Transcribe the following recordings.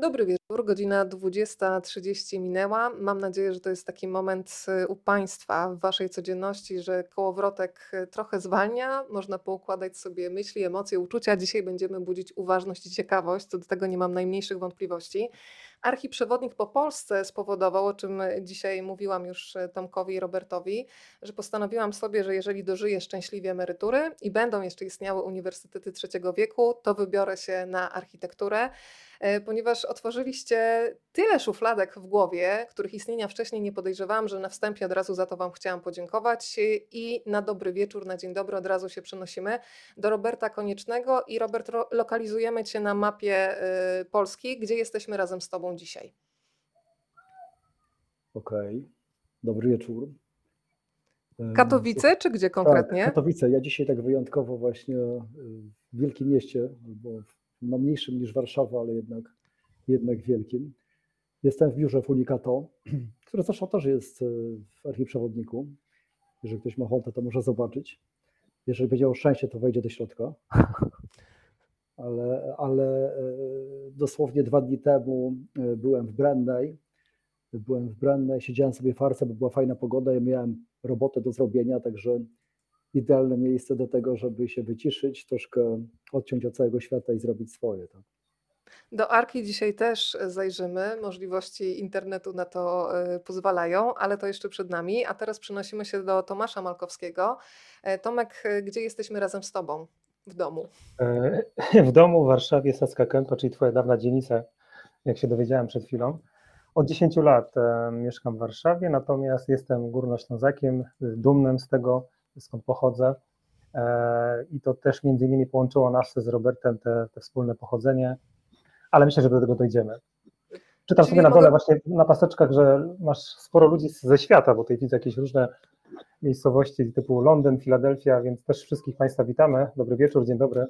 Dobry wieczór, godzina 20.30 minęła. Mam nadzieję, że to jest taki moment y, u Państwa w Waszej codzienności, że kołowrotek y, trochę zwalnia, można poukładać sobie myśli, emocje, uczucia. Dzisiaj będziemy budzić uważność i ciekawość, co do tego nie mam najmniejszych wątpliwości. Archiprzewodnik po Polsce spowodował, o czym dzisiaj mówiłam już y, Tomkowi i Robertowi, że postanowiłam sobie, że jeżeli dożyję szczęśliwie emerytury i będą jeszcze istniały uniwersytety trzeciego wieku, to wybiorę się na architekturę. E, ponieważ otworzyliście tyle szufladek w głowie, których istnienia wcześniej nie podejrzewałam, że na wstępie od razu za to Wam chciałam podziękować i na dobry wieczór, na dzień dobry od razu się przenosimy do Roberta Koniecznego i Robert, lokalizujemy Cię na mapie y, Polski, gdzie jesteśmy razem z Tobą dzisiaj. Okej, okay. dobry wieczór. Katowice, czy gdzie konkretnie? Tak, Katowice. Ja dzisiaj tak wyjątkowo właśnie w wielkim mieście, bo no mniejszym niż Warszawa, ale jednak, jednak wielkim. Jestem w biurze w Unikato, które zresztą też jest e, w archiprzewodniku. Jeżeli ktoś ma ochotę, to może zobaczyć. Jeżeli będzie miał szczęście, to wejdzie do środka. ale, ale e, dosłownie dwa dni temu e, byłem w Brennej. Byłem w Brennej, siedziałem sobie w farce, bo była fajna pogoda i miałem robotę do zrobienia, także idealne miejsce do tego, żeby się wyciszyć, troszkę odciąć od całego świata i zrobić swoje. Tak? Do Arki dzisiaj też zajrzymy. Możliwości internetu na to e, pozwalają, ale to jeszcze przed nami. A teraz przenosimy się do Tomasza Malkowskiego. E, Tomek, e, gdzie jesteśmy razem z Tobą w domu? W domu w Warszawie, Sacka Kępa, czyli Twoja dawna dzielnica, jak się dowiedziałem przed chwilą. Od 10 lat mieszkam w Warszawie, natomiast jestem górnoślązakiem, dumnym z tego, skąd pochodzę. E, I to też między innymi połączyło nas z Robertem, te, te wspólne pochodzenie, ale myślę, że do tego dojdziemy. Czytam Czyli sobie na dole właśnie na paseczkach, że masz sporo ludzi ze świata, bo tutaj widzę jakieś różne miejscowości typu Londyn, Filadelfia, więc też wszystkich Państwa witamy. Dobry wieczór, dzień dobry.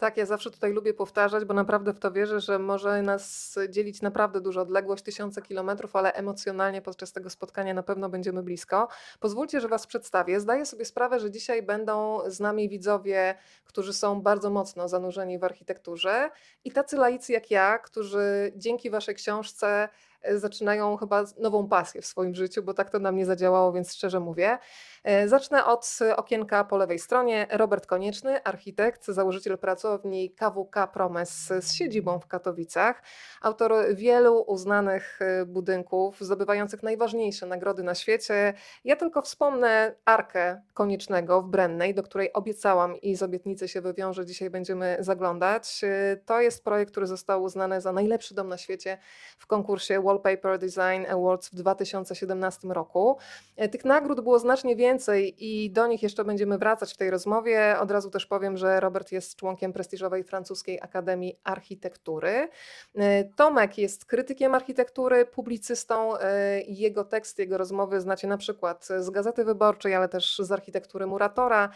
Tak, ja zawsze tutaj lubię powtarzać, bo naprawdę w to wierzę, że może nas dzielić naprawdę duża odległość, tysiące kilometrów, ale emocjonalnie podczas tego spotkania na pewno będziemy blisko. Pozwólcie, że Was przedstawię. Zdaję sobie sprawę, że dzisiaj będą z nami widzowie, którzy są bardzo mocno zanurzeni w architekturze i tacy laicy jak ja, którzy dzięki Waszej książce zaczynają chyba nową pasję w swoim życiu, bo tak to na mnie zadziałało, więc szczerze mówię. E, zacznę od okienka po lewej stronie. Robert Konieczny, architekt, założyciel pracowni KWK Promes z siedzibą w Katowicach, autor wielu uznanych e, budynków, zdobywających najważniejsze nagrody na świecie. Ja tylko wspomnę Arkę Koniecznego w Brennej, do której obiecałam i z obietnicy się wywiąże, dzisiaj będziemy zaglądać. To jest projekt, który został uznany za najlepszy dom na świecie w konkursie Wallpaper Design Awards w 2017 roku. E, tych nagród było znacznie więcej i do nich jeszcze będziemy wracać w tej rozmowie. Od razu też powiem, że Robert jest członkiem prestiżowej francuskiej Akademii Architektury. E, Tomek jest krytykiem architektury, publicystą e, jego teksty, jego rozmowy znacie na przykład z Gazety Wyborczej, ale też z architektury Muratora.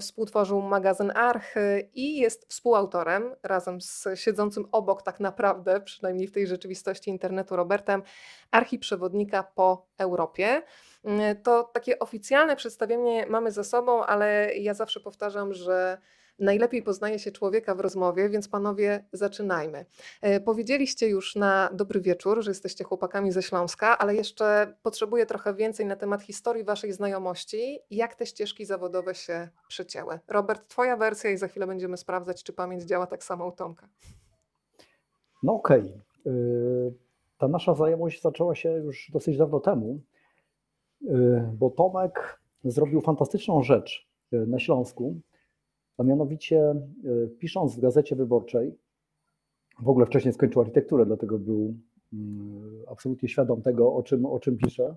Współtworzył magazyn Arch i jest współautorem razem z siedzącym obok tak naprawdę, przynajmniej w tej rzeczywistości internetu Robert Robertem, archiprzewodnika po Europie. Mm, to takie oficjalne przedstawienie mamy za sobą, ale ja zawsze powtarzam, że najlepiej poznaje się człowieka w rozmowie, więc panowie, zaczynajmy. E, powiedzieliście już na dobry wieczór, że jesteście chłopakami ze Śląska, ale jeszcze potrzebuję trochę więcej na temat historii waszej znajomości. Jak te ścieżki zawodowe się przecięły? Robert, twoja wersja i za chwilę będziemy sprawdzać, czy pamięć działa tak samo u Tomka. No okej. Okay ta nasza znajomość zaczęła się już dosyć dawno temu, y, bo Tomek zrobił fantastyczną rzecz y, na Śląsku, a mianowicie y, pisząc w Gazecie Wyborczej, w ogóle wcześniej skończył architekturę, dlatego był absolutnie świadom tego, o czym, o czym pisze,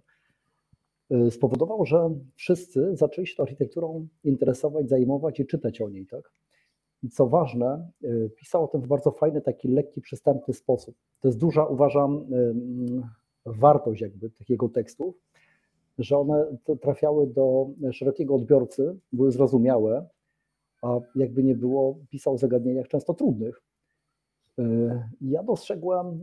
spowodował, że wszyscy zaczęli się tą architekturą interesować, zajmować i czytać o niej. Tak? I co ważne, y, pisał o tym w bardzo fajny, taki lekki, przystępny sposób. To jest duża, uważam, y, wartość jakby tych jego tekstów, że one trafiały do szerokiego odbiorcy, były zrozumiałe, a jakby nie było, pisał o zagadnieniach często trudnych. Y, ja dostrzegłem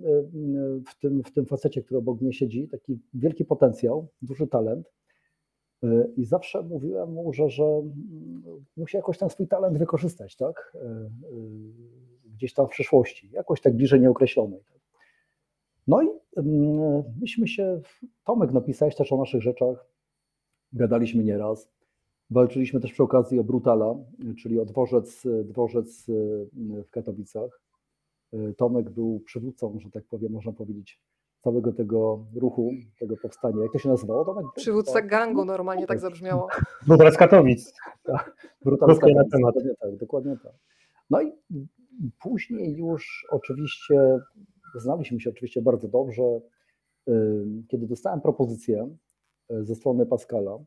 w tym, w tym facecie, który obok mnie siedzi, taki wielki potencjał, duży talent, i zawsze mówiłem mu, że, że musi jakoś ten swój talent wykorzystać, tak? E, e, gdzieś tam w przyszłości, jakoś tak bliżej nieokreślonej. No i mm, myśmy się, Tomek napisałeś też o naszych rzeczach, gadaliśmy nieraz. Walczyliśmy też przy okazji o Brutala, czyli o dworzec, dworzec w Katowicach. Tomek był przywódcą, że tak powiem, można powiedzieć, całego tego ruchu, tego powstania. Jak to się nazywało? Tomek? Przywódca gangu normalnie tak zabrzmiało. Brutal z Katowic. Tak, Brutal z Katowic, dokładnie tak, dokładnie tak. No i później już oczywiście znaliśmy się oczywiście bardzo dobrze. Kiedy dostałem propozycję y, ze strony Pascala,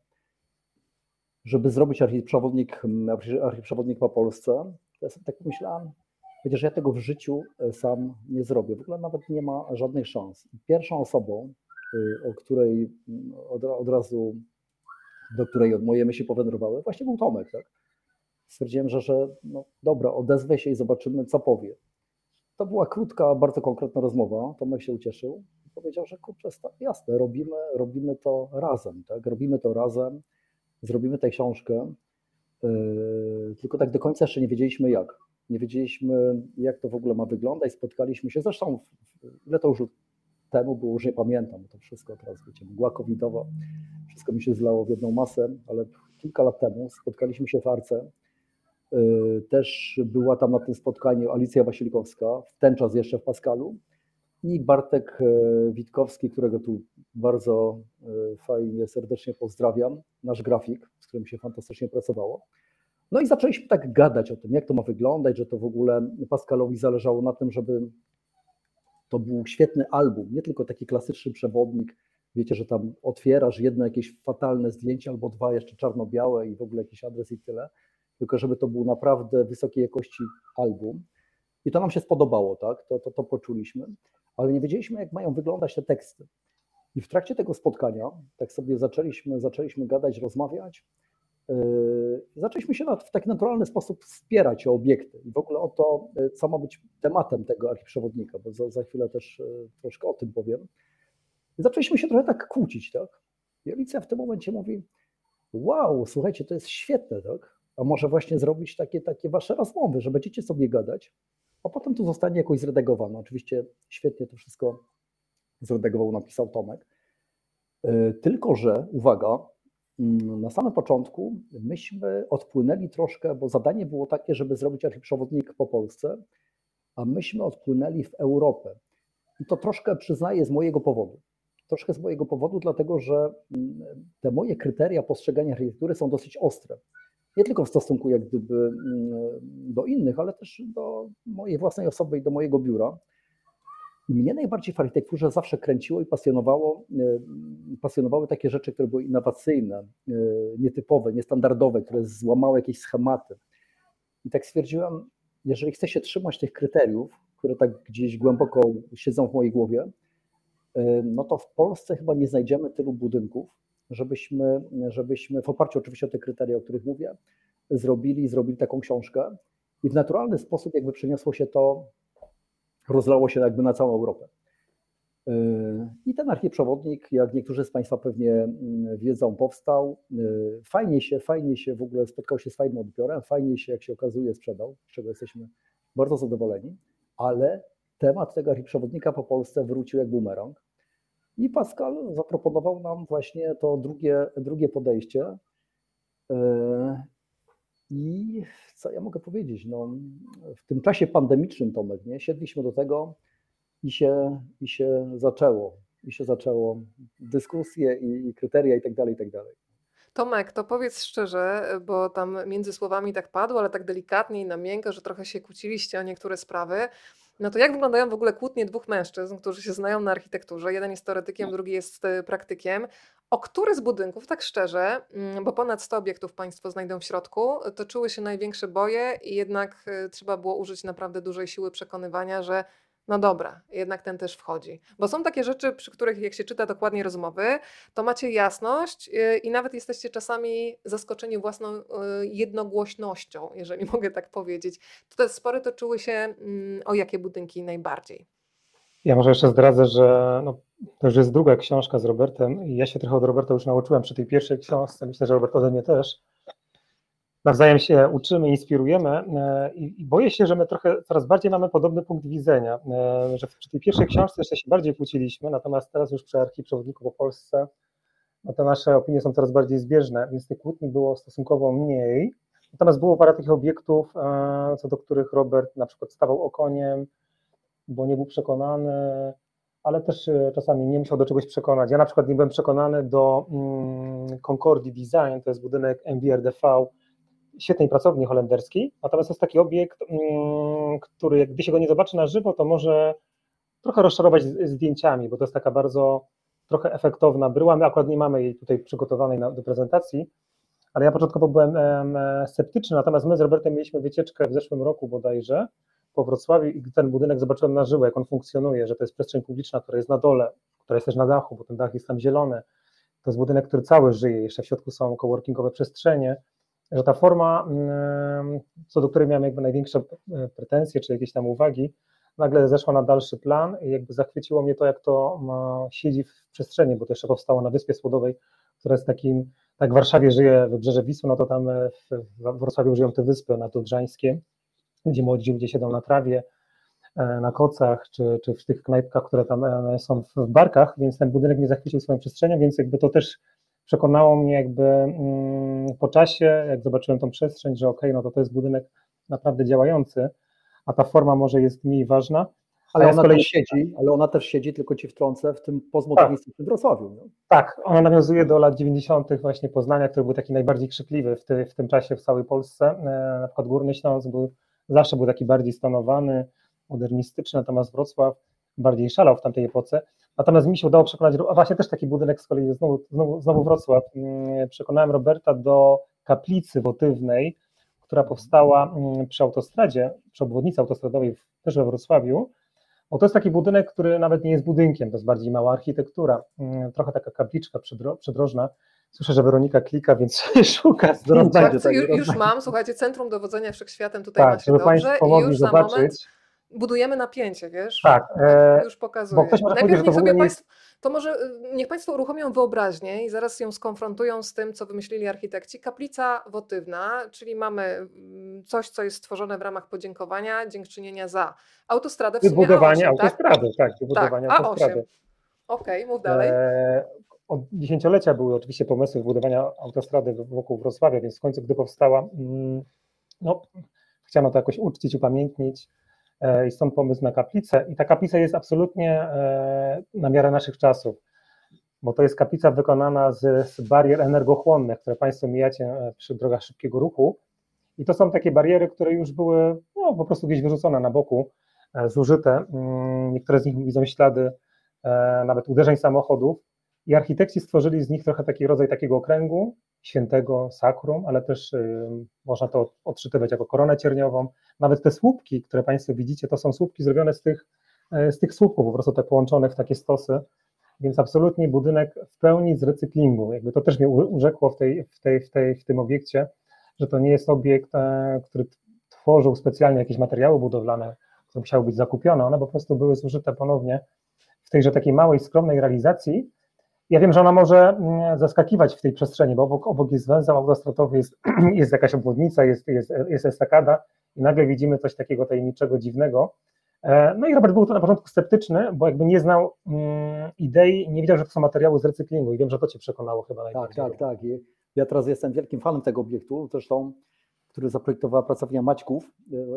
żeby zrobić archiprzewodnik, archiprzewodnik po Polsce, to ja sobie tak pomyślałem, chociaż ja tego w życiu e, sam nie zrobię. W ogóle nawet nie ma żadnych szans. Pierwszą osobą, y, o której mm, od, od razu, do której moje myśli powędrowały, właśnie był Tomek. Tak? Stwierdziłem, że, że no dobra, odezwę się i zobaczymy, co powie. To była krótka, bardzo konkretna rozmowa. Tomek się ucieszył i powiedział, że kurczę, jasne, robimy, robimy to razem, tak? Robimy to razem, zrobimy tę książkę, yy, tylko tak do końca jeszcze nie wiedzieliśmy jak. Nie wiedzieliśmy, jak to w ogóle ma wyglądać. Spotkaliśmy się, zresztą ile to już temu było, już nie pamiętam, to wszystko teraz, wiecie, mgła covidowa, wszystko mi się zlało w jedną masę, ale kilka lat temu spotkaliśmy się w Arce Y, też była tam na tym spotkaniu Alicja Wasilikowska, w ten czas jeszcze w Paskalu i Bartek y, Witkowski, którego tu bardzo y, fajnie, serdecznie pozdrawiam, nasz grafik, z którym się fantastycznie pracowało. No i zaczęliśmy tak gadać o tym, jak to ma wyglądać, że to w ogóle Pascalowi zależało na tym, żeby to był świetny album, nie tylko taki klasyczny przewodnik, wiecie, że tam otwierasz jedno jakieś fatalne zdjęcie albo dwa jeszcze czarno-białe i w ogóle jakiś adres i tyle, tylko żeby to był naprawdę wysokiej jakości album. I to nam się spodobało, tak? To, to, to poczuliśmy, ale nie wiedzieliśmy, jak mają wyglądać te teksty. I w trakcie tego spotkania, tak sobie zaczęliśmy, zaczęliśmy gadać, rozmawiać, zaczęliśmy się w taki naturalny sposób wspierać o obiekty i w ogóle o to, yy, co ma być tematem tego archiprzewodnika, bo za, za chwilę też yy, troszkę o tym powiem. I zaczęliśmy się trochę tak kłócić, tak? I w tym momencie mówi, wow, słuchajcie, to jest świetne, tak? a może właśnie zrobić takie, takie wasze rozmowy, że będziecie sobie gadać, a potem to zostanie jakoś zredagowane. Oczywiście świetnie to wszystko zredagował, napisał Tomek. Tylko, że uwaga, na samym początku myśmy odpłynęli troszkę, bo zadanie było takie, żeby zrobić przewodnik po Polsce, a myśmy odpłynęli w Europę. I to troszkę przyznaję z mojego powodu. Troszkę z mojego powodu, dlatego że mm, te moje kryteria postrzegania architektury są dosyć ostre nie tylko w stosunku jak gdyby mm, do innych, ale też do mojej własnej osoby i do mojego biura. Mnie najbardziej w architekturze zawsze kręciło i pasjonowało, e, pasjonowały takie rzeczy, które były innowacyjne, e, nietypowe, niestandardowe, które złamały jakieś schematy. I tak stwierdziłem, jeżeli chcę się trzymać tych kryteriów, które tak gdzieś głęboko siedzą w mojej głowie, e, no to w Polsce chyba nie znajdziemy tylu budynków, żebyśmy, żebyśmy w oparciu oczywiście o te kryteria, o których mówię, zrobili, zrobili taką książkę i w naturalny sposób jakby przeniosło się to, rozlało się jakby na całą Europę. Yy, I ten archiprzewodnik, jak niektórzy z Państwa pewnie mm, wiedzą, powstał. Yy, fajnie się, fajnie się w ogóle spotkał się z fajnym odbiorem, fajnie się, jak się okazuje, sprzedał, z czego jesteśmy bardzo zadowoleni, ale temat tego archiprzewodnika po Polsce wrócił jak bumerang. I Pascal zaproponował nam właśnie to drugie, drugie podejście. I co ja mogę powiedzieć? No, w tym czasie pandemicznym, Tomek, nie? siedliśmy do tego i się, i się zaczęło. I się zaczęło dyskusje i, i kryteria i tak dalej, i tak dalej. Tomek, to powiedz szczerze, bo tam między słowami tak padło, ale tak delikatnie i na miękko, że trochę się kłóciliście o niektóre sprawy. No to jak wyglądają w ogóle kłótnie dwóch mężczyzn, którzy się znają na architekturze? Jeden jest teoretykiem, no. drugi jest e, praktykiem. O który z budynków, tak szczerze, mm, bo ponad 100 obiektów Państwo znajdą w środku, toczyły się największe boje i jednak e, trzeba było użyć naprawdę dużej siły przekonywania, że no dobra, jednak ten też wchodzi. Bo są takie rzeczy, przy których jak się czyta dokładnie rozmowy, to macie jasność y, i nawet jesteście czasami zaskoczeni własną y, jednogłośnością, jeżeli mogę tak powiedzieć. Te spory toczyły się mm, o jakie budynki najbardziej? Ja może jeszcze zdradzę, że no, to już jest druga książka z Robertem i ja się trochę od Roberta już nauczyłem przy tej pierwszej książce, myślę, że Robert ode mnie też. nawzajem się uczymy, inspirujemy e, i, i boję się, że my trochę coraz bardziej mamy podobny punkt widzenia, e, że przy tej pierwszej książce jeszcze się bardziej kłóciliśmy, natomiast teraz już przy Archiprzewodniku po Polsce no te nasze opinie są coraz bardziej zbieżne, więc tych kłótni było stosunkowo mniej. Natomiast było parę takich obiektów, e, co do których Robert na przykład stawał okoniem, bo nie był przekonany, ale też e, czasami nie musiał do czegoś przekonać. Ja na przykład nie byłem przekonany do mm, Concordii Design, to jest budynek MBRDV, świetnej pracowni holenderskiej, natomiast to jest taki obiekt, mm, który gdy się go nie zobaczy na żywo, to może trochę rozczarować zdjęciami, bo to jest taka bardzo trochę efektowna bryła. My akurat nie mamy jej tutaj przygotowanej na, do prezentacji, ale ja początkowo byłem em, e, sceptyczny, natomiast my z Robertem mieliśmy wycieczkę w zeszłym roku bodajże po Wrocławiu i ten budynek zobaczyłem na żywo, jak on funkcjonuje, że to jest przestrzeń publiczna, która jest na dole, która jest też na dachu, bo ten dach jest tam zielony. To jest budynek, który cały żyje, jeszcze w środku są coworkingowe przestrzenie, że ta forma, mm, co do której miałem jakby największe e, pretensje, czy jakieś tam uwagi, nagle zeszła na dalszy plan i jakby zachwyciło mnie to, jak to ma, siedzi w przestrzeni, bo to jeszcze powstało na Wyspie Słodowej, która jest takim, tak w Warszawie żyje wybrzeże Wisły, no to tam e, w Wrocławiu żyją te wyspy nadodrzańskie, gdzie młodzi ludzie siedzą na trawie, e, na kocach, czy, czy w tych knajpkach, które tam e, są w barkach, więc ten budynek mnie zachwycił swoją przestrzenią, więc jakby to też przekonało mnie jakby mm, po czasie, jak zobaczyłem tą przestrzeń, że okej, no to to jest budynek naprawdę działający, a ta forma może jest mniej ważna. Ale ona kolei- też siedzi, ale ona też siedzi, tylko ci wtrącę, w tym postmodernistycznym Wrocławiu. Nie? Tak, ona nawiązuje do lat 90. właśnie Poznania, który był taki najbardziej krzykliwy w, ty, w tym czasie w całej Polsce. E, Na przykład Górny Śląsk był, zawsze był taki bardziej stonowany, modernistyczny, natomiast Wrocław bardziej szalał w tamtej epoce. Natomiast mi się udało przekonać, a właśnie też taki budynek z kolei, znowu, znowu, znowu Wrocław, Mm, przekonałem Roberta do kaplicy wotywnej, która powstała mm, przy autostradzie, przy obwodnicy autostradowej też we Wrocławiu. Bo to jest taki budynek, który nawet nie jest budynkiem, to jest bardziej mała architektura, Mm, trochę taka kapliczka przydro, przydrożna. Słyszę, że Weronika klika, więc szuka będzie, Tak, tak, ju- roz- już mam, słuchajcie, Centrum Dowodzenia Wszechświatem tutaj Tak, macie żeby dobrze i już za moment zobaczyć. budujemy napięcie, wiesz? Tak, e, Już pokazuję. Najpierw niech sobie nie państwo, to może y, niech Państwo uruchomią wyobraźnię i zaraz ją skonfrontują z tym, co wymyślili architekci. Kaplica wotywna, czyli mamy mm, coś, co jest stworzone w ramach podziękowania, dziękczynienia za autostradę w sumie wybudowanie A8, tak? autostrady, tak, Tak, wybudowanie A8. autostrady. Okej, mów dalej. E, Od dziesięciolecia były oczywiście pomysły budowania autostrady wokół Wrocławia, więc w końcu, gdy powstała, mm, no, chciano to jakoś uczcić, upamiętnić e, i stąd pomysł na kaplicę. I ta kaplica jest absolutnie e, na miarę naszych czasów, bo to jest kaplica wykonana z, barier energochłonnych, które Państwo mijacie e, przy drogach szybkiego ruchu. I to są takie bariery, które już były no, po prostu gdzieś wyrzucone na boku, zużyte. Mm, Niektóre z nich widzą ślady nawet uderzeń samochodów. I architekci stworzyli z nich trochę taki rodzaj takiego okręgu, świętego sakrum, ale też y, można to odczytywać jako koronę cierniową. Nawet te słupki, które Państwo widzicie, to są słupki zrobione z tych, e, z tych słupków, po prostu te połączone w takie stosy. Więc absolutnie budynek w pełni z recyklingu. Jakby to też mnie urzekło w, tej, w, tej, w, tej, w tym obiekcie, że to nie jest obiekt, e, który tworzył specjalnie jakieś materiały budowlane, które musiały być zakupione. One po prostu były zużyte ponownie w tejże takiej małej, skromnej realizacji. Ja wiem, że ona może mm, zaskakiwać w tej przestrzeni, bo obok, obok jest węzeł autostradowy, jest, jest jakaś obwodnica, jest, jest, jest estakada i nagle widzimy coś takiego tajemniczego, dziwnego. E, No i Robert był to na początku sceptyczny, bo jakby nie znał mm, idei, nie wiedział, że to są materiały z recyklingu i wiem, że to Cię przekonało chyba Tak, najbardziej. tak, tak. I ja teraz jestem wielkim fanem tego obiektu, zresztą, który zaprojektowała pracownia Maćków,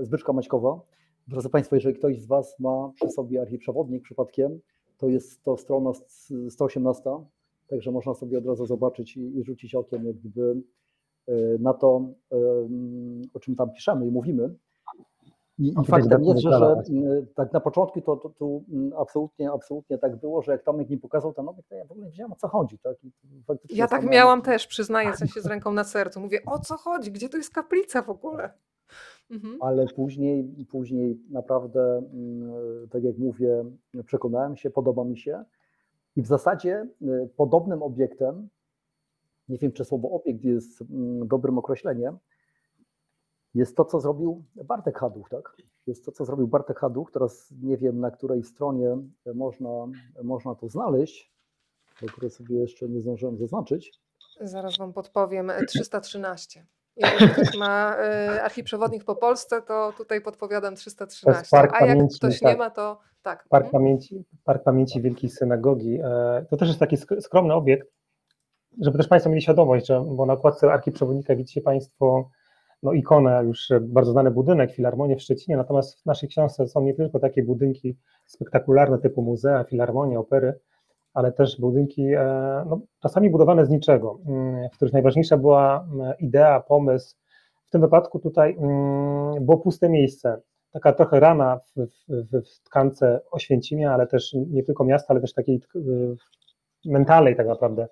e, Zbyczka Maćkowa. Drodzy Państwo, jeżeli ktoś z Was ma przy sobie archiprzewodnik przypadkiem, to jest to strona s- 118, także można sobie od razu zobaczyć i, i rzucić okiem jak gdyby e, na to, em, o czym tam piszemy i mówimy. I, i widać faktem datę jest, że, że tak na początku to, to, to m, absolutnie, absolutnie tak było, że jak Tomek mi pokazał ten obiekt, to ja w ogóle nie wiedziałem o co chodzi. Tak? Ja tak miałam też, przyznaję sensie z ręką na sercu. Mówię, o co chodzi? Gdzie tu jest kaplica w ogóle? Mhm. ale później, później naprawdę, mm, tak jak mówię, przekonałem się, podoba mi się. I w zasadzie y, podobnym obiektem, nie wiem czy słowo obiekt jest mm, dobrym określeniem, jest to, co zrobił Bartek Haduch, tak? Jest to, co zrobił Bartek Haduch. Teraz nie wiem, na której stronie można, można to znaleźć, bo które sobie jeszcze nie zdążyłem zaznaczyć. Zaraz Wam podpowiem. e, 313. Jeżeli ktoś ma y, archiprzewodnik po Polsce, to tutaj podpowiadam To 313. jest park A jak pamięci, ktoś tak. nie ma, to tak. Park mhm. Pamięci, Park Pamięci Wielkiej Synagogi. E, To też jest taki sk- skromny obiekt, żeby też Państwo mieli świadomość, że bo na okładce Archiprzewodnika widzicie Państwo no, ikonę, już bardzo znany budynek, Filharmonię w Szczecinie, natomiast w naszej książce są nie tylko takie budynki spektakularne typu muzea, filharmonie, opery, ale też budynki e, no, czasami budowane z niczego, mm, w których najważniejsza była mm, idea, pomysł. W tym wypadku tutaj mm, było puste miejsce, taka trochę rana w, w, w tkance Oświęcimia, ale też nie tylko miasta, ale też takiej mentalnej tak naprawdę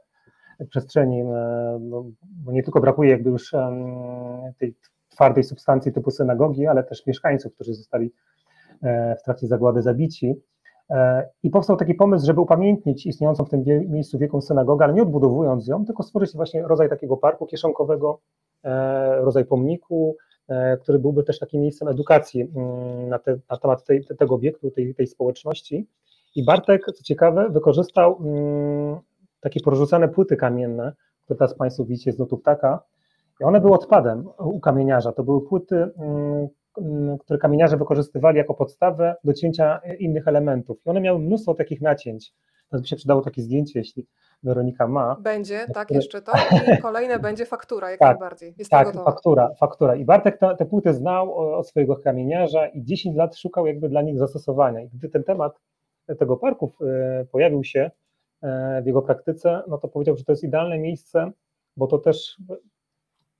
przestrzeni, e, bo nie tylko brakuje jakby już tej twardej substancji typu synagogi, ale też mieszkańców, którzy zostali e, w trakcie zagłady zabici. E, I powstał taki pomysł, żeby upamiętnić istniejącą w tym miejscu wielką synagogę, ale nie odbudowując ją, tylko stworzyć właśnie rodzaj takiego parku kieszonkowego, e, rodzaj pomniku, e, który byłby też takim miejscem edukacji mm, na, te, na temat tej, tego obiektu, tej, tej społeczności. I Bartek, co ciekawe, wykorzystał mm, takie porzucane płyty kamienne, które teraz Państwo widzicie z lotu ptaka. I one były odpadem u kamieniarza. To były płyty, mm, które kamieniarze wykorzystywali jako podstawę do cięcia innych elementów. I one miały mnóstwo takich nacięć. Teraz by się przydało takie zdjęcie, jeśli Weronika ma. Będzie, tak, jeszcze to. I kolejne będzie faktura, jak Tak, najbardziej. Jestem Tak, gotowa. faktura, faktura. I Bartek te, te płyty znał o- od swojego kamieniarza i 10 lat szukał jakby dla nich zastosowania. I gdy ten temat tego parku e, pojawił się e, w jego praktyce, no to powiedział, że to jest idealne miejsce, bo to też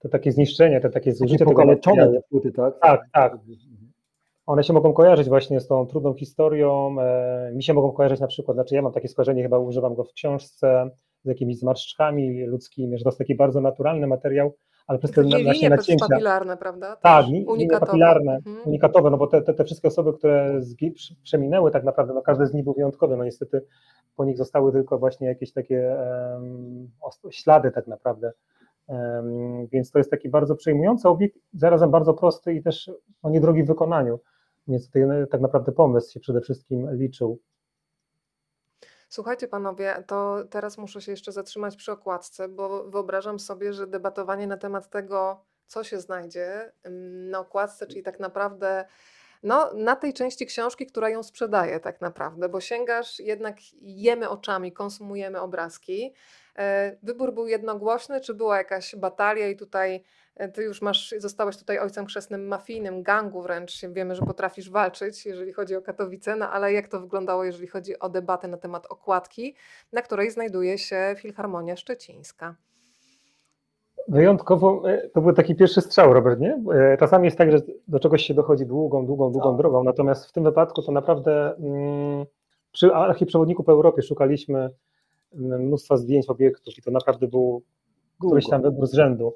te takie zniszczenie, te takie zużycie tego pokaleczone materiału, te płyty, tak? Tak, tak. one się mogą kojarzyć właśnie z tą trudną historią. e, Mi się mogą kojarzyć na przykład, znaczy ja mam takie skojarzenie, chyba używam go w książce, z jakimiś zmarszczkami ludzkimi, że to jest taki bardzo naturalny materiał, ale przez te Takie na- właśnie linie nacięcia. papilarne, prawda? Tak, unikatowe. papilarne, Mhm. unikatowe, no bo te, te, te wszystkie osoby, które zgi- przy- przeminęły tak naprawdę, no każde z nich był wyjątkowe, no niestety po nich zostały tylko właśnie jakieś takie os- ślady tak naprawdę, więc to jest taki bardzo przejmujący obiekt, zarazem bardzo prosty i też no, niedrogi w wykonaniu, więc tutaj no, tak naprawdę pomysł się przede wszystkim liczył. Słuchajcie panowie, to teraz muszę się jeszcze zatrzymać przy okładce, bo wyobrażam sobie, że debatowanie na temat tego, co się znajdzie na okładce, czyli tak naprawdę no, na tej części książki, która ją sprzedaje tak naprawdę, bo sięgasz, jednak jemy oczami, konsumujemy obrazki. E, Wybór był jednogłośny, czy była jakaś batalia i tutaj e, ty już masz, zostałeś tutaj ojcem chrzestnym mafijnym, gangu wręcz, wiemy, że potrafisz walczyć, jeżeli chodzi o Katowice, no ale jak to wyglądało, jeżeli chodzi o debatę na temat okładki, na której znajduje się Filharmonia Szczecińska? Wyjątkowo, e, to był taki pierwszy strzał, Robert, nie? Czasami jest tak, że do czegoś się dochodzi długą, długą, długą Tak. drogą, natomiast w tym wypadku to naprawdę mm, przy archiprzewodniku po Europie szukaliśmy mnóstwa zdjęć obiektów i to naprawdę był któryś tam wybór z rzędu.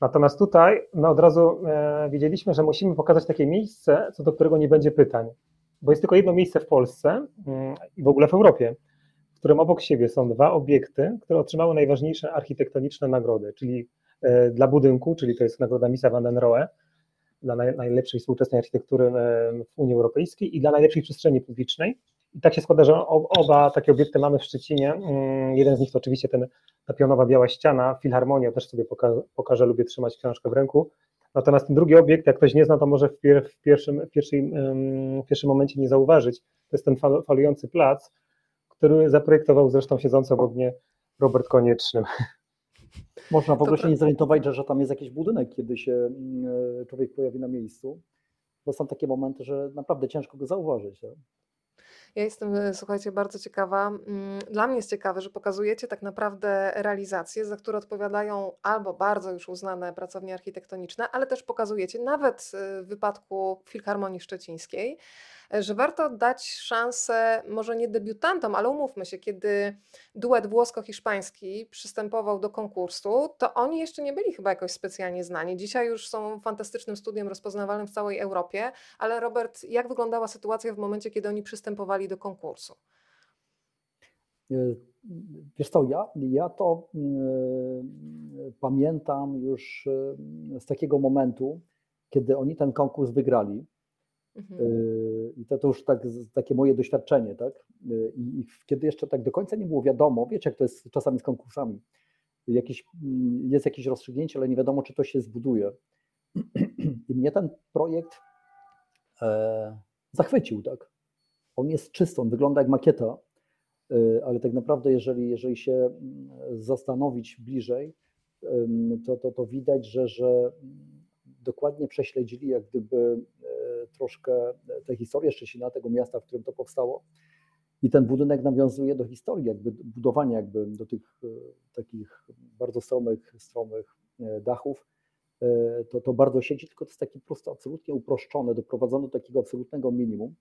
Natomiast tutaj no od razu e, wiedzieliśmy, że musimy pokazać takie miejsce, co do którego nie będzie pytań, bo jest tylko jedno miejsce w Polsce mm, i w ogóle w Europie, w którym obok siebie są dwa obiekty, które otrzymały najważniejsze architektoniczne nagrody, czyli e, dla budynku, czyli to jest nagroda Misa van den Rohe, dla naj, najlepszej współczesnej architektury e, w Unii Europejskiej i dla najlepszej przestrzeni publicznej. I tak się składa, że oba takie obiekty mamy w Szczecinie. Mm, Jeden z nich to oczywiście ten, ta pionowa biała ściana, Filharmonia, też sobie poka- pokażę, lubię trzymać książkę w ręku. Natomiast ten drugi obiekt, jak ktoś nie zna, to może w, pier, w, pierwszym, w, pierwszej, em, w pierwszym momencie nie zauważyć. To jest ten fal, falujący plac, który zaprojektował zresztą siedzący obok mnie Robert Konieczny. Można w ogóle się nie zorientować, że, że tam jest jakiś budynek, kiedy się mm, e, człowiek pojawi na miejscu. Bo są takie momenty, że naprawdę ciężko go zauważyć. tak? Ja jestem, e, słuchajcie, bardzo ciekawa. mm, Dla mnie jest ciekawe, że pokazujecie tak naprawdę realizacje, za które odpowiadają albo bardzo już uznane pracownie architektoniczne, ale też pokazujecie, nawet e, w wypadku Filharmonii Szczecińskiej, że warto dać szansę, może nie debiutantom, ale umówmy się, kiedy duet włosko-hiszpański przystępował do konkursu, to oni jeszcze nie byli chyba jakoś specjalnie znani. Dzisiaj już są fantastycznym studiem rozpoznawalnym w całej Europie, ale Robert, jak wyglądała sytuacja w momencie, kiedy oni przystępowali do konkursu? E, Wiesz co, ja, ja to mm, pamiętam już e, z takiego momentu, kiedy oni ten konkurs wygrali. Mhm. Yy, I to, to już tak, takie moje doświadczenie, tak? Yy, I, kiedy jeszcze tak do końca nie było wiadomo, wiecie, jak to jest czasami z konkursami. jakieś, mm, jest jakieś rozstrzygnięcie, ale nie wiadomo, czy to się zbuduje. I mnie ten projekt e, zachwycił, tak. On jest czysty, on wygląda jak makieta, e, ale tak naprawdę, jeżeli, jeżeli się mm, zastanowić bliżej, to, to, to widać, że, że mm, dokładnie prześledzili jak gdyby e, troszkę tę historię Szczecina, tego miasta, w którym to powstało. I ten budynek nawiązuje do historii, jakby budowania jakby do tych e, takich bardzo stromych, stromych e, dachów. E, To, to bardzo siedzi, tylko to jest taki po prostu absolutnie uproszczone, doprowadzone do takiego absolutnego minimum.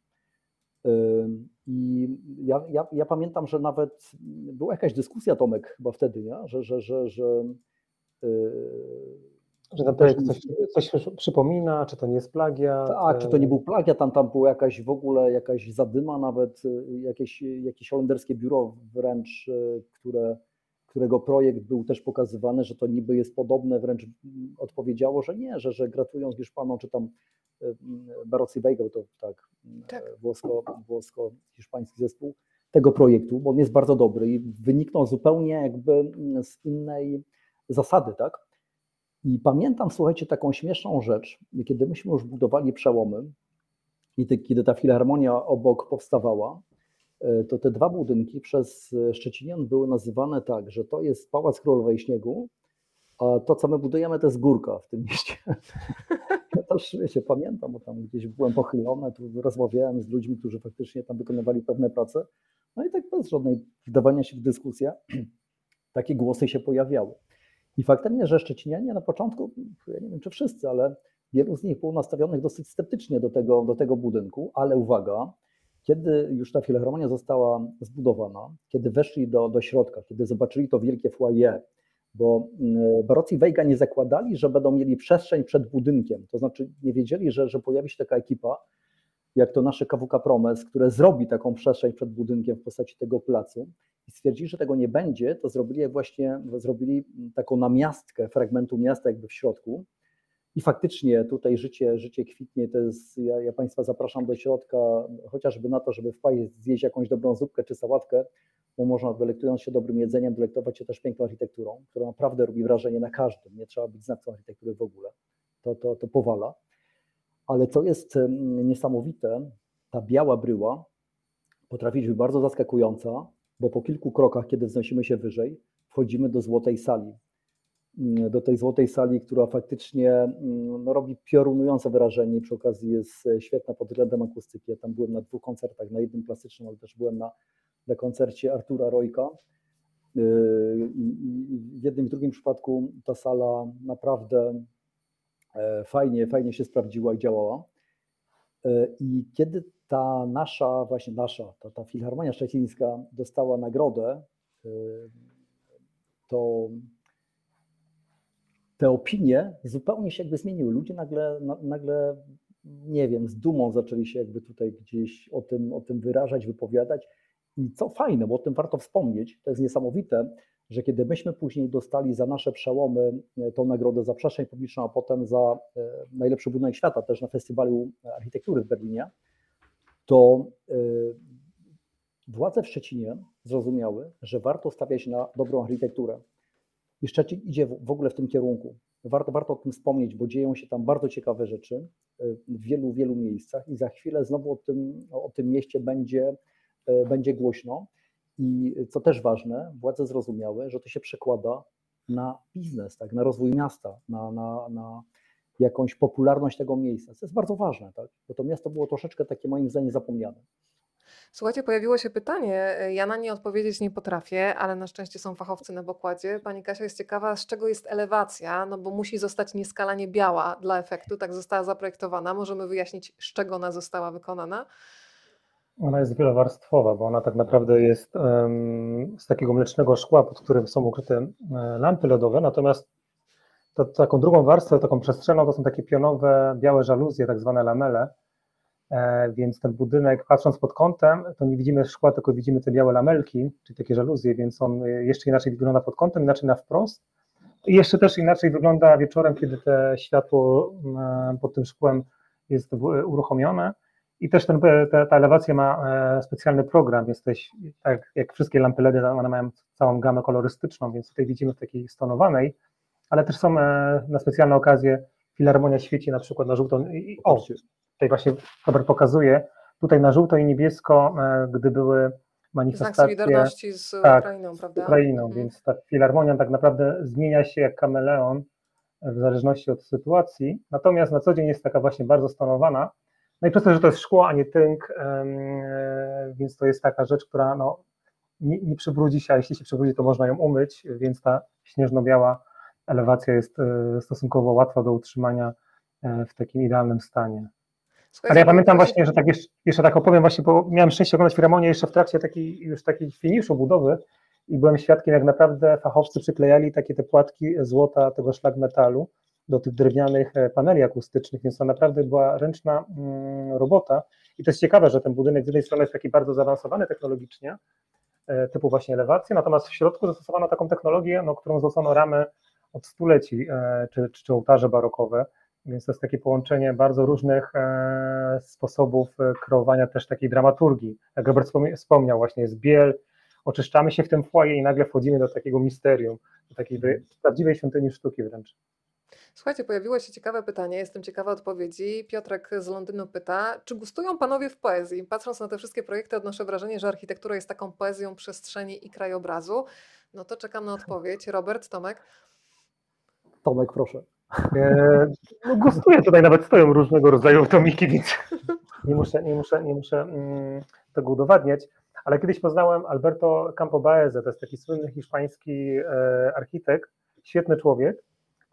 I ja, ja, ja pamiętam, że nawet była jakaś dyskusja, Tomek, chyba wtedy, nie? że, że, że, że yy, Że ten projekt coś, coś przy- przypomina, czy to nie jest plagiat? tak, czy to nie e, był plagiat, tam, tam była jakaś w ogóle jakaś zadyma, nawet y, jakieś, jakieś holenderskie biuro wręcz, y, które, którego projekt był też pokazywany, że to niby jest podobne, wręcz odpowiedziało, że nie, że, że gratują Hiszpanom, czy tam Barossi Weigel, to tak, Tak. włosko, włosko-hiszpański zespół tego projektu, bo on jest bardzo dobry i wyniknął zupełnie jakby z innej zasady, tak? I pamiętam, słuchajcie, taką śmieszną rzecz, kiedy myśmy już budowali przełomy i kiedy ta filharmonia obok powstawała, e, to te dwa budynki przez e, Szczecinian były nazywane tak, że to jest Pałac Królowej Śniegu, a to, co my budujemy, to jest górka w tym mieście. Ja też, wiecie, pamiętam, bo tam gdzieś byłem pochylony, tu rozmawiałem z ludźmi, którzy faktycznie tam wykonywali pewne prace, no i tak bez żadnej wdawania się w dyskusję, takie głosy się pojawiały. I faktem że Szczecinianie na początku, ja nie wiem czy wszyscy, ale wielu z nich było nastawionych dosyć sceptycznie do tego, do tego budynku, ale uwaga, kiedy już ta filharmonia została zbudowana, kiedy weszli do, do środka, kiedy zobaczyli to wielkie foyer, bo mm, Barocci i Wejga nie zakładali, że będą mieli przestrzeń przed budynkiem, to znaczy nie wiedzieli, że, że pojawi się taka ekipa, jak to nasze KWK Promes, które zrobi taką przestrzeń przed budynkiem w postaci tego placu i stwierdzili, że tego nie będzie, to zrobili właśnie zrobili taką namiastkę fragmentu miasta jakby w środku. I faktycznie tutaj życie, życie kwitnie. To jest, ja, ja Państwa zapraszam do środka, chociażby na to, żeby wpaść, zjeść jakąś dobrą zupkę czy sałatkę, bo można delektując się dobrym jedzeniem, delektować się też piękną architekturą, która naprawdę robi wrażenie na każdym. Nie trzeba być znawcą architektury w ogóle. To, to, to powala. Ale co jest niesamowite, ta biała bryła potrafi być bardzo zaskakująca, bo po kilku krokach, kiedy wznosimy się wyżej, wchodzimy do złotej sali. Mm, Do tej złotej sali, która faktycznie mm, no, robi piorunujące wrażenie. Przy okazji jest e, świetna pod względem akustyki. Ja tam byłem na dwóch koncertach, na jednym klasycznym, ale też byłem na, na koncercie Artura Rojka. Yy, I w jednym i drugim przypadku ta sala naprawdę e, fajnie, fajnie się sprawdziła i działała. E, I kiedy ta nasza, właśnie nasza, ta, ta Filharmonia Szczecińska dostała nagrodę, e, to te opinie zupełnie się jakby zmieniły. Ludzie nagle, na- nagle, nie wiem, z dumą zaczęli się jakby tutaj gdzieś o tym, o tym wyrażać, wypowiadać. I co fajne, bo o tym warto wspomnieć, to jest niesamowite, że kiedy myśmy później dostali za nasze przełomy e, tą nagrodę za przestrzeń publiczną, a potem za e, najlepszy budynek świata też na Festiwalu Architektury w Berlinie, to e, władze w Szczecinie zrozumiały, że warto stawiać na dobrą architekturę. I Szczecin idzie w ogóle w tym kierunku. Warto, warto o tym wspomnieć, bo dzieją się tam bardzo ciekawe rzeczy w wielu, wielu miejscach i za chwilę znowu o tym, o tym mieście będzie, będzie głośno. I co też ważne, władze zrozumiały, że to się przekłada na biznes, tak, na rozwój miasta, na, na, na jakąś popularność tego miejsca. To jest bardzo ważne, tak? bo to miasto było troszeczkę takie moim zdaniem zapomniane. Słuchajcie, pojawiło się pytanie. Ja na nie odpowiedzieć nie potrafię, ale na szczęście są fachowcy na pokładzie. Pani Kasia jest ciekawa, z czego jest elewacja, no bo musi zostać nieskalanie biała dla efektu, tak została zaprojektowana. Możemy wyjaśnić, z czego ona została wykonana. Ona jest wielowarstwowa, bo ona tak naprawdę jest em, z takiego mlecznego szkła, pod którym są ukryte e, lampy lodowe, natomiast to, taką drugą warstwę, taką przestrzenną, to są takie pionowe, białe żaluzje, tak zwane lamele, e, więc ten budynek, patrząc pod kątem, to nie widzimy szkła, tylko widzimy te białe lamelki, czyli takie żaluzje, więc on e, jeszcze inaczej wygląda pod kątem, inaczej na wprost. I jeszcze też inaczej wygląda wieczorem, kiedy te światło e, pod tym szkłem jest uruchomione. I też ten, ta, ta elewacja ma e, specjalny program, jesteś, tak jak wszystkie lampy LED, one mają całą gamę kolorystyczną, więc tutaj widzimy w takiej stonowanej, ale też są e, na specjalne okazje, filharmonia świeci na przykład na żółto, i, o, tutaj właśnie Robert pokazuje, tutaj na żółto i niebiesko, e, gdy były Znak manifestacje Solidarności z tak, Ukrainą, prawda? Ukrainą, Mhm. więc ta filharmonia tak naprawdę zmienia się jak kameleon w zależności od sytuacji, natomiast na co dzień jest taka właśnie bardzo stonowana, no i przez to, że to jest szkło, a nie tynk, e, więc to jest taka rzecz, która no, nie, nie przybrudzi się, a jeśli się przybrudzi, to można ją umyć, więc ta śnieżno-biała elewacja jest e, stosunkowo łatwa do utrzymania e, w takim idealnym stanie. Ale ja pamiętam właśnie, że tak jeszcze, jeszcze tak opowiem właśnie, bo miałem szczęście oglądać filharmonię jeszcze w trakcie takiej, już takiej finiszu budowy i byłem świadkiem, jak naprawdę fachowcy przyklejali takie te płatki złota tego szlag metalu do tych drewnianych e, paneli akustycznych, więc to naprawdę była ręczna mm, robota i to jest ciekawe, że ten budynek z jednej strony jest taki bardzo zaawansowany technologicznie, e, typu właśnie elewację, natomiast w środku zastosowano taką technologię, no, którą złocono ramy od stuleci, e, czy, czy, ołtarze barokowe, więc to jest takie połączenie bardzo różnych sposobów kreowania też takiej dramaturgii. Jak Robert wspomniał, właśnie jest biel, oczyszczamy się w tym foyer i nagle wchodzimy do takiego misterium, do takiej prawdziwej świątyni sztuki wręcz. Słuchajcie, pojawiło się ciekawe pytanie, jestem ciekawa odpowiedzi. Piotrek z Londynu pyta, czy gustują panowie w poezji? Patrząc na te wszystkie projekty, odnoszę wrażenie, że architektura jest taką poezją przestrzeni i krajobrazu. No to czekam na odpowiedź. Robert, Tomek? Tomek, proszę. E, no gustuję, tutaj nawet stoją różnego rodzaju tomiki, więc nie muszę, nie muszę, nie muszę mm, tego udowadniać. Ale kiedyś poznałem Alberto Campo Baeza, to jest taki słynny hiszpański e, architekt, świetny człowiek,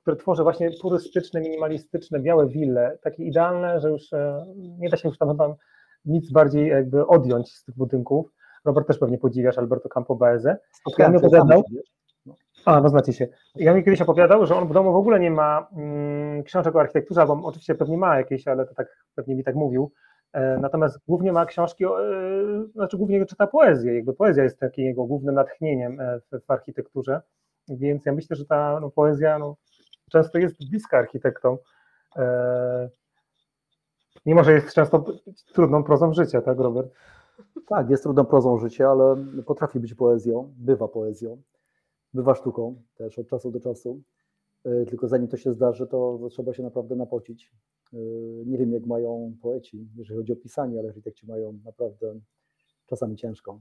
który tworzy właśnie turystyczne, minimalistyczne, białe wille, takie idealne, że już e, nie da się już tam chyba nic bardziej jakby odjąć z tych budynków. Robert też pewnie podziwiasz Alberto Campo. Spotkałem Ja sam, opowiadał. A, no znacie się. Ja mi kiedyś opowiadał, że on w domu w ogóle nie ma mm, książek o architekturze, bo oczywiście pewnie ma jakieś, ale to tak pewnie mi tak mówił. E, natomiast głównie ma książki, o, e, znaczy głównie czyta poezję. Jakby poezja jest takim jego głównym natchnieniem e, w, w architekturze. Więc ja myślę, że ta no, poezja no, często jest bliska architektom. E, mimo, że jest często trudną prozą życia, tak, Robert? Tak, jest trudną prozą życia, ale potrafi być poezją, bywa poezją, bywa sztuką też od czasu do czasu. E, Tylko zanim to się zdarzy, to trzeba się naprawdę napocić. E, Nie wiem, jak mają poeci, jeżeli chodzi o pisanie, ale architekci mają naprawdę czasami ciężką.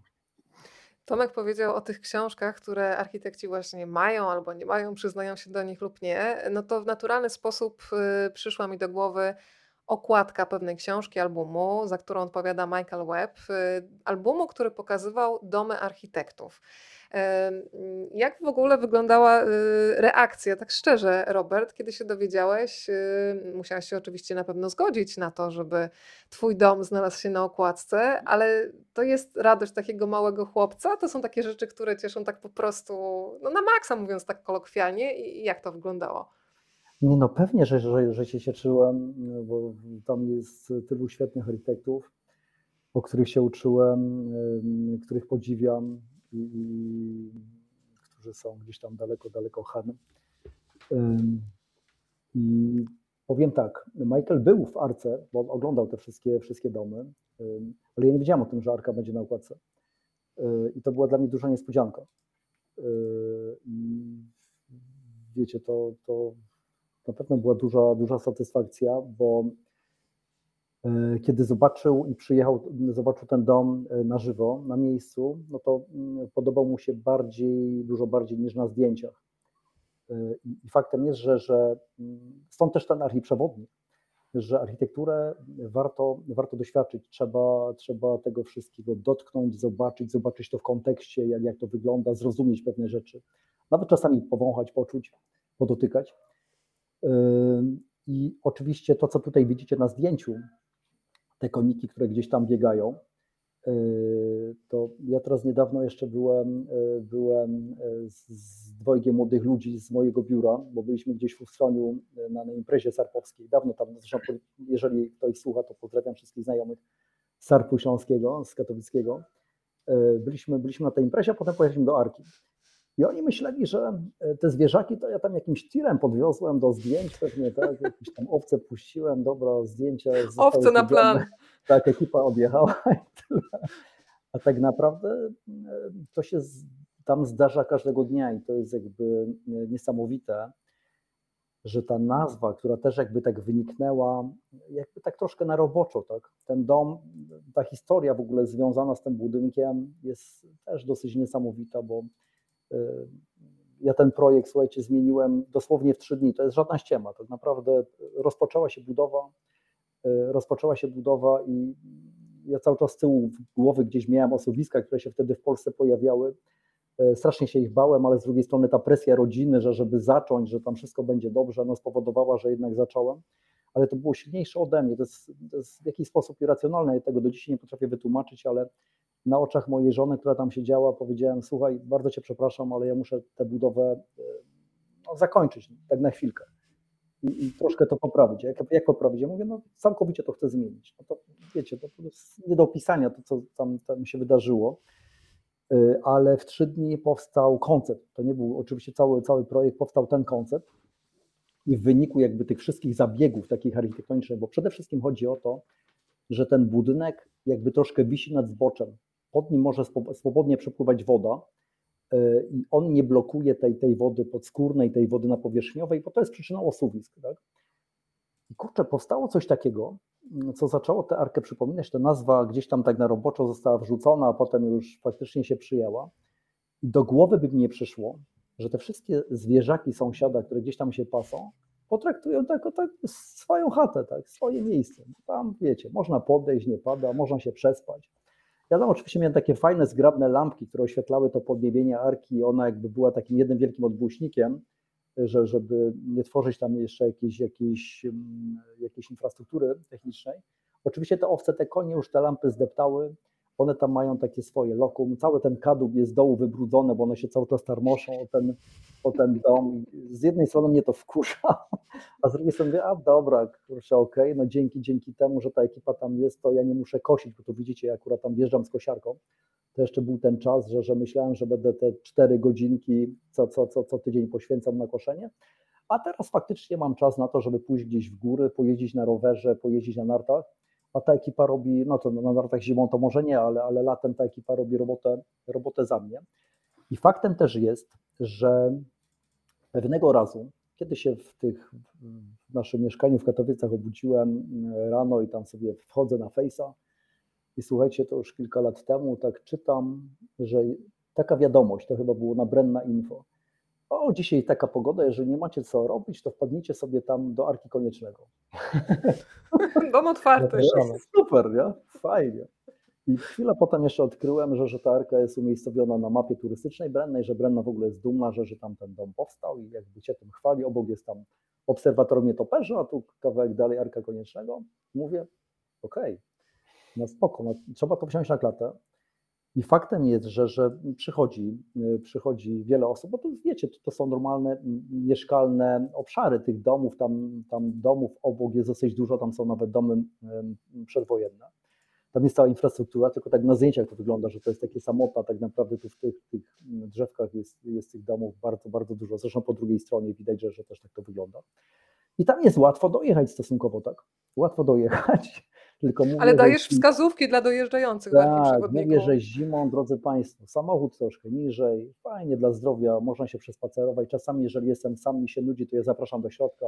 Tomek powiedział o tych książkach, które architekci właśnie mają albo nie mają, przyznają się do nich lub nie. No to w naturalny sposób y, przyszła mi do głowy okładka pewnej książki, albumu, za którą odpowiada Michael Webb, y, albumu, który pokazywał domy architektów. Jak w ogóle wyglądała y, reakcja, tak szczerze, Robert, kiedy się dowiedziałeś? y, Musiałeś się oczywiście na pewno zgodzić na to, żeby Twój dom znalazł się na okładce, ale to jest radość takiego małego chłopca. To są takie rzeczy, które cieszą tak po prostu, no na maksa mówiąc tak kolokwialnie. I jak to wyglądało? Nie no, pewnie, że, że, że się cieszyłem, bo tam jest tylu świetnych architektów, o których się uczyłem, których podziwiam i, i którzy są gdzieś tam daleko, daleko Han. Ym, I powiem tak, Michael był w Arce, bo oglądał te wszystkie, wszystkie domy, ale ja nie wiedziałem o tym, że Arka będzie na okładce. Y, I to była dla mnie duża niespodzianka. Y, I wiecie, to, to na pewno była duża, duża satysfakcja, bo e, kiedy zobaczył i przyjechał, zobaczył ten dom e, na żywo, na miejscu, no to mm, podobał mu się bardziej, dużo bardziej niż na zdjęciach. E, I faktem jest, że, że mm, stąd też ten archiprzewodnik, że architekturę warto, warto doświadczyć, trzeba, trzeba tego wszystkiego dotknąć, zobaczyć, zobaczyć to w kontekście, jak, jak to wygląda, zrozumieć pewne rzeczy, nawet czasami powąchać, poczuć, podotykać. I oczywiście to, co tutaj widzicie na zdjęciu, te koniki, które gdzieś tam biegają, yy, to ja teraz niedawno jeszcze byłem, yy, byłem yy, z, dwojgiem młodych ludzi z mojego biura, bo byliśmy gdzieś w Ustroniu na, na imprezie sarpowskiej. Dawno tam, zresztą jeżeli ktoś słucha, to pozdrawiam wszystkich znajomych Sarpu Śląskiego, z Katowickiego. Byliśmy, byliśmy na tej imprezie, a potem pojechaliśmy do Arki. I oni myśleli, że e, te zwierzaki to ja tam jakimś tirem podwiozłem do zdjęć pewnie, tak, jakieś tam owce puściłem, dobra, zdjęcia. Owce na plan. Tak, ekipa odjechała i tyle. A tak naprawdę e, to się tam zdarza każdego dnia i to jest jakby e, niesamowite, że ta nazwa, która też jakby tak wyniknęła, jakby tak troszkę na roboczo, tak? Ten dom, ta historia w ogóle związana z tym budynkiem jest też dosyć niesamowita, bo ja ten projekt, słuchajcie, zmieniłem dosłownie w trzy dni. To jest żadna ściema. Tak naprawdę rozpoczęła się budowa, y, rozpoczęła się budowa i ja cały czas z tyłu głowy gdzieś miałem osuwiska, które się wtedy w Polsce pojawiały. E, Strasznie się ich bałem, ale z drugiej strony ta presja rodziny, że żeby zacząć, że tam wszystko będzie dobrze, no spowodowała, że jednak zacząłem. Ale to było silniejsze ode mnie. To jest, to jest w jakiś sposób irracjonalne. Ja tego do dzisiaj nie potrafię wytłumaczyć, ale na oczach mojej żony, która tam siedziała, powiedziałem: Słuchaj, bardzo cię przepraszam, ale ja muszę tę budowę e, no, zakończyć, tak na chwilkę. I, i troszkę to poprawić. Jak, jak poprawić? Ja mówię, no całkowicie to chcę zmienić. No to wiecie, to, to jest nie do opisania to, co tam, tam się wydarzyło. Y, ale w trzy dni powstał koncept. To nie był oczywiście cały, cały projekt, powstał ten koncept. I w wyniku jakby tych wszystkich zabiegów takich architektonicznych, bo przede wszystkim chodzi o to, że ten budynek jakby troszkę wisi nad zboczem. Pod nim może swo- swobodnie przepływać woda y, i on nie blokuje tej, tej wody podskórnej, tej wody napowierzchniowej, bo to jest przyczyną osuwisk. Tak? I kurczę, powstało coś takiego, mm, co zaczęło tę arkę przypominać. Ta nazwa gdzieś tam tak na roboczo została wrzucona, a potem już faktycznie się przyjęła. I do głowy by mi nie przyszło, że te wszystkie zwierzaki sąsiada, które gdzieś tam się pasą, potraktują to jako tak swoją chatę, tak, swoje miejsce. Tam, wiecie, można podejść, nie pada, można się przespać. Ja tam oczywiście miałem takie fajne, zgrabne lampki, które oświetlały to podniebienie arki i ona jakby była takim jednym wielkim odbłyśnikiem, że, żeby nie tworzyć tam jeszcze jakiejś, jakiejś, mm, jakiejś infrastruktury technicznej. Oczywiście te owce, te konie już te lampy zdeptały, one tam mają takie swoje lokum, cały ten kadłub jest z dołu wybrudzony, bo one się cały czas tarmoszą o ten, o ten dom. Z jednej strony mnie to wkurza, a z drugiej strony mówię, a dobra, kurczę, okej, no dzięki, dzięki temu, że ta ekipa tam jest, to ja nie muszę kosić, bo tu widzicie, ja akurat tam wjeżdżam z kosiarką, to jeszcze był ten czas, że, że myślałem, że będę te cztery godzinki co, co, co, co tydzień poświęcam na koszenie, a teraz faktycznie mam czas na to, żeby pójść gdzieś w góry, pojeździć na rowerze, pojeździć na nartach, a ta ekipa robi, no to na nartach zimą to może nie, ale, ale latem ta ekipa robi robotę, robotę za mnie. I faktem też jest, że pewnego razu, kiedy się w tych w naszym mieszkaniu w Katowicach obudziłem rano i tam sobie wchodzę na Face'a i słuchajcie, to już kilka lat temu tak czytam, że taka wiadomość, to chyba było na Brenna Info. O, dzisiaj taka pogoda, jeżeli nie macie co robić, to wpadnijcie sobie tam do Arki Koniecznego. Dom otwarty. Super, nie? Fajnie. I chwilę potem jeszcze odkryłem, że, że ta arka jest umiejscowiona na mapie turystycznej Brennej, że Brenna w ogóle jest dumna, że, że tam ten dom powstał i jakby cię tym chwali. Obok jest tam obserwatorium nietoperzy, a tu kawałek dalej Arka Koniecznego. Mówię, okej, no spoko, no, trzeba to wziąć na klatę. I faktem jest, że, że przychodzi, y, przychodzi wiele osób, bo to wiecie, to, to są normalne mieszkalne obszary tych domów, tam, tam domów obok jest dosyć dużo, tam są nawet domy przedwojenne. Tam jest cała infrastruktura, tylko tak na zdjęciach to wygląda, że to jest takie samotna, tak naprawdę tu w tych, tych drzewkach jest, jest tych domów bardzo, bardzo dużo. Zresztą po drugiej stronie widać, że, że też tak to wygląda. I tam jest łatwo dojechać stosunkowo, tak? Łatwo dojechać, tylko mówię, Ale że- dajesz wskazówki dla dojeżdżających tak, mówię, że zimą, drodzy Państwo, samochód troszkę niżej, fajnie dla zdrowia, można się przespacerować. Czasami, jeżeli jestem sam, mi się nudzi, to ja zapraszam do środka,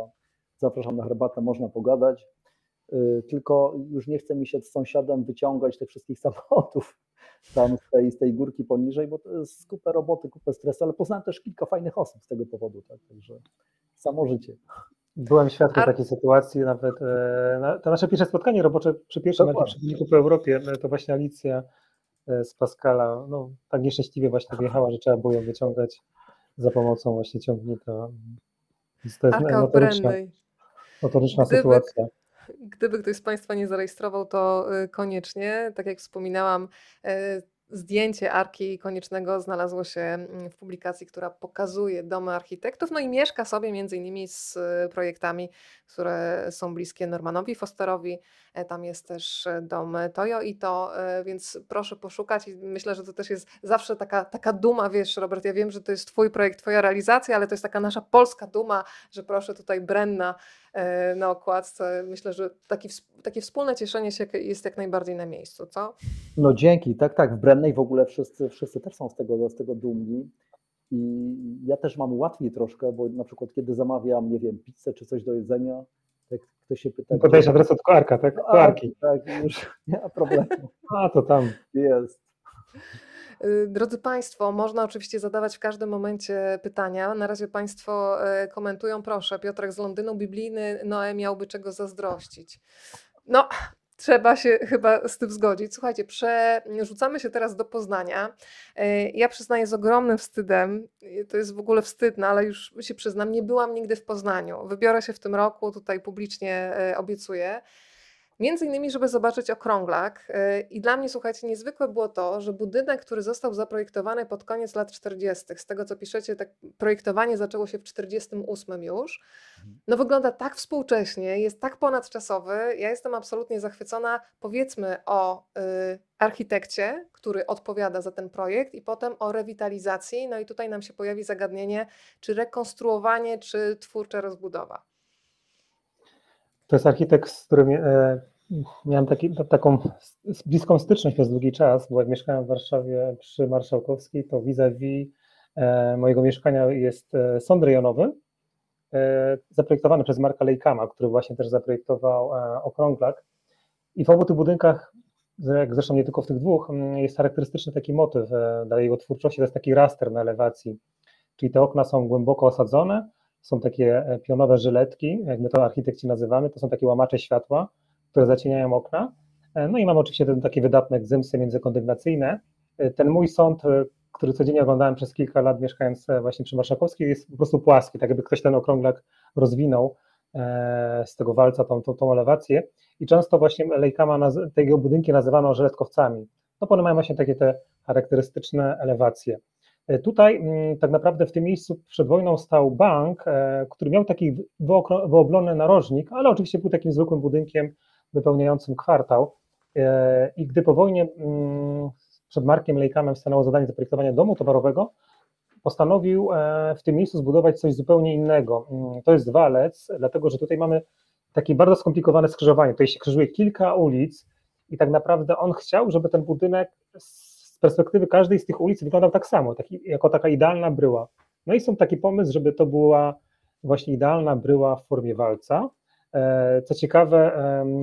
zapraszam na herbatę, można pogadać. Yy, Tylko już nie chce mi się z sąsiadem wyciągać tych wszystkich samochodów tam z tej, z tej górki poniżej, bo to jest kupę roboty, kupę stresu, ale poznałem też kilka fajnych osób z tego powodu, tak? Także samo życie. Byłem świadkiem A- takiej sytuacji, nawet e, na, to nasze pierwsze spotkanie robocze przy pierwszym Przewodniku po Europie, e, to właśnie Alicja e, z Pascala, no tak nieszczęśliwie właśnie wjechała, że trzeba było ją wyciągać za pomocą właśnie ciągnika. Więc to jest Arka notoryczna, notoryczna Gdyby- sytuacja. Gdyby ktoś z Państwa nie zarejestrował, to y, koniecznie, tak jak wspominałam, y, zdjęcie Arki Koniecznego znalazło się mm, w publikacji, która pokazuje domy architektów, no i mieszka sobie między innymi z y, projektami, które są bliskie Normanowi Fosterowi, tam jest też e, dom Toyo i to, e, więc proszę poszukać myślę, że to też jest zawsze taka, taka duma, wiesz Robert, ja wiem, że to jest twój projekt, twoja realizacja, ale to jest taka nasza polska duma, że proszę tutaj Brenna e, na okładce. Myślę, że taki, takie wspólne cieszenie się jest jak najbardziej na miejscu, co? No dzięki, tak, tak. W Brennej w ogóle wszyscy, wszyscy też są z tego, z tego dumni. I ja też mam łatwiej troszkę, bo na przykład kiedy zamawiam, nie wiem, pizzę czy coś do jedzenia, tak ktoś się pyta. Podajesz adres od koarka, tak? No, Koarki. Tak, już nie ma problemu. A, to tam. Jest. Y, Drodzy Państwo, można oczywiście zadawać w każdym momencie pytania. Na razie Państwo e, komentują, proszę. Piotrek z Londynu, biblijny Noe miałby czego zazdrościć. No, trzeba się chyba z tym zgodzić. Słuchajcie, przerzucamy się teraz do Poznania. E, Ja przyznaję z ogromnym wstydem, y, to jest w ogóle wstydne, ale już się przyznam, nie byłam nigdy w Poznaniu. Wybiorę się w tym roku, tutaj publicznie e, obiecuję. Między innymi, żeby zobaczyć okrąglak. Yy, I dla mnie, słuchajcie, niezwykłe było to, że budynek, który został zaprojektowany pod koniec lat 40., z tego co piszecie, tak projektowanie zaczęło się w 48 już, no wygląda tak współcześnie, jest tak ponadczasowy. Ja jestem absolutnie zachwycona. Powiedzmy o y, architekcie, który odpowiada za ten projekt, i potem o rewitalizacji. No i tutaj nam się pojawi zagadnienie, czy rekonstruowanie, czy twórcza rozbudowa. To jest architekt, z którym e, miałem taki, ta- taką bliską styczność przez długi czas, bo jak mieszkałem w Warszawie przy Marszałkowskiej, to vis-a-vis e, mojego mieszkania jest e, sąd rejonowy, e, zaprojektowany przez Marka Lejkama, który właśnie też zaprojektował e, okrąglak. I w obu tych budynkach, jak zresztą nie tylko w tych dwóch, jest charakterystyczny taki motyw e, dla jego twórczości, to jest taki raster na elewacji, czyli te okna są głęboko osadzone, są takie e, pionowe żyletki, jak my to architekci nazywamy, to są takie łamacze światła, które zacieniają okna. E, No i mamy oczywiście ten takie wydatne gzymsy międzykondygnacyjne. E, Ten mój sąd, który codziennie oglądałem przez kilka lat mieszkając właśnie przy Marszałkowskiej, jest po prostu płaski, tak jakby ktoś ten okrąglak rozwinął z tego walca tą, tą, tą elewację i często właśnie Lejkama naz- te jego budynki nazywano żeletkowcami, no bo one mają właśnie takie te charakterystyczne elewacje. E, Tutaj mm, tak naprawdę w tym miejscu przed wojną stał bank, e, który miał taki wyoblony narożnik, ale oczywiście był takim zwykłym budynkiem wypełniającym kwartał. E, I gdy po wojnie mm, przed Markiem Lejkamem stanęło zadanie zaprojektowania domu towarowego, postanowił w tym miejscu zbudować coś zupełnie innego. Mm, To jest walec, dlatego że tutaj mamy takie bardzo skomplikowane skrzyżowanie. Tutaj się krzyżuje kilka ulic i tak naprawdę on chciał, żeby ten budynek perspektywy każdej z tych ulic wyglądał tak samo, taki, jako taka idealna bryła. No i są taki pomysł, żeby to była właśnie idealna bryła w formie walca. E, Co ciekawe,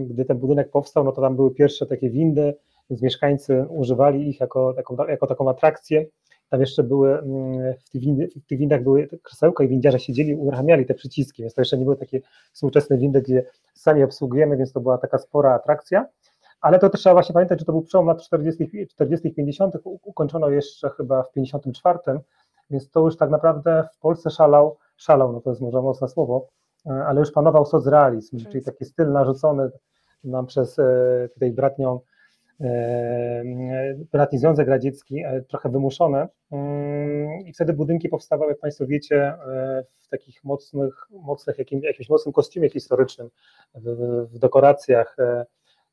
gdy ten budynek powstał, no to tam były pierwsze takie windy, więc mieszkańcy używali ich jako, jako, jako taką atrakcję. Tam jeszcze były, mm, w tych, windy, w tych windach były krzesełka i windziarze siedzieli, uruchamiali te przyciski, więc to jeszcze nie były takie współczesne windy, gdzie sami obsługujemy, więc to była taka spora atrakcja. Ale to też trzeba właśnie pamiętać, że to był przełom lat 40., 40 50., u- ukończono jeszcze chyba w 54, więc to już tak naprawdę w Polsce szalał, szalał, no to jest może mocne słowo, e, ale już panował socrealizm, czyli Często. taki styl narzucony nam przez e, tutaj bratnią, e, bratni Związek Radziecki, trochę wymuszone. Mm, I wtedy budynki powstawały, jak Państwo wiecie, w takich mocnych, mocnych jakim, jakimś mocnym kostiumie historycznym, w, w dekoracjach.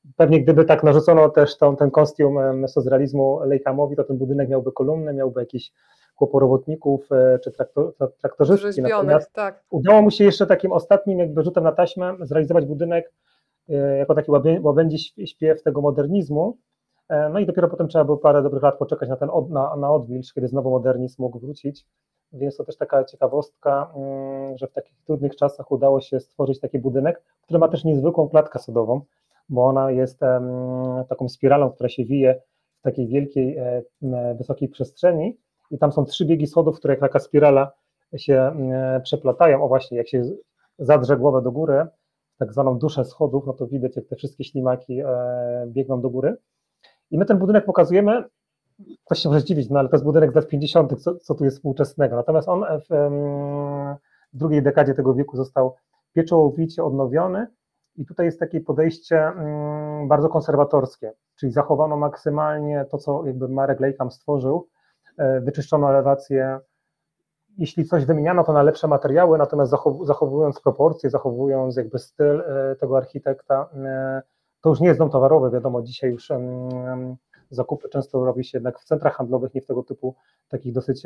E, Pewnie gdyby tak narzucono też tą, ten kostium em, socrealizmu Lejkamowi, to ten budynek miałby kolumny, miałby jakiś chłoporobotników e, czy traktor, traktorzystki. Natomiast tak. udało mu się jeszcze takim ostatnim jakby rzutem na taśmę zrealizować budynek e, jako taki łabę- łabędzi śp- śpiew tego modernizmu. E, No i dopiero potem trzeba było parę dobrych lat poczekać na ten od, na, na odwilż, kiedy znowu modernizm mógł wrócić. Więc to też taka ciekawostka, mm, że w takich trudnych czasach udało się stworzyć taki budynek, który ma też niezwykłą klatkę sodową, bo ona jest taką spiralą, która się wije w takiej wielkiej, e, wysokiej przestrzeni i tam są trzy biegi schodów, które jak taka spirala się przeplatają. O właśnie, jak się zadrze głowę do góry, tak zwaną duszę schodów, no to widać, jak te wszystkie ślimaki e, biegną do góry. I my ten budynek pokazujemy, ktoś się może zdziwić, no ale to jest budynek z lat 50., co, co tu jest współczesnego. Natomiast on w, w drugiej dekadzie tego wieku został pieczołowicie odnowiony i tutaj jest takie podejście mm, bardzo konserwatorskie, czyli zachowano maksymalnie to, co jakby Marek Lejkam stworzył, e, wyczyszczono elewację, jeśli coś wymieniano, to na lepsze materiały, natomiast zachow- zachowując proporcje, zachowując jakby styl e, tego architekta, e, To już nie jest dom towarowy, wiadomo, dzisiaj już zakupy często robi się jednak w centrach handlowych, nie w tego typu takich dosyć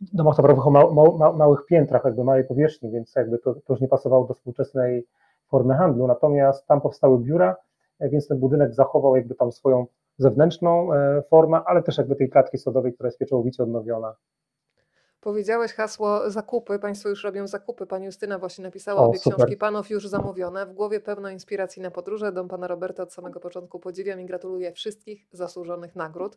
domach towarowych o ma, ma, małych piętrach, jakby małej powierzchni, więc jakby to, to już nie pasowało do współczesnej formy handlu. Natomiast tam powstały biura, więc ten budynek zachował jakby tam swoją zewnętrzną formę, ale też jakby tej klatki sodowej, która jest pieczołowicie odnowiona. Powiedziałeś hasło zakupy, Państwo już robią zakupy. Pani Justyna właśnie napisała O, obie super. książki Panów już zamówione. W głowie pełno inspiracji na podróże. Dom Pana Roberta od samego początku podziwiam i gratuluję wszystkich zasłużonych nagród.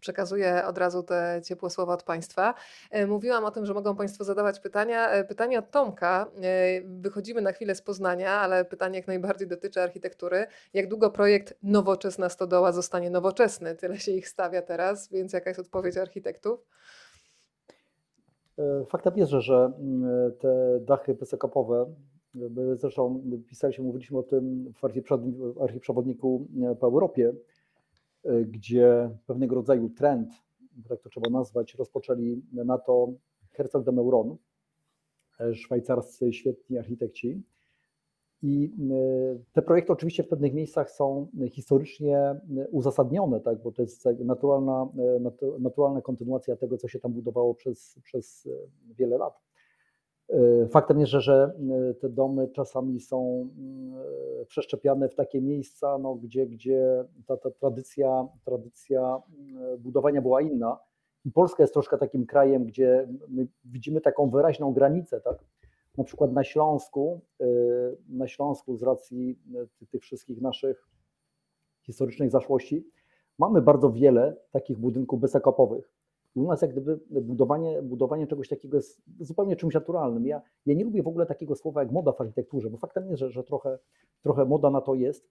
Przekazuję od razu te ciepłe słowa od Państwa. E, Mówiłam o tym, że mogą Państwo zadawać pytania. E, Pytanie od Tomka. E, Wychodzimy na chwilę z Poznania, ale pytanie jak najbardziej dotyczy architektury. Jak długo projekt Nowoczesna Stodoła zostanie nowoczesny? Tyle się ich stawia teraz, więc jaka jest odpowiedź architektów? Faktem jest, że, mm, te dachy wysokopowe, my zresztą pisaliśmy, mówiliśmy o tym w e, po Europie, e, gdzie pewnego rodzaju trend, tak to trzeba nazwać, rozpoczęli na to Herzog de Meuron, e, szwajcarscy świetni architekci. I e, te projekty oczywiście w pewnych miejscach są historycznie e, uzasadnione, tak, bo to jest naturalna, e, natu- naturalna kontynuacja tego, co się tam budowało przez, przez wiele lat. Faktem jest, że, że te domy czasami są przeszczepiane w takie miejsca, no, gdzie, gdzie ta, ta tradycja, tradycja budowania była inna. I Polska jest troszkę takim krajem, gdzie my widzimy taką wyraźną granicę, tak? Na przykład na Śląsku, y, na Śląsku z racji y, ty- tych wszystkich naszych historycznych zaszłości, mamy bardzo wiele takich budynków bezakopowych. U nas jak gdyby budowanie, budowanie czegoś takiego jest zupełnie czymś naturalnym. Ja, ja nie lubię w ogóle takiego słowa jak moda w architekturze, bo faktem jest, że, że trochę, trochę moda na to jest,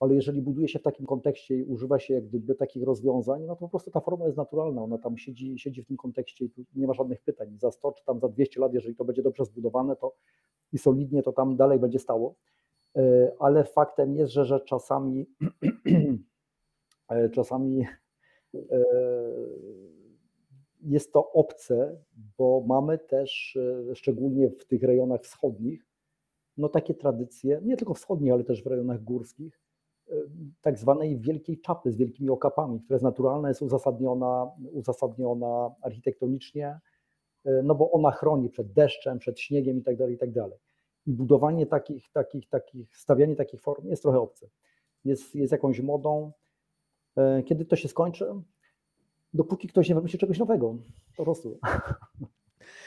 ale jeżeli buduje się w takim kontekście i używa się jak gdyby takich rozwiązań, no to po prostu ta forma jest naturalna, ona tam siedzi, siedzi w tym kontekście i tu nie ma żadnych pytań. Za 100 czy tam za 200 lat, jeżeli to będzie dobrze zbudowane to i solidnie, to tam dalej będzie stało. E, Ale faktem jest, że, że czasami e, czasami e, jest to obce, bo mamy też, szczególnie w tych rejonach wschodnich, no takie tradycje, nie tylko wschodnich, ale też w rejonach górskich, tak zwanej wielkiej czapy z wielkimi okapami, która jest naturalna, jest uzasadniona, uzasadniona architektonicznie, e, no bo ona chroni przed deszczem, przed śniegiem i tak dalej, i tak. I budowanie takich, takich, takich, stawianie takich form jest trochę obce. Jest, jest jakąś modą. E, Kiedy to się skończy? Dopóki ktoś nie wymyśli czegoś nowego. Po prostu.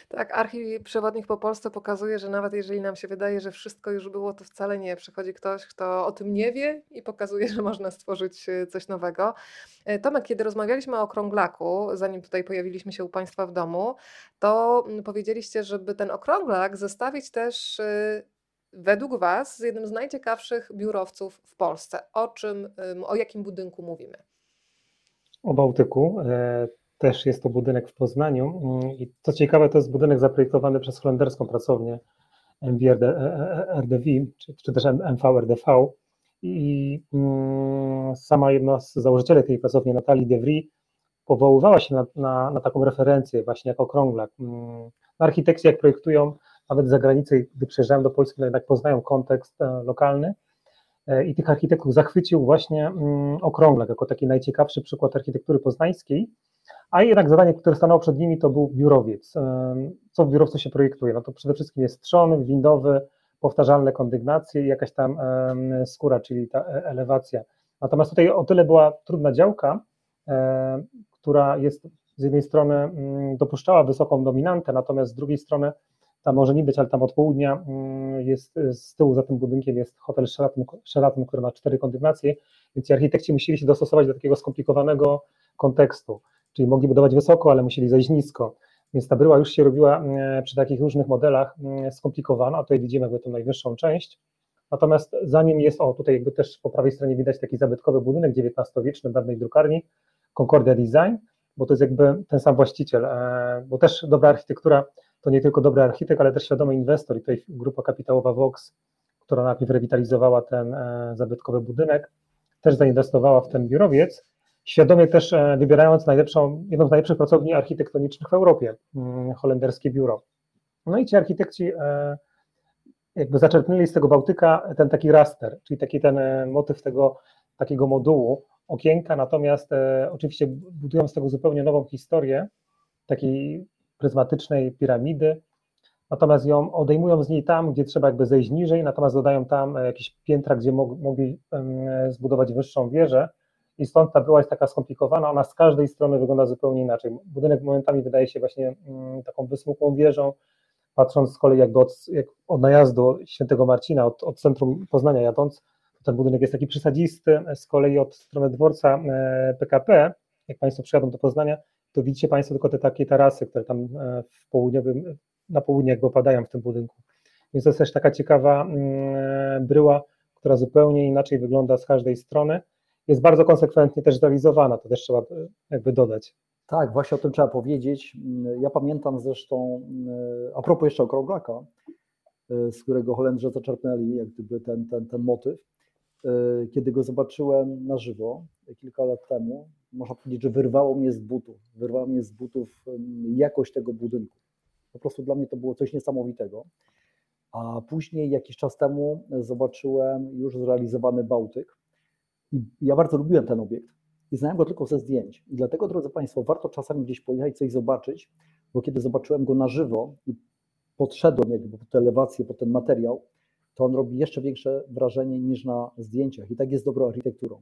Tak, archiprzewodnik po Polsce pokazuje, że nawet jeżeli nam się wydaje, że wszystko już było, to wcale nie. Przychodzi ktoś, kto o tym nie wie i pokazuje, że można stworzyć e, coś nowego. E, Tomek, kiedy rozmawialiśmy o okrąglaku, zanim tutaj pojawiliśmy się u Państwa w domu, to mm, powiedzieliście, żeby ten okrąglak zestawić też e, według Was z jednym z najciekawszych biurowców w Polsce. O czym, ym, o jakim budynku mówimy? o Bałtyku. E, Też jest to budynek w Poznaniu. Mm, I co ciekawe, to jest budynek zaprojektowany przez holenderską pracownię MVRDV, czy, czy też MVRDV. I mm, sama jedna z założycieli tej pracowni, Natalie De Vries, powoływała się na, na, na taką referencję właśnie jako okrąglak. Mm, Architekci jak projektują, nawet za granicę, gdy przyjeżdżają do Polski, to jednak poznają kontekst e, lokalny. E, I tych architektów zachwycił właśnie okrąglak jako taki najciekawszy przykład architektury poznańskiej. A jednak zadanie, które stanęło przed nimi, to był biurowiec. Co w biurowcu się projektuje? No to przede wszystkim jest trzon windowy, powtarzalne kondygnacje i jakaś tam skóra, czyli ta e- elewacja. Natomiast tutaj o tyle była trudna działka, e, która jest z jednej strony mm, dopuszczała wysoką dominantę, natomiast z drugiej strony tam może nie być, ale tam od południa mm, jest y, z tyłu za tym budynkiem jest hotel Sheraton, Sheraton który ma cztery kondygnacje, więc ci architekci musieli się dostosować do takiego skomplikowanego kontekstu, czyli mogli budować wysoko, ale musieli zejść nisko, więc ta bryła już się robiła mm, przy takich różnych modelach mm, skomplikowana, tutaj widzimy jakby tą najwyższą część, natomiast za nim jest, o tutaj jakby też po prawej stronie widać taki zabytkowy budynek XIX-wieczny dawnej drukarni, Concordia Design, bo to jest jakby ten sam właściciel, e, bo też dobra architektura to nie tylko dobry architekt, ale też świadomy inwestor. I tutaj grupa kapitałowa Vox, która najpierw rewitalizowała ten e, zabytkowy budynek, też zainwestowała w ten biurowiec, świadomie też e, wybierając najlepszą, jedną z najlepszych pracowni architektonicznych w Europie, mm, holenderskie biuro. No i ci architekci e, jakby zaczerpnęli z tego Bałtyka ten taki raster, czyli taki ten e, motyw tego takiego modułu, okienka, natomiast oczywiście budują z tego zupełnie nową historię, takiej pryzmatycznej piramidy, natomiast ją odejmują z niej tam, gdzie trzeba jakby zejść niżej, natomiast dodają tam jakieś piętra, gdzie mog, mogli zbudować wyższą wieżę i stąd ta bryła jest taka skomplikowana, ona z każdej strony wygląda zupełnie inaczej. Budynek momentami wydaje się właśnie mm, taką wysmukłą wieżą, patrząc z kolei jakby od, jak od najazdu świętego Marcina, od, od centrum Poznania jadąc, ten budynek jest taki przysadzisty, z kolei od strony dworca PKP, jak Państwo przyjadą do Poznania, to widzicie Państwo tylko te takie tarasy, które tam e, w południowym, na południe jakby opadają w tym budynku. Więc to jest też taka ciekawa mm, bryła, która zupełnie inaczej wygląda z każdej strony. Jest bardzo konsekwentnie też zrealizowana, to też trzeba e, jakby dodać. Tak, właśnie o tym trzeba powiedzieć. Ja pamiętam zresztą, e, a propos jeszcze okrąglaka, z którego Holendrzy zaczerpnęli jak gdyby ten, ten, ten motyw, kiedy go zobaczyłem na żywo kilka lat temu, można powiedzieć, że wyrwało mnie z butów. Wyrwało mnie z butów jakość tego budynku. Po prostu dla mnie to było coś niesamowitego. A później, jakiś czas temu, zobaczyłem już zrealizowany Bałtyk. I ja bardzo lubiłem ten obiekt i znałem go tylko ze zdjęć. I dlatego, drodzy Państwo, warto czasami gdzieś pojechać, coś zobaczyć, bo kiedy zobaczyłem go na żywo i podszedłem jakby po tę elewację, po ten materiał, to on robi jeszcze większe wrażenie niż na zdjęciach. I tak jest dobrą architekturą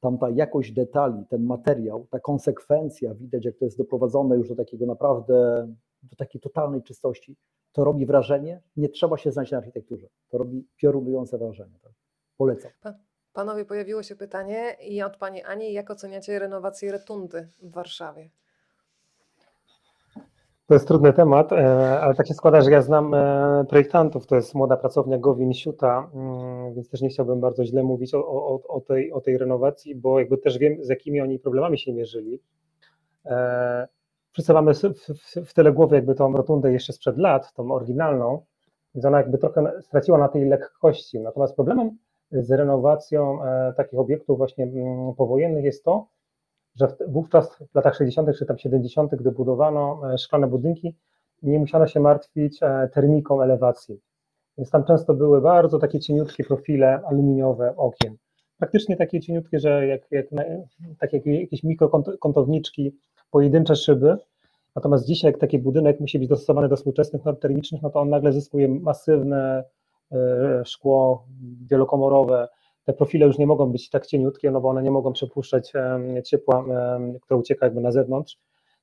tam ta jakość detali, ten materiał, ta konsekwencja, widać jak to jest doprowadzone już do takiego naprawdę, do takiej totalnej czystości, to robi wrażenie, nie trzeba się znać na architekturze, to robi piorunujące wrażenie. Tak? Polecam. Panowie, pojawiło się pytanie i od Pani Ani, jak oceniacie renowację Retundy w Warszawie? To jest trudny temat, e, ale tak się składa, że ja znam e, projektantów, to jest młoda pracownia Gowin Siuta, mm, więc też nie chciałbym bardzo źle mówić o, o, o, tej, o tej renowacji, bo jakby też wiem, z jakimi oni problemami się mierzyli. E, wszyscy mamy w, w, w tyle głowy jakby tą rotundę jeszcze sprzed lat, tą oryginalną, więc ona jakby trochę straciła na tej lekkości. Natomiast problemem z renowacją takich obiektów właśnie mm, powojennych jest to, że wówczas w latach 60. czy tam 70., gdy budowano e, szklane budynki, nie musiano się martwić e, termiką elewacji. Więc tam często były bardzo takie cieniutkie profile aluminiowe okien. Praktycznie takie cieniutkie, że jak, jak, tak jak jakieś mikrokątowniczki, pojedyncze szyby. Natomiast dzisiaj, jak taki budynek musi być dostosowany do współczesnych norm termicznych, no to on nagle zyskuje masywne e, szkło wielokomorowe, te profile już nie mogą być tak cieniutkie, no bo one nie mogą przepuszczać ciepła, które ucieka jakby na zewnątrz,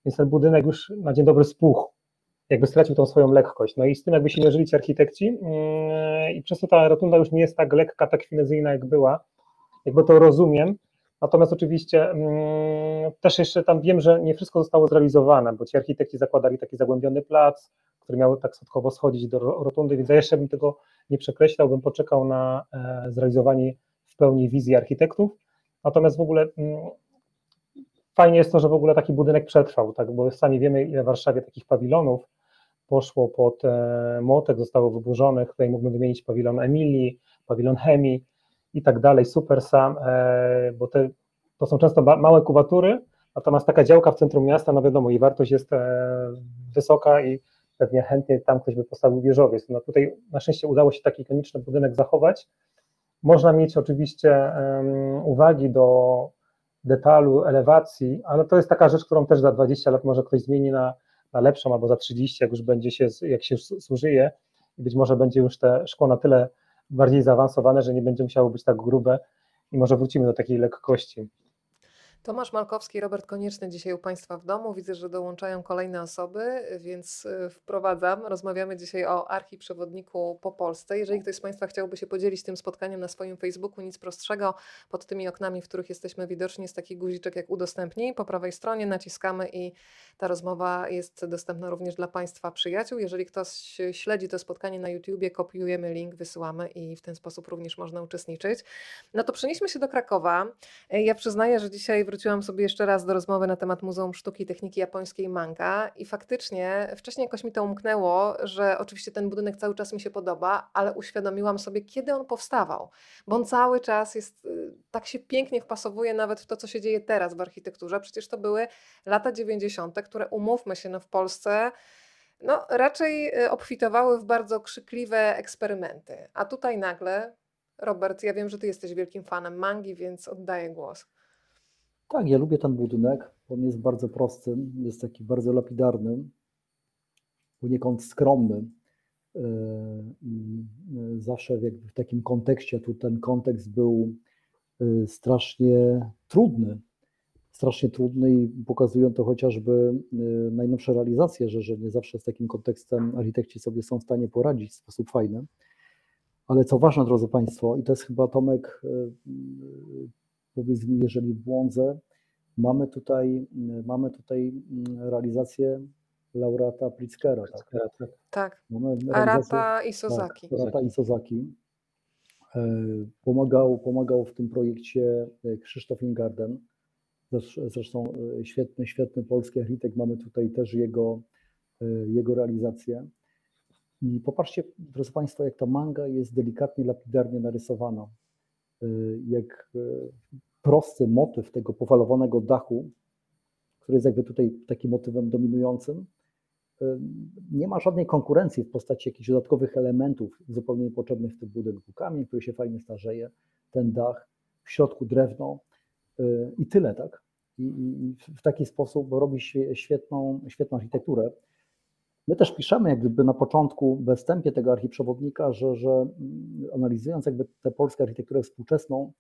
więc ten budynek już na dzień dobry spuchł, jakby stracił tą swoją lekkość. No i z tym jakby się mierzyli ci architekci mm, i przez to ta rotunda już nie jest tak lekka, tak finezyjna jak była, jakby to rozumiem, Natomiast oczywiście mm, też jeszcze tam wiem, że nie wszystko zostało zrealizowane, bo ci architekci zakładali taki zagłębiony plac, który miał tak schodkowo schodzić do rotundy, więc ja jeszcze bym tego nie przekreślał, bym poczekał na e, zrealizowanie w pełni wizji architektów. Natomiast w ogóle mm, fajnie jest to, że w ogóle taki budynek przetrwał, tak, bo sami wiemy, ile w Warszawie takich pawilonów poszło pod e, młotek, zostało wyburzonych. Tutaj mógłbym wymienić pawilon Emilii, pawilon Chemii i tak dalej, super sam, e, bo te, to są często małe kubatury, natomiast taka działka w centrum miasta, no wiadomo, jej wartość jest e, wysoka i pewnie chętnie tam ktoś by postawił wieżowiec. No tutaj na szczęście udało się taki ikoniczny budynek zachować, można mieć oczywiście uwagi do detalu, elewacji, ale to jest taka rzecz, którą też za 20 lat może ktoś zmieni na, na lepszą, albo za 30, jak już będzie się, jak się zużyje i być może będzie już te szkło na tyle bardziej zaawansowane, że nie będzie musiało być tak grube i może wrócimy do takiej lekkości. Tomasz Malkowski, Robert Konieczny dzisiaj u Państwa w domu. Widzę, że dołączają kolejne osoby, więc y, wprowadzam. Rozmawiamy dzisiaj o archiprzewodniku po Polsce. Jeżeli ktoś z Państwa chciałby się podzielić tym spotkaniem na swoim Facebooku, nic prostszego, pod tymi oknami, w których jesteśmy widoczni, jest taki guziczek jak udostępnij. Po prawej stronie naciskamy i ta rozmowa jest dostępna również dla Państwa przyjaciół. Jeżeli ktoś śledzi to spotkanie na YouTubie, kopiujemy link, wysyłamy i w ten sposób również można uczestniczyć. No to przenieśmy się do Krakowa. Ja przyznaję, że dzisiaj wróciłam sobie jeszcze raz do rozmowy na temat Muzeum Sztuki i Techniki Japońskiej Manga i faktycznie wcześniej jakoś mi to umknęło, że oczywiście ten budynek cały czas mi się podoba, ale uświadomiłam sobie, kiedy on powstawał, bo on cały czas jest, y, tak się pięknie wpasowuje nawet w to, co się dzieje teraz w architekturze. Przecież to były lata 90., które umówmy się, no w Polsce no, raczej y, obfitowały w bardzo krzykliwe eksperymenty. A tutaj nagle, Robert, ja wiem, że ty jesteś wielkim fanem mangi, więc oddaję głos. Tak, ja lubię ten budynek. On jest bardzo prosty, jest taki bardzo lapidarny, poniekąd skromny. I yy, zawsze w takim kontekście, tu ten kontekst był yy, strasznie trudny, strasznie trudny i pokazują to chociażby najnowsze realizacje, że, że nie zawsze z takim kontekstem architekci sobie są w stanie poradzić w sposób fajny. Ale co ważne, drodzy Państwo, i to jest chyba Tomek, powiedz mi, jeżeli błądzę, mamy tutaj, mamy tutaj realizację laureata Pritzkera. Tak. tak. Arata i Sozaki. Tak, Arata i Sozaki. E, pomagał, pomagał w tym projekcie e, Krzysztof Ingarden. Zresztą e, świetny, świetny polski architekt. Mamy tutaj też jego, jego realizację. I popatrzcie, drodzy Państwo, jak ta manga jest delikatnie, lapidarnie narysowana. Jak prosty motyw tego powalowanego dachu, który jest jakby tutaj takim motywem dominującym, nie ma żadnej konkurencji w postaci jakichś dodatkowych elementów zupełnie niepotrzebnych w tym budynku. Kamień, który się fajnie starzeje, ten dach, w środku drewno y, i tyle, tak? I, w taki sposób robi świetną, świetną architekturę. My też piszemy jak gdyby na początku, we wstępie tego archiprzewodnika, że, że mm, analizując jakby tę polską architekturę współczesną,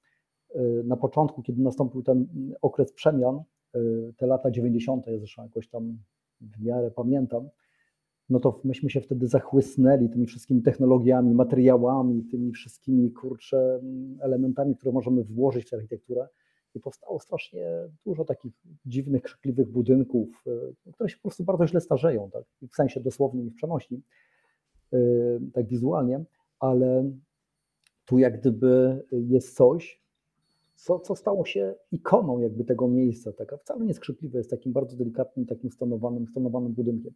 y, na początku, kiedy nastąpił ten okres przemian, y, te lata 90., ja zresztą jakoś tam w miarę pamiętam, no to myśmy się wtedy zachłysnęli tymi wszystkimi technologiami, materiałami, tymi wszystkimi kurcze elementami, które możemy włożyć w architekturę. I powstało strasznie dużo takich dziwnych, krzykliwych budynków, e, które się po prostu bardzo źle starzeją, tak? w sensie dosłownym i w przenośni, e, tak wizualnie, ale tu jak gdyby jest coś, co, co stało się ikoną jakby tego miejsca. Taka wcale nie skrzypliwe, jest takim bardzo delikatnym, takim stonowanym, stonowanym budynkiem.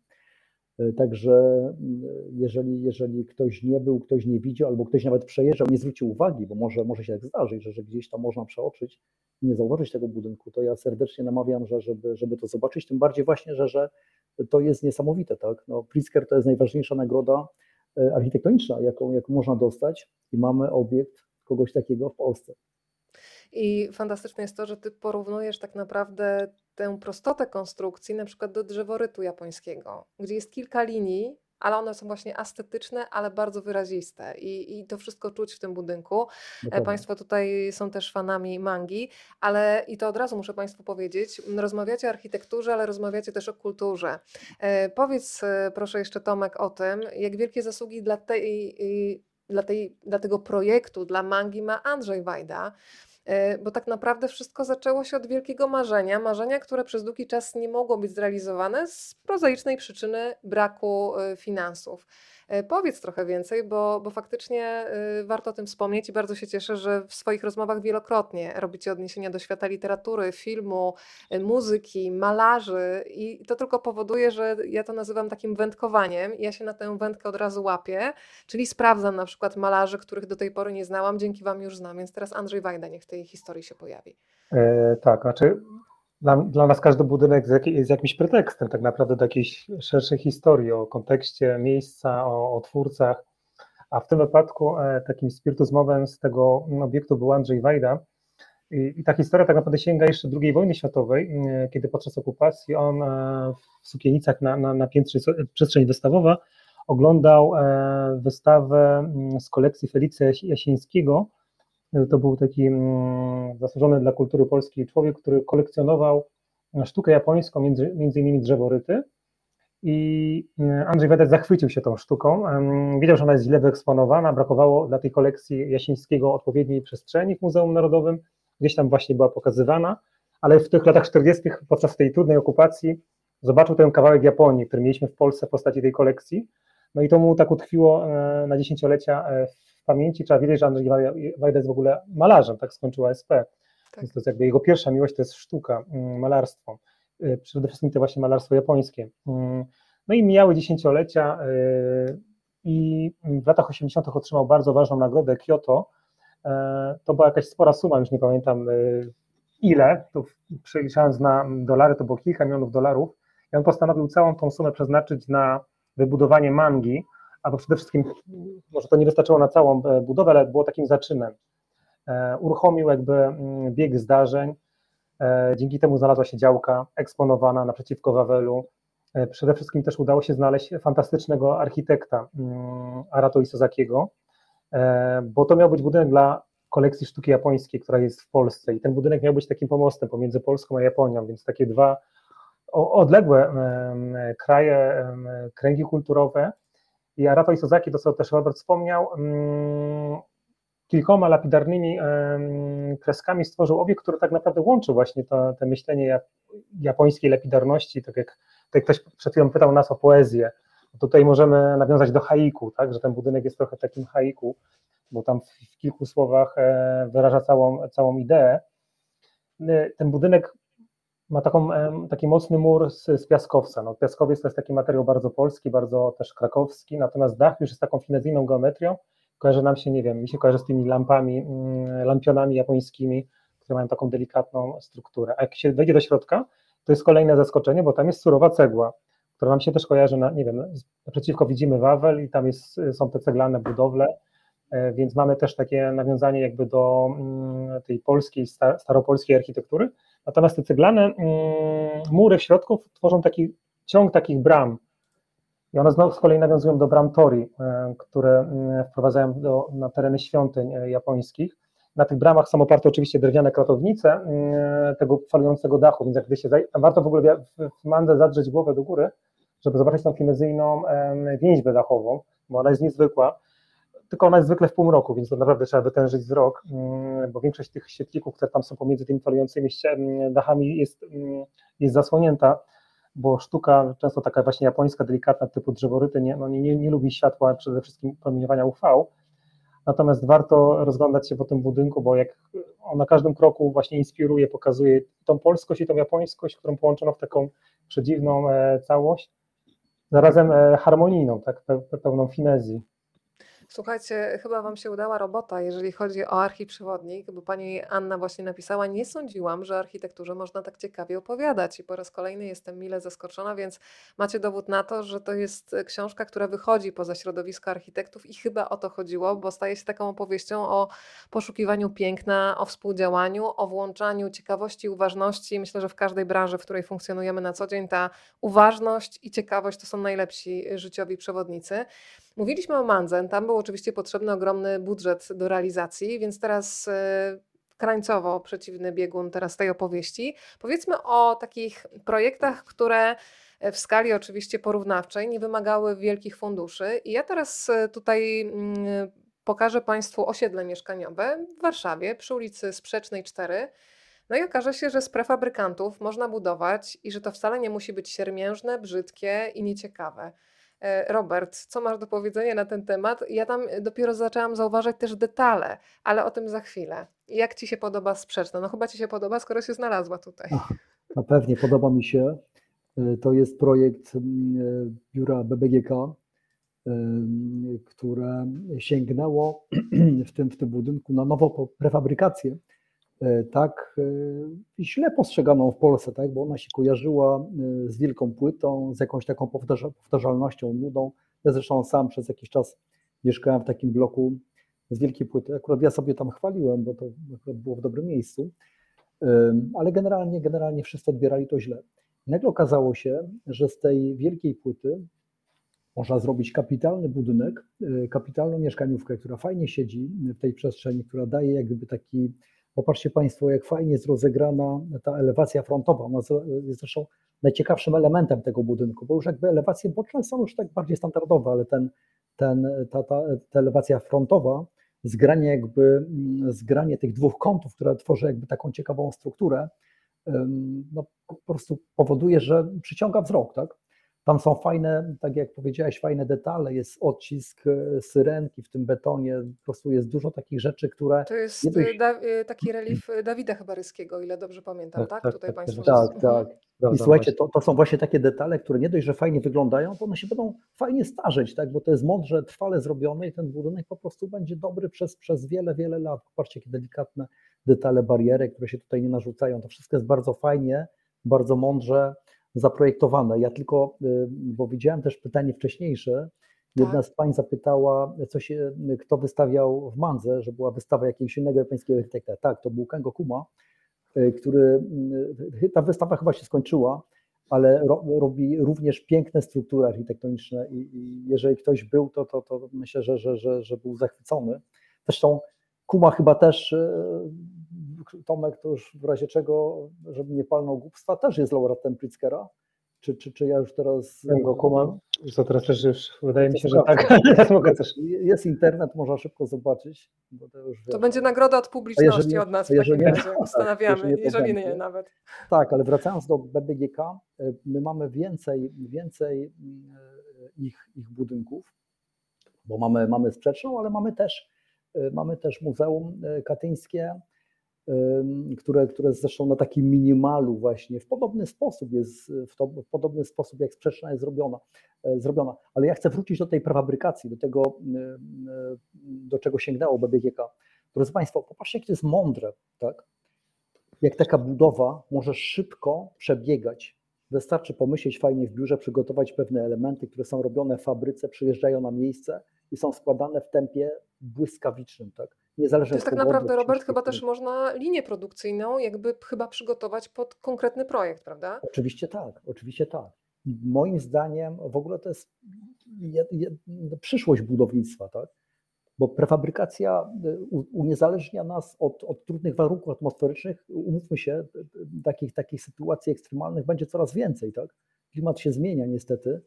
E, także mm, jeżeli, jeżeli ktoś nie był, ktoś nie widział, albo ktoś nawet przejeżdżał, nie zwrócił uwagi, bo może, może się tak zdarzyć, że, że gdzieś tam można przeoczyć i nie zauważyć tego budynku, to ja serdecznie namawiam, że, żeby, żeby to zobaczyć, tym bardziej właśnie, że, że to jest niesamowite. Tak? No, Pritzker to jest najważniejsza nagroda e, architektoniczna, jaką, jaką można dostać i mamy obiekt kogoś takiego w Polsce. I fantastyczne jest to, że ty porównujesz tak naprawdę tę prostotę konstrukcji na przykład do drzeworytu japońskiego, gdzie jest kilka linii, ale one są właśnie estetyczne, ale bardzo wyraziste i, i to wszystko czuć w tym budynku. E, Dokładnie. Państwo tutaj są też fanami mangi, ale i to od razu muszę Państwu powiedzieć, rozmawiacie o architekturze, ale rozmawiacie też o kulturze. E, powiedz e, proszę jeszcze Tomek o tym, jak wielkie zasługi dla tej dla, tej, dla tego projektu, dla mangi ma Andrzej Wajda, E, bo tak naprawdę wszystko zaczęło się od wielkiego marzenia, marzenia, które przez długi czas nie mogło być zrealizowane z prozaicznej przyczyny braku e, finansów. E, powiedz trochę więcej, bo, bo faktycznie warto o tym wspomnieć i bardzo się cieszę, że w swoich rozmowach wielokrotnie robicie odniesienia do świata literatury, filmu, muzyki, malarzy i to tylko powoduje, że ja to nazywam takim wędkowaniem ja się na tę wędkę od razu łapię, czyli sprawdzam na przykład malarzy, których do tej pory nie znałam, dzięki Wam już znam, więc teraz Andrzej Wajda niech w tej historii się pojawi. E, tak, znaczy dla, dla, nas każdy budynek jest jakimś pretekstem tak naprawdę do jakiejś szerszej historii o kontekście miejsca, o, o twórcach, a w tym wypadku e, takim spiritus movens tego obiektu był Andrzej Wajda. I, i, ta historia tak naprawdę sięga jeszcze II wojny światowej, kiedy podczas okupacji on e, w Sukienicach na, na, na piętrze przestrzeń wystawowa oglądał e, wystawę z kolekcji Felicja Jasińskiego, to był taki mm, zasłużony dla kultury polskiej człowiek, który kolekcjonował sztukę japońską, między, między innymi drzeworyty. I mm, Andrzej Wedek zachwycił się tą sztuką. Wiedział, że ona jest źle wyeksponowana, brakowało dla tej kolekcji Jasińskiego odpowiedniej przestrzeni w Muzeum Narodowym. Gdzieś tam właśnie była pokazywana, ale w tych latach 40., podczas tej trudnej okupacji, zobaczył ten kawałek Japonii, który mieliśmy w Polsce w postaci tej kolekcji. No i to mu tak utkwiło e, na dziesięciolecia e, pamięci trzeba wiedzieć, że Andrzej Wajda jest w ogóle malarzem, tak skończył ASP. Tak. Więc to jest jakby jego pierwsza miłość to jest sztuka, mm, malarstwo. Y, przede wszystkim to właśnie malarstwo japońskie. Mm, no i mijały dziesięciolecia y, i w latach 80. otrzymał bardzo ważną nagrodę Kyoto. E, to była jakaś spora suma, już nie pamiętam y, ile, to przeliczając na dolary, to było kilka milionów dolarów. I on postanowił całą tą sumę przeznaczyć na wybudowanie mangi, albo przede wszystkim, może to nie wystarczyło na całą e, budowę, ale było takim zaczynem. E, uruchomił jakby mm, bieg zdarzeń, e, dzięki temu znalazła się działka eksponowana naprzeciwko Wawelu. Przede wszystkim też udało się znaleźć fantastycznego architekta mm, Arato Isozakiego, bo to miał być budynek dla kolekcji sztuki japońskiej, która jest w Polsce i ten budynek miał być takim pomostem pomiędzy Polską a Japonią, więc takie dwa odległe kraje, kręgi kulturowe i Arato Isozaki, to co też Robert wspomniał, mm, kilkoma lapidarnymi kreskami stworzył obiekt, który tak naprawdę łączy właśnie to, to myślenie japońskiej lapidarności, tak jak, tak jak ktoś przed chwilą pytał nas o poezję, tutaj możemy nawiązać do haiku, tak, że ten budynek jest trochę takim haiku, bo tam w kilku słowach e, wyraża całą, całą ideę. E, ten budynek ma taką, taki mocny mur z, z piaskowca. No, piaskowiec to jest taki materiał bardzo polski, bardzo też krakowski, natomiast dach już jest taką finezyjną geometrią. Kojarzy nam się, nie wiem, mi się kojarzy z tymi lampami, mm, lampionami japońskimi, które mają taką delikatną strukturę. A jak się wejdzie do środka, to jest kolejne zaskoczenie, bo tam jest surowa cegła, która nam się też kojarzy, na, nie wiem, naprzeciwko widzimy Wawel i tam jest, są te ceglane budowle, więc mamy też takie nawiązanie jakby do mm, tej polskiej, staropolskiej architektury, Natomiast te ceglane mm, mury w środku tworzą taki ciąg takich bram. I one znowu z kolei nawiązują do bram tori, e, które mm, wprowadzają do, na tereny świątyń e, japońskich. Na tych bramach są oparte oczywiście drewniane kratownice tego falującego dachu, więc jak się warto w ogóle w Mandze zadrzeć głowę do góry, żeby zobaczyć tą finezyjną więźbę dachową, bo ona jest niezwykła tylko ona jest zwykle w półmroku, więc to naprawdę trzeba wytężyć wzrok, mm, bo większość tych świetlików, które tam są pomiędzy tymi falującymi mm, dachami jest, mm, jest zasłonięta, bo sztuka często taka właśnie japońska, delikatna typu drzeworyty nie, no nie, nie, nie lubi światła, przede wszystkim promieniowania UV, natomiast warto rozglądać się po tym budynku, bo jak on na każdym kroku właśnie inspiruje, pokazuje tą polskość i tą japońskość, którą połączono w taką przedziwną e, całość, zarazem e, harmonijną, tak, pełną finezji. Słuchajcie, chyba Wam się udała robota, jeżeli chodzi o archiprzewodnik, bo Pani Anna właśnie napisała, nie sądziłam, że architekturze można tak ciekawie opowiadać i po raz kolejny jestem mile zaskoczona, więc macie dowód na to, że to jest książka, która wychodzi poza środowisko architektów i chyba o to chodziło, bo staje się taką opowieścią o poszukiwaniu piękna, o współdziałaniu, o włączaniu ciekawości, uważności. Myślę, że w każdej branży, w której funkcjonujemy na co dzień, ta uważność i ciekawość to są najlepsi życiowi przewodnicy. Mówiliśmy o Manzen, tam był oczywiście potrzebny ogromny budżet do realizacji, więc teraz e, krańcowo przeciwny biegun teraz tej opowieści. Powiedzmy o takich projektach, które e, w skali oczywiście porównawczej nie wymagały wielkich funduszy. I ja teraz e, tutaj mm, pokażę Państwu osiedle mieszkaniowe w Warszawie przy ulicy Sprzecznej 4. No i okaże się, że z prefabrykantów można budować i że to wcale nie musi być siermiężne, brzydkie i nieciekawe. E, Robert, co masz do powiedzenia na ten temat? Ja tam dopiero zaczęłam zauważać też detale, ale o tym za chwilę. Jak ci się podoba sprzeczna? No chyba ci się podoba, skoro się znalazła tutaj. No pewnie, podoba mi się. E, to jest projekt mm, e, biura BBGK, które sięgnęło w tym, w tym budynku na nowo po prefabrykację tak e, źle postrzeganą w Polsce, tak, bo ona się kojarzyła e, z wielką płytą, z jakąś taką powtarzalnością, nudą. Ja zresztą sam przez jakiś czas mieszkałem w takim bloku z wielkiej płyty. Akurat ja sobie tam chwaliłem, bo to było w dobrym miejscu, ale generalnie, generalnie wszyscy odbierali to źle. Nagle okazało się, że z tej wielkiej płyty można zrobić kapitalny budynek, kapitalną mieszkaniówkę, która fajnie siedzi w tej przestrzeni, która daje jakby taki Popatrzcie Państwo, jak fajnie jest rozegrana ta elewacja frontowa. Ona jest zresztą najciekawszym elementem tego budynku, bo już jakby elewacje boczne są już tak bardziej standardowe, ale ten, ten, ta, ta, ta elewacja frontowa, zgranie jakby, zgranie tych dwóch kątów, które tworzy jakby taką ciekawą strukturę, no, po prostu powoduje, że przyciąga wzrok, tak? Tam są fajne, tak jak powiedziałeś, fajne detale, jest odcisk e, syrenki w tym betonie, po prostu jest dużo takich rzeczy, które... To jest dość... E, da, e, taki relief Dawida Chybaryskiego, ile dobrze pamiętam, tak? tak? tak Tutaj tak, Państwo... Tak, tak. Mhm. I słuchajcie, to, to są właśnie takie detale, które nie dość, że fajnie wyglądają, to one się będą fajnie starzeć, tak? bo to jest mądrze, trwale zrobione i ten budynek po prostu będzie dobry przez, przez wiele, wiele lat. Popatrzcie, jakie delikatne detale, bariery, które się tutaj nie narzucają. To wszystko jest bardzo fajnie, bardzo mądrze zaprojektowane. Ja tylko, y, bo widziałem też pytanie wcześniejsze, jedna Tak. z pań zapytała, co się, kto wystawiał w Mandze, że była wystawa jakiegoś innego japońskiego architekta. Tak, to był Kengo Kuma, y, który, y, ta wystawa chyba się skończyła, ale ro, robi również piękne struktury architektoniczne i, jeżeli ktoś był, to, to, to myślę, że, że, że, że był zachwycony. Zresztą Kuma chyba też, Tomek, to już w razie czego, żeby nie palnął głupstwa, też jest laureatem Pritzkera. Czy, czy, czy ja już teraz. Tego kuma, co teraz też już wydaje mi się, że tak. Ja mogę też. Jest internet, można szybko zobaczyć. Bo to, już To wiesz. będzie nagroda od publiczności jeżeli- od nas a w takim jeżeli nie- razie. Ustanawiamy, jeżeli jeżeli nie nawet. Tak, ale wracając do BBGK, my mamy więcej, więcej y, ich, ich budynków, bo mamy, mamy sprzeczną, ale mamy też, y, mamy też Muzeum y, Katyńskie, które, które zresztą na takim minimalu właśnie w podobny sposób jest, w, to, w podobny sposób jak sprzeczna jest zrobiona, e, zrobiona. Ale ja chcę wrócić do tej prefabrykacji, do tego, y, do czego sięgnęło BBGK. Drodzy Państwo, popatrzcie, jak to jest mądre, tak? jak taka budowa może szybko przebiegać. Wystarczy pomyśleć fajnie w biurze, przygotować pewne elementy, które są robione w fabryce, przyjeżdżają na miejsce i są składane w tempie błyskawicznym, tak? Niezależnie To jest od tak naprawdę, Robert, chyba też można linię produkcyjną jakby chyba przygotować pod konkretny projekt, prawda? Oczywiście tak, oczywiście tak. Moim zdaniem w ogóle to jest jed, jed, przyszłość budownictwa, tak? Bo prefabrykacja y, uniezależnia nas od, od trudnych warunków atmosferycznych. Umówmy się, y, y, takich, takich sytuacji ekstremalnych będzie coraz więcej, tak? Klimat się zmienia niestety.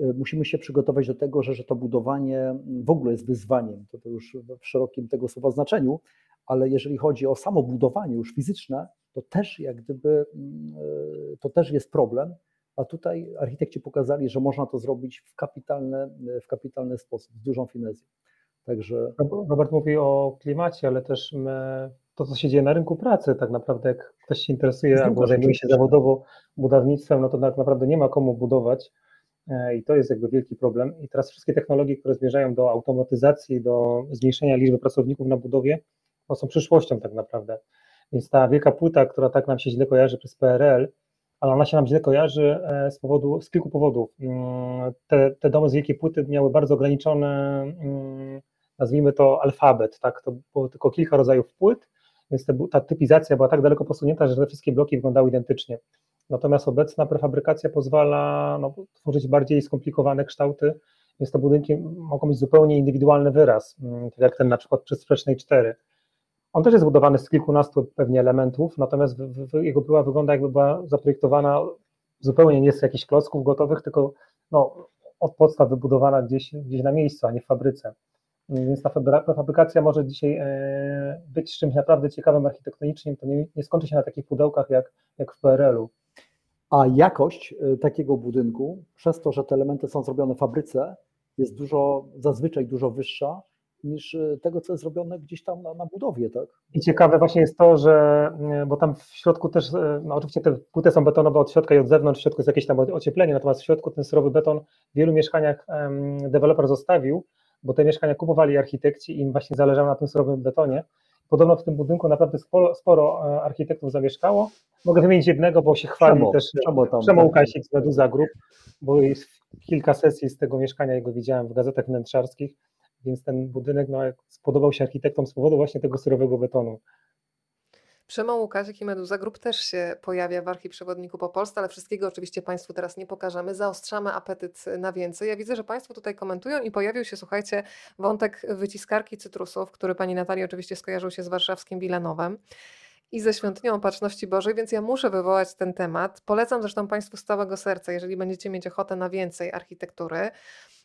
Y, Musimy się przygotować do tego, że, że to budowanie w ogóle jest wyzwaniem. To, to już w szerokim tego słowa znaczeniu, ale jeżeli chodzi o samo budowanie już fizyczne, to też jak gdyby mm, y, to też jest problem, a tutaj architekci pokazali, że można to zrobić w kapitalny, w kapitalny sposób, z dużą finezją. Także Robert mówi o klimacie, ale też my, to, co się dzieje na rynku pracy, tak naprawdę, jak ktoś się interesuje albo zajmuje się zawodowo budownictwem, no to tak naprawdę nie ma komu budować i to jest jakby wielki problem. I teraz wszystkie technologie, które zmierzają do automatyzacji, do zmniejszenia liczby pracowników na budowie, no są przyszłością tak naprawdę. Więc ta wielka płyta, która tak nam się źle kojarzy przez PRL, ale ona się nam źle kojarzy e, z powodu, z kilku powodów. Mm, Te, te domy z wielkiej płyty miały bardzo ograniczone, mm, nazwijmy to alfabet, tak? To było tylko kilka rodzajów płyt, więc ta typizacja była tak daleko posunięta, że te wszystkie bloki wyglądały identycznie. Natomiast obecna prefabrykacja pozwala no, tworzyć bardziej skomplikowane kształty, więc te budynki mogą mieć zupełnie indywidualny wyraz, mm, tak jak ten na przykład przy Sprzecznej 4. On też jest zbudowany z kilkunastu pewnie elementów, natomiast jego była wygląda jakby była zaprojektowana zupełnie nie z jakichś klocków gotowych, tylko no, od podstaw wybudowana gdzieś, gdzieś na miejscu, a nie w fabryce. Więc ta fabry- fabrykacja może dzisiaj e, być czymś naprawdę ciekawym architektonicznie, to nie, nie skończy się na takich pudełkach jak, jak w PRL-u. A jakość y, takiego budynku, przez to, że te elementy są zrobione w fabryce, jest dużo, zazwyczaj dużo wyższa niż y, tego, co jest zrobione gdzieś tam na, na budowie, tak? I ciekawe właśnie jest to, że, e, bo tam w środku też, e, no oczywiście te płyty są betonowe od środka i od zewnątrz, w środku jest jakieś tam ocieplenie, natomiast w środku ten surowy beton w wielu mieszkaniach deweloper zostawił, bo te mieszkania kupowali architekci i im właśnie zależało na tym surowym betonie. Podobno w tym budynku naprawdę sporo, sporo e, architektów zamieszkało. Mogę wymienić jednego, bo się chwali Przemo, też Przemo tam, Przemo. Łukasik z Meduza Group, bo jest kilka sesji z tego mieszkania, jego widziałem w gazetach wnętrzarskich, więc ten budynek no, spodobał się architektom z powodu właśnie tego surowego betonu. Przemo Łukasik i Meduza Group też się pojawia w archiprzewodniku po Polsce, ale wszystkiego oczywiście Państwu teraz nie pokażemy. Zaostrzamy apetyt na więcej. Ja widzę, że Państwo tutaj komentują i pojawił się, słuchajcie, wątek wyciskarki cytrusów, który Pani Natalii oczywiście skojarzył się z warszawskim Wilanowem i ze Świątynią Opatrzności Bożej, więc ja muszę wywołać ten temat. Polecam zresztą Państwu z całego serca, jeżeli będziecie mieć ochotę na więcej architektury.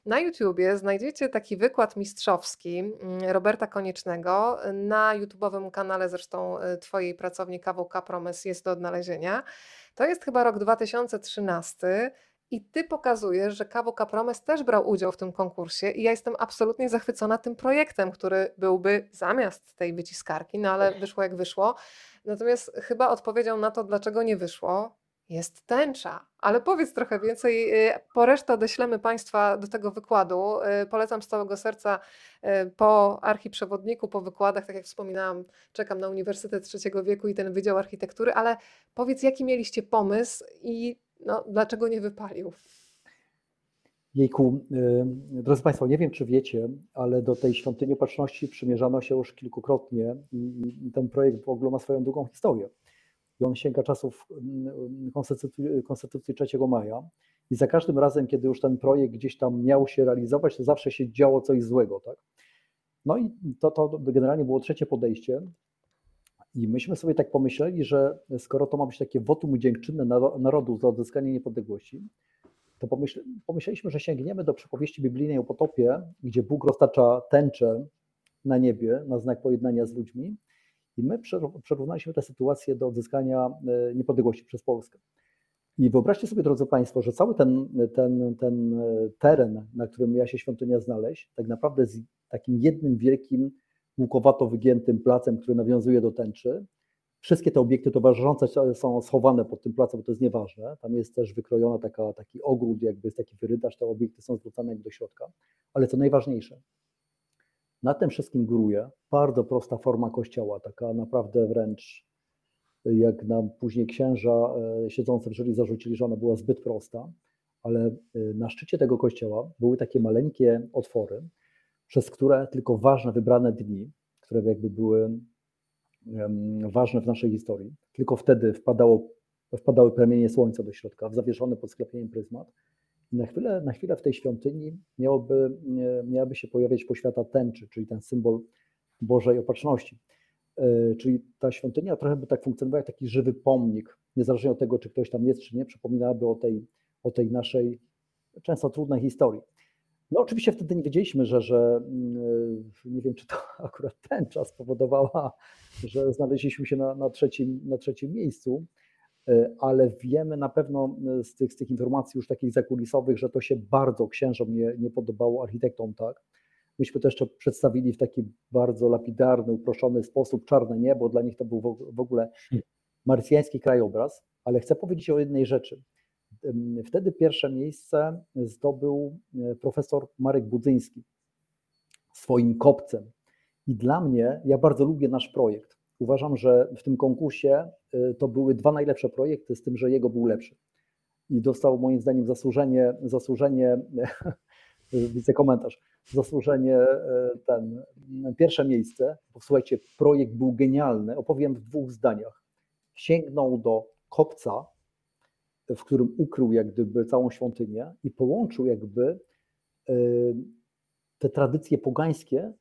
Na YouTubie znajdziecie taki wykład mistrzowski mm, Roberta Koniecznego. Na YouTubowym kanale zresztą y, Twojej pracowni KWK Promes jest do odnalezienia. To jest chyba rok 2013 i Ty pokazujesz, że KWK Promes też brał udział w tym konkursie i ja jestem absolutnie zachwycona tym projektem, który byłby zamiast tej wyciskarki, no ale wyszło jak wyszło. Natomiast chyba odpowiedzią na to, dlaczego nie wyszło, jest tęcza. Ale powiedz trochę więcej. y, Po resztę odeślemy Państwa do tego wykładu. Y, Polecam z całego serca y, po archiprzewodniku, po wykładach, tak jak wspominałam, czekam na Uniwersytet Trzeciego Wieku i ten Wydział Architektury, ale powiedz, jaki mieliście pomysł i no, dlaczego nie wypalił? Jejku, y, drodzy Państwo, nie wiem czy wiecie, ale do tej świątyni opatrzności przymierzano się już kilkukrotnie i ten projekt w ogóle ma swoją długą historię. I on sięga czasów mm, Konstytucji, Konstytucji 3 maja i za każdym razem, kiedy już ten projekt gdzieś tam miał się realizować, to zawsze się działo coś złego, tak? No i to, to generalnie było trzecie podejście i myśmy sobie tak pomyśleli, że skoro to ma być takie wotum dziękczynne naro- narodu za odzyskanie niepodległości, to pomyśl, pomyśleliśmy, że sięgniemy do przypowieści biblijnej o potopie, gdzie Bóg roztacza tęczę na niebie na znak pojednania z ludźmi i my przeró- przerównaliśmy tę sytuację do odzyskania e, niepodległości przez Polskę. I wyobraźcie sobie, drodzy Państwo, że cały ten, ten, ten e, teren, na którym miała się świątynia znaleźć, tak naprawdę jest takim jednym wielkim, łukowato wygiętym placem, który nawiązuje do tęczy. Wszystkie te obiekty towarzyszące są schowane pod tym placem, bo to jest nieważne. Tam jest też wykrojona taka, taki ogród, jakby jest taki wyrytarz, te obiekty są zwrócone do środka. Ale co najważniejsze, na tym wszystkim góruje bardzo prosta forma kościoła, taka naprawdę wręcz jak nam później księża e, siedzące w jury zarzucili, że ona była zbyt prosta, ale e, na szczycie tego kościoła były takie maleńkie otwory, przez które tylko ważne, wybrane dni, które jakby były ważne w naszej historii, tylko wtedy wpadało, wpadały promienie słońca do środka, w zawieszony pod sklepieniem pryzmat. I na chwilę, na chwilę w tej świątyni miałoby, miałaby się pojawiać poświata tęczy, czyli ten symbol Bożej Opatrzności. E, Czyli ta świątynia trochę by tak funkcjonowała jak taki żywy pomnik, niezależnie od tego, czy ktoś tam jest, czy nie, przypominałaby o tej, o tej naszej często trudnej historii. No oczywiście wtedy nie wiedzieliśmy, że, że mm, nie wiem, czy to akurat ten czas spowodowała, że znaleźliśmy się na, na, trzecim, na trzecim miejscu, e, ale wiemy na pewno e, z tych, z tych informacji już takich zakulisowych, że to się bardzo księżom nie, nie podobało, architektom tak. Myśmy to jeszcze przedstawili w taki bardzo lapidarny, uproszony sposób, czarne niebo, dla nich to był w- w ogóle marsjański krajobraz, ale chcę powiedzieć o jednej rzeczy. Wtedy pierwsze miejsce zdobył e, profesor Marek Budzyński swoim kopcem. I dla mnie, ja bardzo lubię nasz projekt. Uważam, że w tym konkursie y, to były dwa najlepsze projekty, z tym, że jego był lepszy. I dostał moim zdaniem zasłużenie, zasłużenie widzę komentarz, zasłużenie e, ten, pierwsze miejsce, bo słuchajcie, projekt był genialny, opowiem w dwóch zdaniach. Sięgnął do kopca, w którym ukrył jak gdyby całą świątynię i połączył jakby e, te tradycje pogańskie,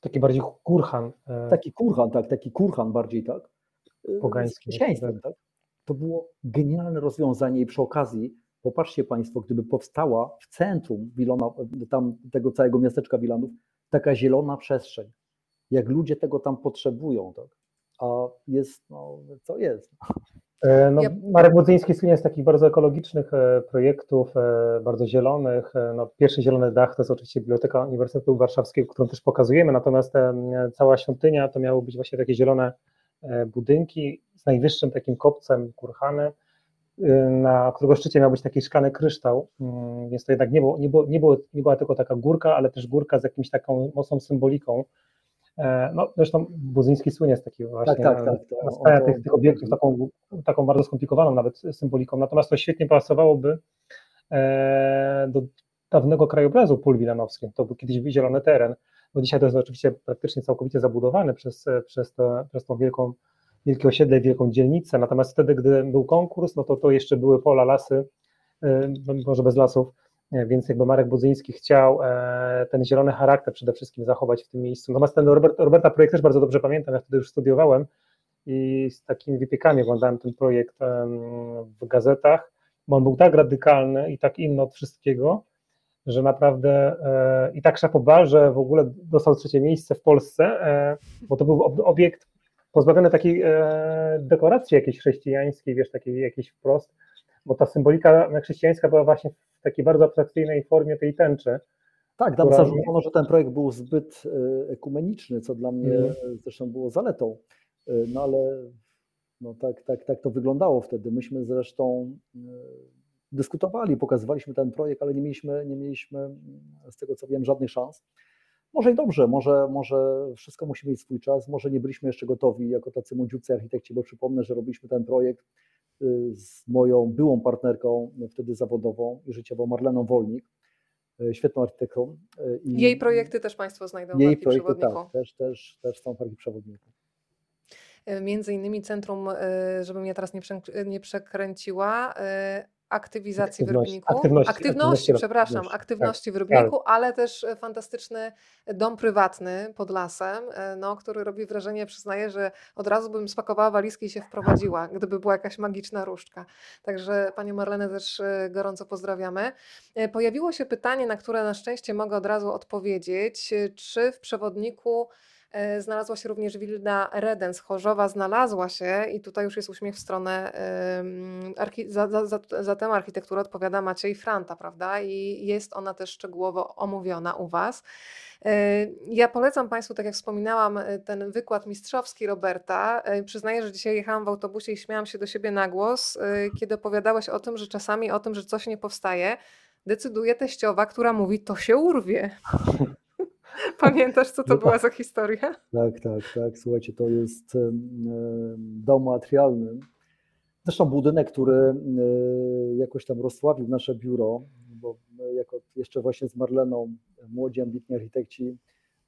Taki bardziej kurhan. e, taki kurhan, tak, taki kurhan bardziej, tak, e, Pogański, chrześcijaństwem, tak. To było genialne rozwiązanie i przy okazji, popatrzcie Państwo, gdyby powstała w centrum Wilona, tam tego całego miasteczka Wilanów, taka zielona przestrzeń, jak ludzie tego tam potrzebują, tak, a jest, no, co jest. E, No, Ja- Marek Budzyński słynie z takich bardzo ekologicznych e, projektów, e, bardzo zielonych. No, pierwszy zielony dach to jest oczywiście Biblioteka Uniwersytetu Warszawskiego, którą też pokazujemy, natomiast cała świątynia to miały być właśnie takie zielone budynki z najwyższym takim kopcem kurhany, na którego szczycie miał być taki szklany kryształ, Mm, więc to jednak nie, było, nie, było, nie, było, nie była tylko taka górka, ale też górka z jakimś taką mocną symboliką. E, No, zresztą Budzyński słynie z takiego właśnie tak, tak, tak, to- tych, tych obiektów taką, taką bardzo skomplikowaną nawet symboliką, natomiast to świetnie pasowałoby e, do dawnego krajobrazu pól wilanowskich, to był kiedyś zielony teren, bo dzisiaj to jest oczywiście praktycznie całkowicie zabudowany przez, przez, to, przez tą wielką, wielkie osiedle, wielką dzielnicę, natomiast wtedy, gdy był konkurs, no to to jeszcze były pola, lasy, e, no może bez lasów, e, więc jakby Marek Budzyński chciał e, ten zielony charakter przede wszystkim zachować w tym miejscu. Natomiast ten Robert, Roberta projekt też bardzo dobrze pamiętam, ja wtedy już studiowałem i z takimi wypiekami oglądałem ten projekt w gazetach, bo on był tak radykalny i tak inny od wszystkiego, że naprawdę e, i tak Szapoba, że w ogóle dostał trzecie miejsce w Polsce, e, bo to był ob- obiekt pozbawiony takiej e, dekoracji jakiejś chrześcijańskiej, wiesz, takiej jakiejś wprost, bo ta symbolika chrześcijańska była właśnie w takiej bardzo abstrakcyjnej formie tej tęczy. Tak, nam która- zarzucono, że ten projekt był zbyt e, ekumeniczny, co dla mnie Mhm. zresztą było zaletą. E, No ale no tak, tak, tak to wyglądało wtedy. Myśmy zresztą e, dyskutowali, pokazywaliśmy ten projekt, ale nie mieliśmy, nie mieliśmy z tego co wiem żadnych szans. Może i dobrze, może, może wszystko musi mieć swój czas, może nie byliśmy jeszcze gotowi jako tacy młodziutcy architekci, bo przypomnę, że robiliśmy ten projekt z moją byłą partnerką, wtedy zawodową i życiową, Marleną Wolnik, świetną architektką. I jej projekty też Państwo znajdą jej w Archi projekty, Przewodniku. Tak, też, też, też są w Archi Przewodniku. Między innymi Centrum, żebym ja teraz nie, nie przekręciła, aktywizacji Aktywności, w Rybniku. aktywności, aktywności, przepraszam, aktywności, aktywności tak, w Rybniku, ale też e, fantastyczny dom prywatny pod lasem, e, no, który robi wrażenie, przyznaję, że od razu bym spakowała walizki i się wprowadziła, gdyby była jakaś magiczna różdżka. Także Panią Marlenę też e, gorąco pozdrawiamy. Pojawiło się pytanie, na które na szczęście mogę od razu odpowiedzieć. Czy w przewodniku E, znalazła się również Wilda Redens, Chorzowa znalazła się i tutaj już jest uśmiech w stronę, za, za, za, za tę architekturę odpowiada Maciej Franta, prawda? I jest ona też szczegółowo omówiona u Was. E, ja polecam Państwu, tak jak wspominałam, e, ten wykład mistrzowski Roberta. Przyznaję, że dzisiaj jechałam w autobusie i śmiałam się do siebie na głos, kiedy opowiadałeś o tym, że czasami o tym, że coś nie powstaje, decyduje teściowa, która mówi, to się urwie. Pamiętasz, co to no była tak. za historia? Tak, tak, tak. Słuchajcie, to jest dom materialny. Zresztą budynek, który e, jakoś tam rozsławił nasze biuro, bo jako jeszcze właśnie z Marleną, młodzi, ambitni architekci,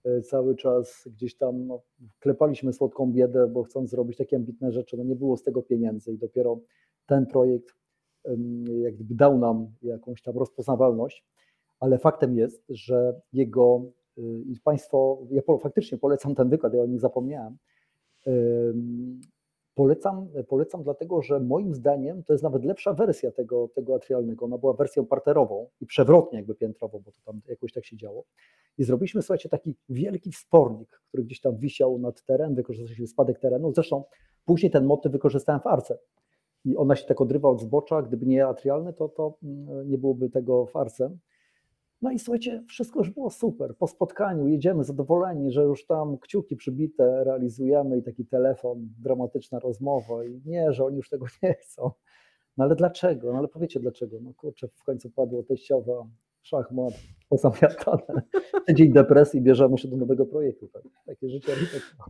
e, cały czas gdzieś tam no, klepaliśmy słodką biedę, bo chcąc zrobić takie ambitne rzeczy, no nie było z tego pieniędzy i dopiero ten projekt jak gdyby dał nam jakąś tam rozpoznawalność, ale faktem jest, że jego i Państwo, ja faktycznie polecam ten wykład, ja o nim zapomniałem. Polecam, polecam dlatego, że moim zdaniem to jest nawet lepsza wersja tego, tego atrialnego. Ona była wersją parterową i przewrotnie jakby piętrową, bo to tam jakoś tak się działo. I zrobiliśmy, słuchajcie, taki wielki wspornik, który gdzieś tam wisiał nad teren, wykorzystaliśmy spadek terenu. Zresztą później ten motyw wykorzystałem w arce. I ona się tak odrywa od zbocza, gdyby nie atrialny, to, to mm, nie byłoby tego w arce. No i słuchajcie, wszystko już było super. Po spotkaniu jedziemy zadowoleni, że już tam kciuki przybite realizujemy i taki telefon, dramatyczna rozmowa i nie, że oni już tego nie chcą. No ale dlaczego? No ale powiecie dlaczego. No kurczę, w końcu padło teściowa, szachmat, pozamiatane. Dzień depresji, bierzemy się do nowego projektu. Tak? Takie życie architekta.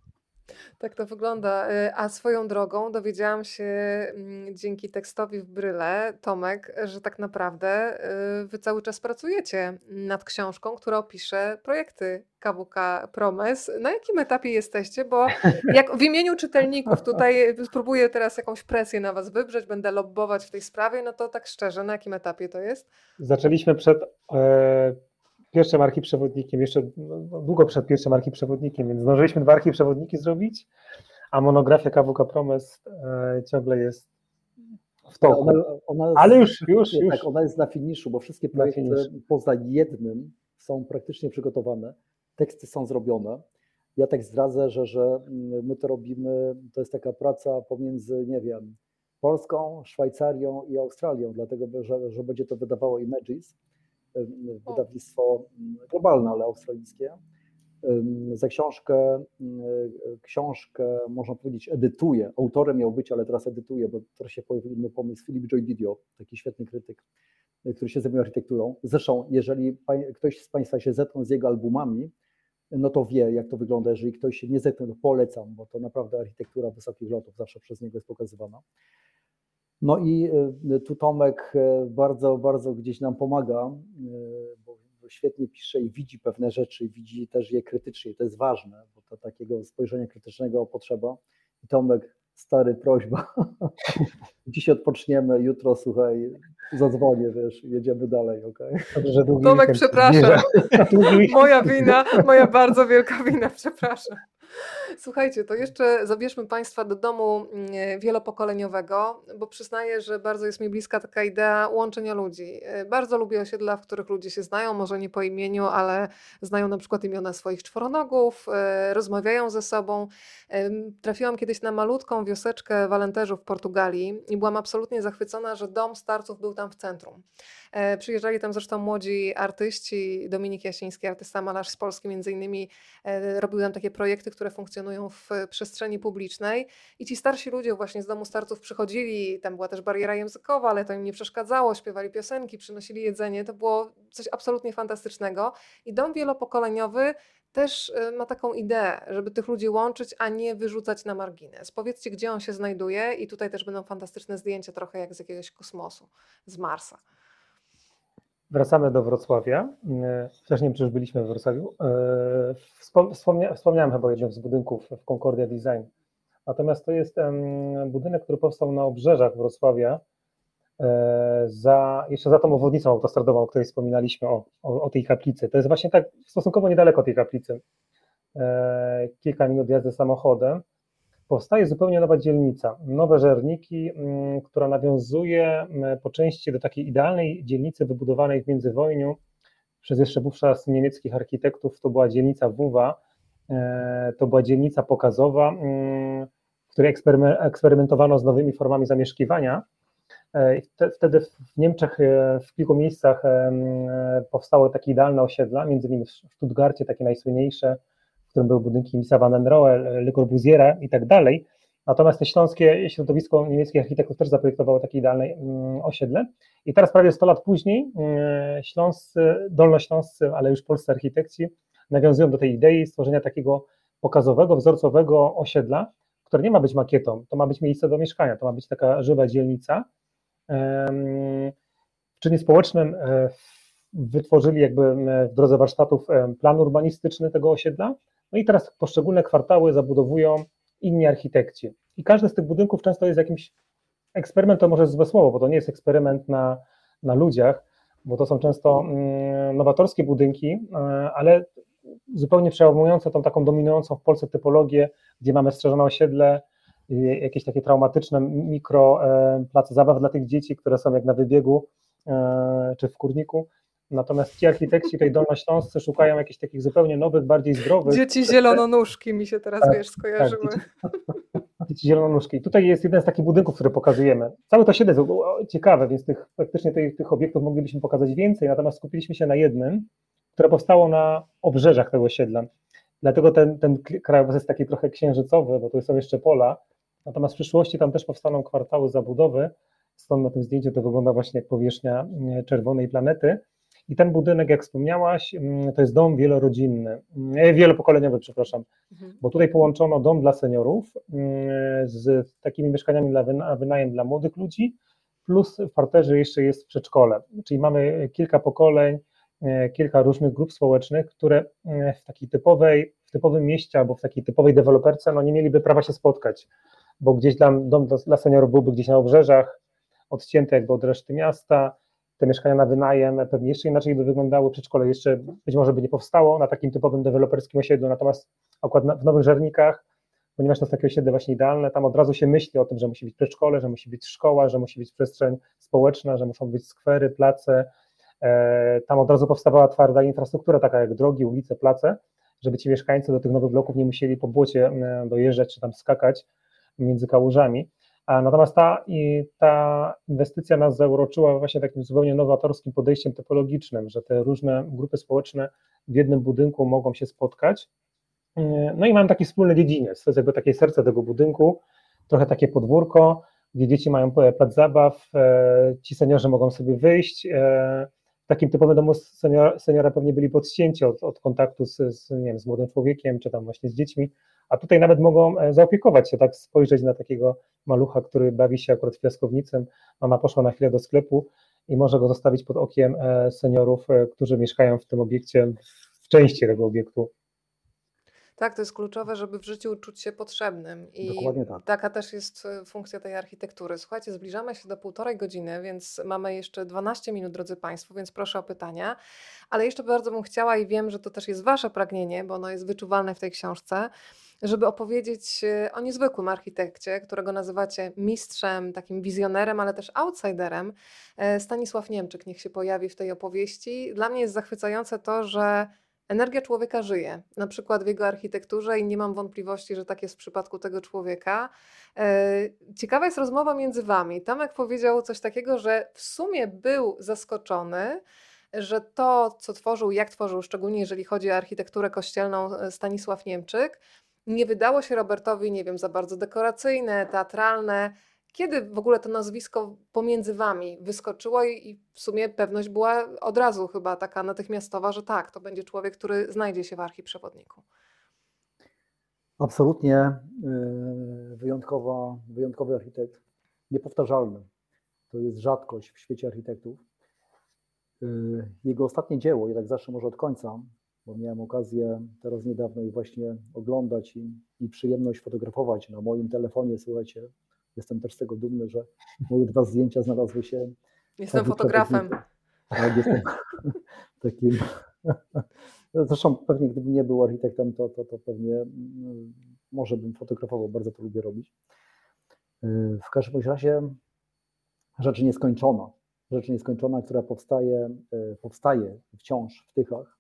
Tak to wygląda. Y, a swoją drogą dowiedziałam się mm, dzięki tekstowi w Bryle, Tomek, że tak naprawdę y, wy cały czas pracujecie nad książką, która opisze projekty KWK Promes. Na jakim etapie jesteście? Bo jak w imieniu czytelników tutaj spróbuję teraz jakąś presję na was wybrzeć, będę lobbować w tej sprawie, no to tak szczerze, na jakim etapie to jest? Zaczęliśmy przed e, pierwszym archiprzewodnikiem, jeszcze no, no, długo przed pierwszym archiprzewodnikiem, więc zdążyliśmy dwa archiprzewodniki zrobić, a monografia KWK Promes e, ciągle jest w toku. Ona, ona jest, Ale już, już, już. Tak, ona jest na finiszu, bo wszystkie projekty poza jednym są praktycznie przygotowane, teksty są zrobione. Ja tak zdradzę, że, że my to robimy, to jest taka praca pomiędzy, nie wiem, Polską, Szwajcarią i Australią, dlatego że, że będzie to wydawało Images wydawnictwo globalne, ale australijskie. Za książkę, książkę można powiedzieć edytuje, autorem miał być, ale teraz edytuje, bo teraz się pojawił inny pomysł, Philip Joy Didio, taki świetny krytyk, który się zajmuje architekturą. Zresztą, jeżeli ktoś z Państwa się zetknął z jego albumami, no to wie, jak to wygląda. Jeżeli ktoś się nie zetknął, to polecam, bo to naprawdę architektura wysokich lotów zawsze przez niego jest pokazywana. No i e, tu Tomek e, bardzo, bardzo gdzieś nam pomaga, e, bo świetnie pisze i widzi pewne rzeczy, widzi też je krytycznie. To jest ważne, bo to takiego spojrzenia krytycznego potrzeba. I Tomek, stary, prośba. Dzisiaj odpoczniemy, jutro, słuchaj, zadzwonię, wiesz, jedziemy dalej, okej? Okay? Tomek, przepraszam. moja wina, moja bardzo wielka wina, przepraszam. Słuchajcie, to jeszcze zabierzmy Państwa do domu mm, wielopokoleniowego, bo przyznaję, że bardzo jest mi bliska taka idea łączenia ludzi. E, bardzo lubię osiedla, w których ludzie się znają, może nie po imieniu, ale znają na przykład imiona swoich czworonogów, e, rozmawiają ze sobą. Trafiłam kiedyś na malutką wioseczkę Walenterzów w Portugalii i byłam absolutnie zachwycona, że dom starców był tam w centrum. E, przyjeżdżali tam zresztą młodzi artyści, Dominik Jasiński, artysta malarz z Polski między innymi, robił tam takie projekty, które funkcjonują w przestrzeni publicznej i ci starsi ludzie właśnie z domu starców przychodzili, tam była też bariera językowa, ale to im nie przeszkadzało, śpiewali piosenki, przynosili jedzenie, to było coś absolutnie fantastycznego i dom wielopokoleniowy też y, ma taką ideę, żeby tych ludzi łączyć, a nie wyrzucać na margines. Powiedzcie, gdzie on się znajduje i tutaj też będą fantastyczne zdjęcia, trochę jak z jakiegoś kosmosu, z Marsa. Wracamy do Wrocławia. E, Też nie byliśmy we Wrocławiu. E, wspom- Wspomnia, wspomniałem chyba o jednym z budynków w Concordia Design. Natomiast to jest budynek, który powstał na obrzeżach Wrocławia, e, za, jeszcze za tą obwodnicą autostradową, o której wspominaliśmy, o, o, o tej kaplicy. To jest właśnie tak stosunkowo niedaleko tej kaplicy. Kilka minut jazdy samochodem. Powstaje zupełnie nowa dzielnica, nowe Żerniki, mm, która nawiązuje mm, po części do takiej idealnej dzielnicy wybudowanej w międzywojniu przez jeszcze wówczas niemieckich architektów. To była dzielnica Wuwa, e, to była dzielnica pokazowa, mm, w której eksperyme- eksperymentowano z nowymi formami zamieszkiwania. E, Wtedy w Niemczech e, w kilku miejscach powstały takie idealne osiedla, między innymi w Stuttgarcie takie najsłynniejsze, którym były budynki Misa van den Rohe, Le Corbusiera i tak dalej. Natomiast te śląskie środowisko niemieckich architektów też zaprojektowało takie idealne mm, osiedle. I teraz prawie 100 lat później mm, śląscy, dolnośląscy, ale już polscy architekci nawiązują do tej idei stworzenia takiego pokazowego, wzorcowego osiedla, które nie ma być makietą, to ma być miejsce do mieszkania, to ma być taka żywa dzielnica. W czynie społecznym e, wytworzyli jakby m, w drodze warsztatów plan urbanistyczny tego osiedla, no i teraz poszczególne kwartały zabudowują inni architekci. I każdy z tych budynków często jest jakimś eksperyment, to może złe słowo, bo to nie jest eksperyment na, na ludziach, bo to są często mm, nowatorskie budynki, e, ale zupełnie przełamujące tą taką dominującą w Polsce typologię, gdzie mamy strzeżone osiedle, jakieś takie traumatyczne mikro e, place zabaw dla tych dzieci, które są jak na wybiegu e, czy w kurniku. Natomiast ci architekci tutaj dolnośląscy szukają jakichś takich zupełnie nowych, bardziej zdrowych. Dzieci zielononóżki mi się teraz, Tak, wiesz, skojarzyły. dzieci- Dzieci Zielonóżki. Tutaj jest jeden z takich budynków, który pokazujemy. Całe to osiedle jest ciekawe, więc tych, faktycznie tych, tych obiektów moglibyśmy pokazać więcej, natomiast skupiliśmy się na jednym, które powstało na obrzeżach tego osiedla. Dlatego ten, ten krajobraz jest taki trochę księżycowy, bo tu są jeszcze pola, natomiast w przyszłości tam też powstaną kwartały zabudowy, stąd na tym zdjęciu to wygląda właśnie jak powierzchnia mm, czerwonej planety. I ten budynek, jak wspomniałaś, mm, to jest dom wielorodzinny, mm, wielopokoleniowy, przepraszam Mhm. bo tutaj połączono dom dla seniorów mm, z takimi mieszkaniami dla wyna- wynajem dla młodych ludzi, plus w parterze jeszcze jest przedszkole, czyli mamy kilka pokoleń, e, kilka różnych grup społecznych, które e, w takiej typowej, w typowym mieście albo w takiej typowej deweloperce no nie mieliby prawa się spotkać, bo gdzieś tam dom dla, dla seniorów byłby gdzieś na obrzeżach, odcięty jakby od reszty miasta, te mieszkania na wynajem pewnie jeszcze inaczej by wyglądały, przedszkole jeszcze być może by nie powstało na takim typowym deweloperskim osiedlu, natomiast akurat w Nowych Żernikach, ponieważ to jest takie osiedle właśnie idealne, tam od razu się myśli o tym, że musi być przedszkole, że musi być szkoła, że musi być przestrzeń społeczna, że muszą być skwery, place. E, Tam od razu powstawała twarda infrastruktura, taka jak drogi, ulice, place, żeby ci mieszkańcy do tych nowych bloków nie musieli po błocie e, dojeżdżać czy tam skakać między kałużami. Natomiast ta, i ta inwestycja nas zauroczyła właśnie takim zupełnie nowatorskim podejściem typologicznym, że te różne grupy społeczne w jednym budynku mogą się spotkać. No i mam taki wspólny dziedziniec, to jest jakby takie serce tego budynku, trochę takie podwórko, gdzie dzieci mają plac zabaw, e, ci seniorzy mogą sobie wyjść. Takim typowym domu seniora, seniora pewnie byli podcięci od, od kontaktu z, z, nie wiem, z młodym człowiekiem, czy tam właśnie z dziećmi, a tutaj nawet mogą e, zaopiekować się, tak spojrzeć na takiego malucha, który bawi się akurat w piaskownicę, mama poszła na chwilę do sklepu i może go zostawić pod okiem e, seniorów, e, którzy mieszkają w tym obiekcie, w części tego obiektu. Tak, to jest kluczowe, żeby w życiu czuć się potrzebnym. I Dokładnie tak. taka też jest e, funkcja tej architektury. Słuchajcie, zbliżamy się do półtorej godziny, więc mamy jeszcze 12 minut, drodzy Państwo, więc proszę o pytania. Ale jeszcze bardzo bym chciała i wiem, że to też jest Wasze pragnienie, bo ono jest wyczuwalne w tej książce, żeby opowiedzieć e, o niezwykłym architekcie, którego nazywacie mistrzem, takim wizjonerem, ale też outsiderem. E, Stanisław Niemczyk niech się pojawi w tej opowieści. Dla mnie jest zachwycające to, że Energia człowieka żyje, na przykład w jego architekturze, i nie mam wątpliwości, że tak jest w przypadku tego człowieka. E, Ciekawa jest rozmowa między wami. Tomek powiedział coś takiego, że w sumie był zaskoczony, że to, co tworzył, jak tworzył, szczególnie jeżeli chodzi o architekturę kościelną e, Stanisław Niemczyk, nie wydało się Robertowi, nie wiem, za bardzo dekoracyjne, teatralne. Kiedy w ogóle to nazwisko pomiędzy wami wyskoczyło i i w sumie pewność była od razu chyba taka natychmiastowa, że tak, to będzie człowiek, który znajdzie się w archiprzewodniku? Absolutnie y, wyjątkowa, wyjątkowy architekt, niepowtarzalny. To jest rzadkość w świecie architektów. Y, Jego ostatnie dzieło, jednak zawsze może od końca, bo miałem okazję teraz niedawno je właśnie oglądać i, i przyjemność fotografować na moim telefonie. Słuchajcie, jestem też z tego dumny, że moje dwa zdjęcia znalazły się. Jestem fotografem. Tak, jestem takim. Zresztą pewnie gdybym nie był architektem, to, to, to pewnie mm, może bym fotografował, bardzo to lubię robić. Yy, W każdym razie rzecz nieskończona. Rzecz nieskończona, która powstaje, yy, powstaje wciąż w Tychach.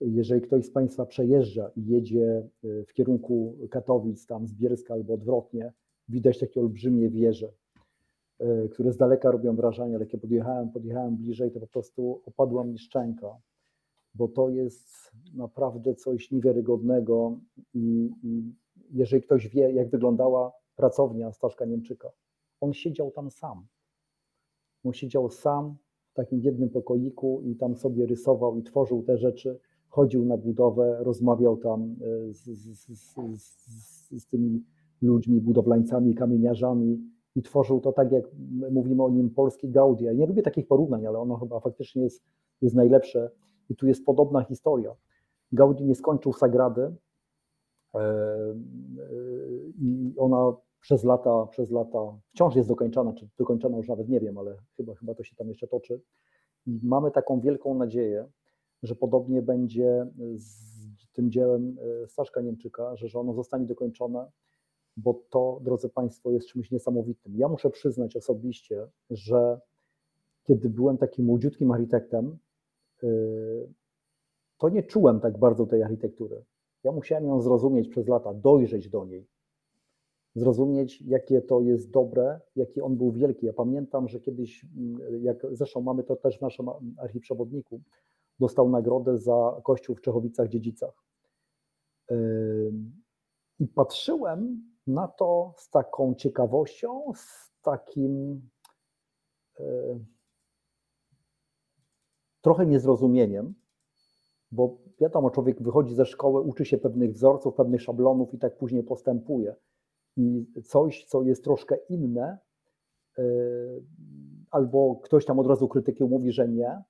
Jeżeli ktoś z Państwa przejeżdża i jedzie yy, w kierunku Katowic, tam z Bielska albo odwrotnie, widać takie olbrzymie wieże, yy, które z daleka robią wrażenie, ale kiedy podjechałem, podjechałem bliżej, to po prostu opadła mi szczęka, bo to jest naprawdę coś niewiarygodnego i, jeżeli ktoś wie, jak wyglądała pracownia Staszka Niemczyka, on siedział tam sam. On siedział sam w takim jednym pokoiku i tam sobie rysował i tworzył te rzeczy, chodził na budowę, rozmawiał tam e, z, z, z, z tymi ludźmi, budowlańcami, kamieniarzami i tworzył to tak, jak my mówimy o nim polski Gaudi. Ja nie lubię takich porównań, ale ono chyba faktycznie jest, jest najlepsze i tu jest podobna historia. Gaudi nie skończył Sagrady e, e, i ona przez lata, przez lata wciąż jest dokończana, czy dokończona już nawet nie wiem, ale chyba, chyba to się tam jeszcze toczy. I mamy taką wielką nadzieję, że podobnie będzie z tym dziełem e, Staszka Niemczyka, że, że ono zostanie dokończone, bo to, drodzy Państwo, jest czymś niesamowitym. Ja muszę przyznać osobiście, że kiedy byłem takim młodziutkim architektem, y, to nie czułem tak bardzo tej architektury. Ja musiałem ją zrozumieć przez lata, dojrzeć do niej, zrozumieć, jakie to jest dobre, jaki on był wielki. Ja pamiętam, że kiedyś, mm, jak zresztą mamy to też w naszym archiprzewodniku, dostał nagrodę za kościół w Czechowicach-Dziedzicach. I patrzyłem na to z taką ciekawością, z takim y, trochę niezrozumieniem, bo wiadomo, człowiek wychodzi ze szkoły, uczy się pewnych wzorców, pewnych szablonów i tak później postępuje. I coś, co jest troszkę inne, y, albo ktoś tam od razu krytykiem mówi, że nie,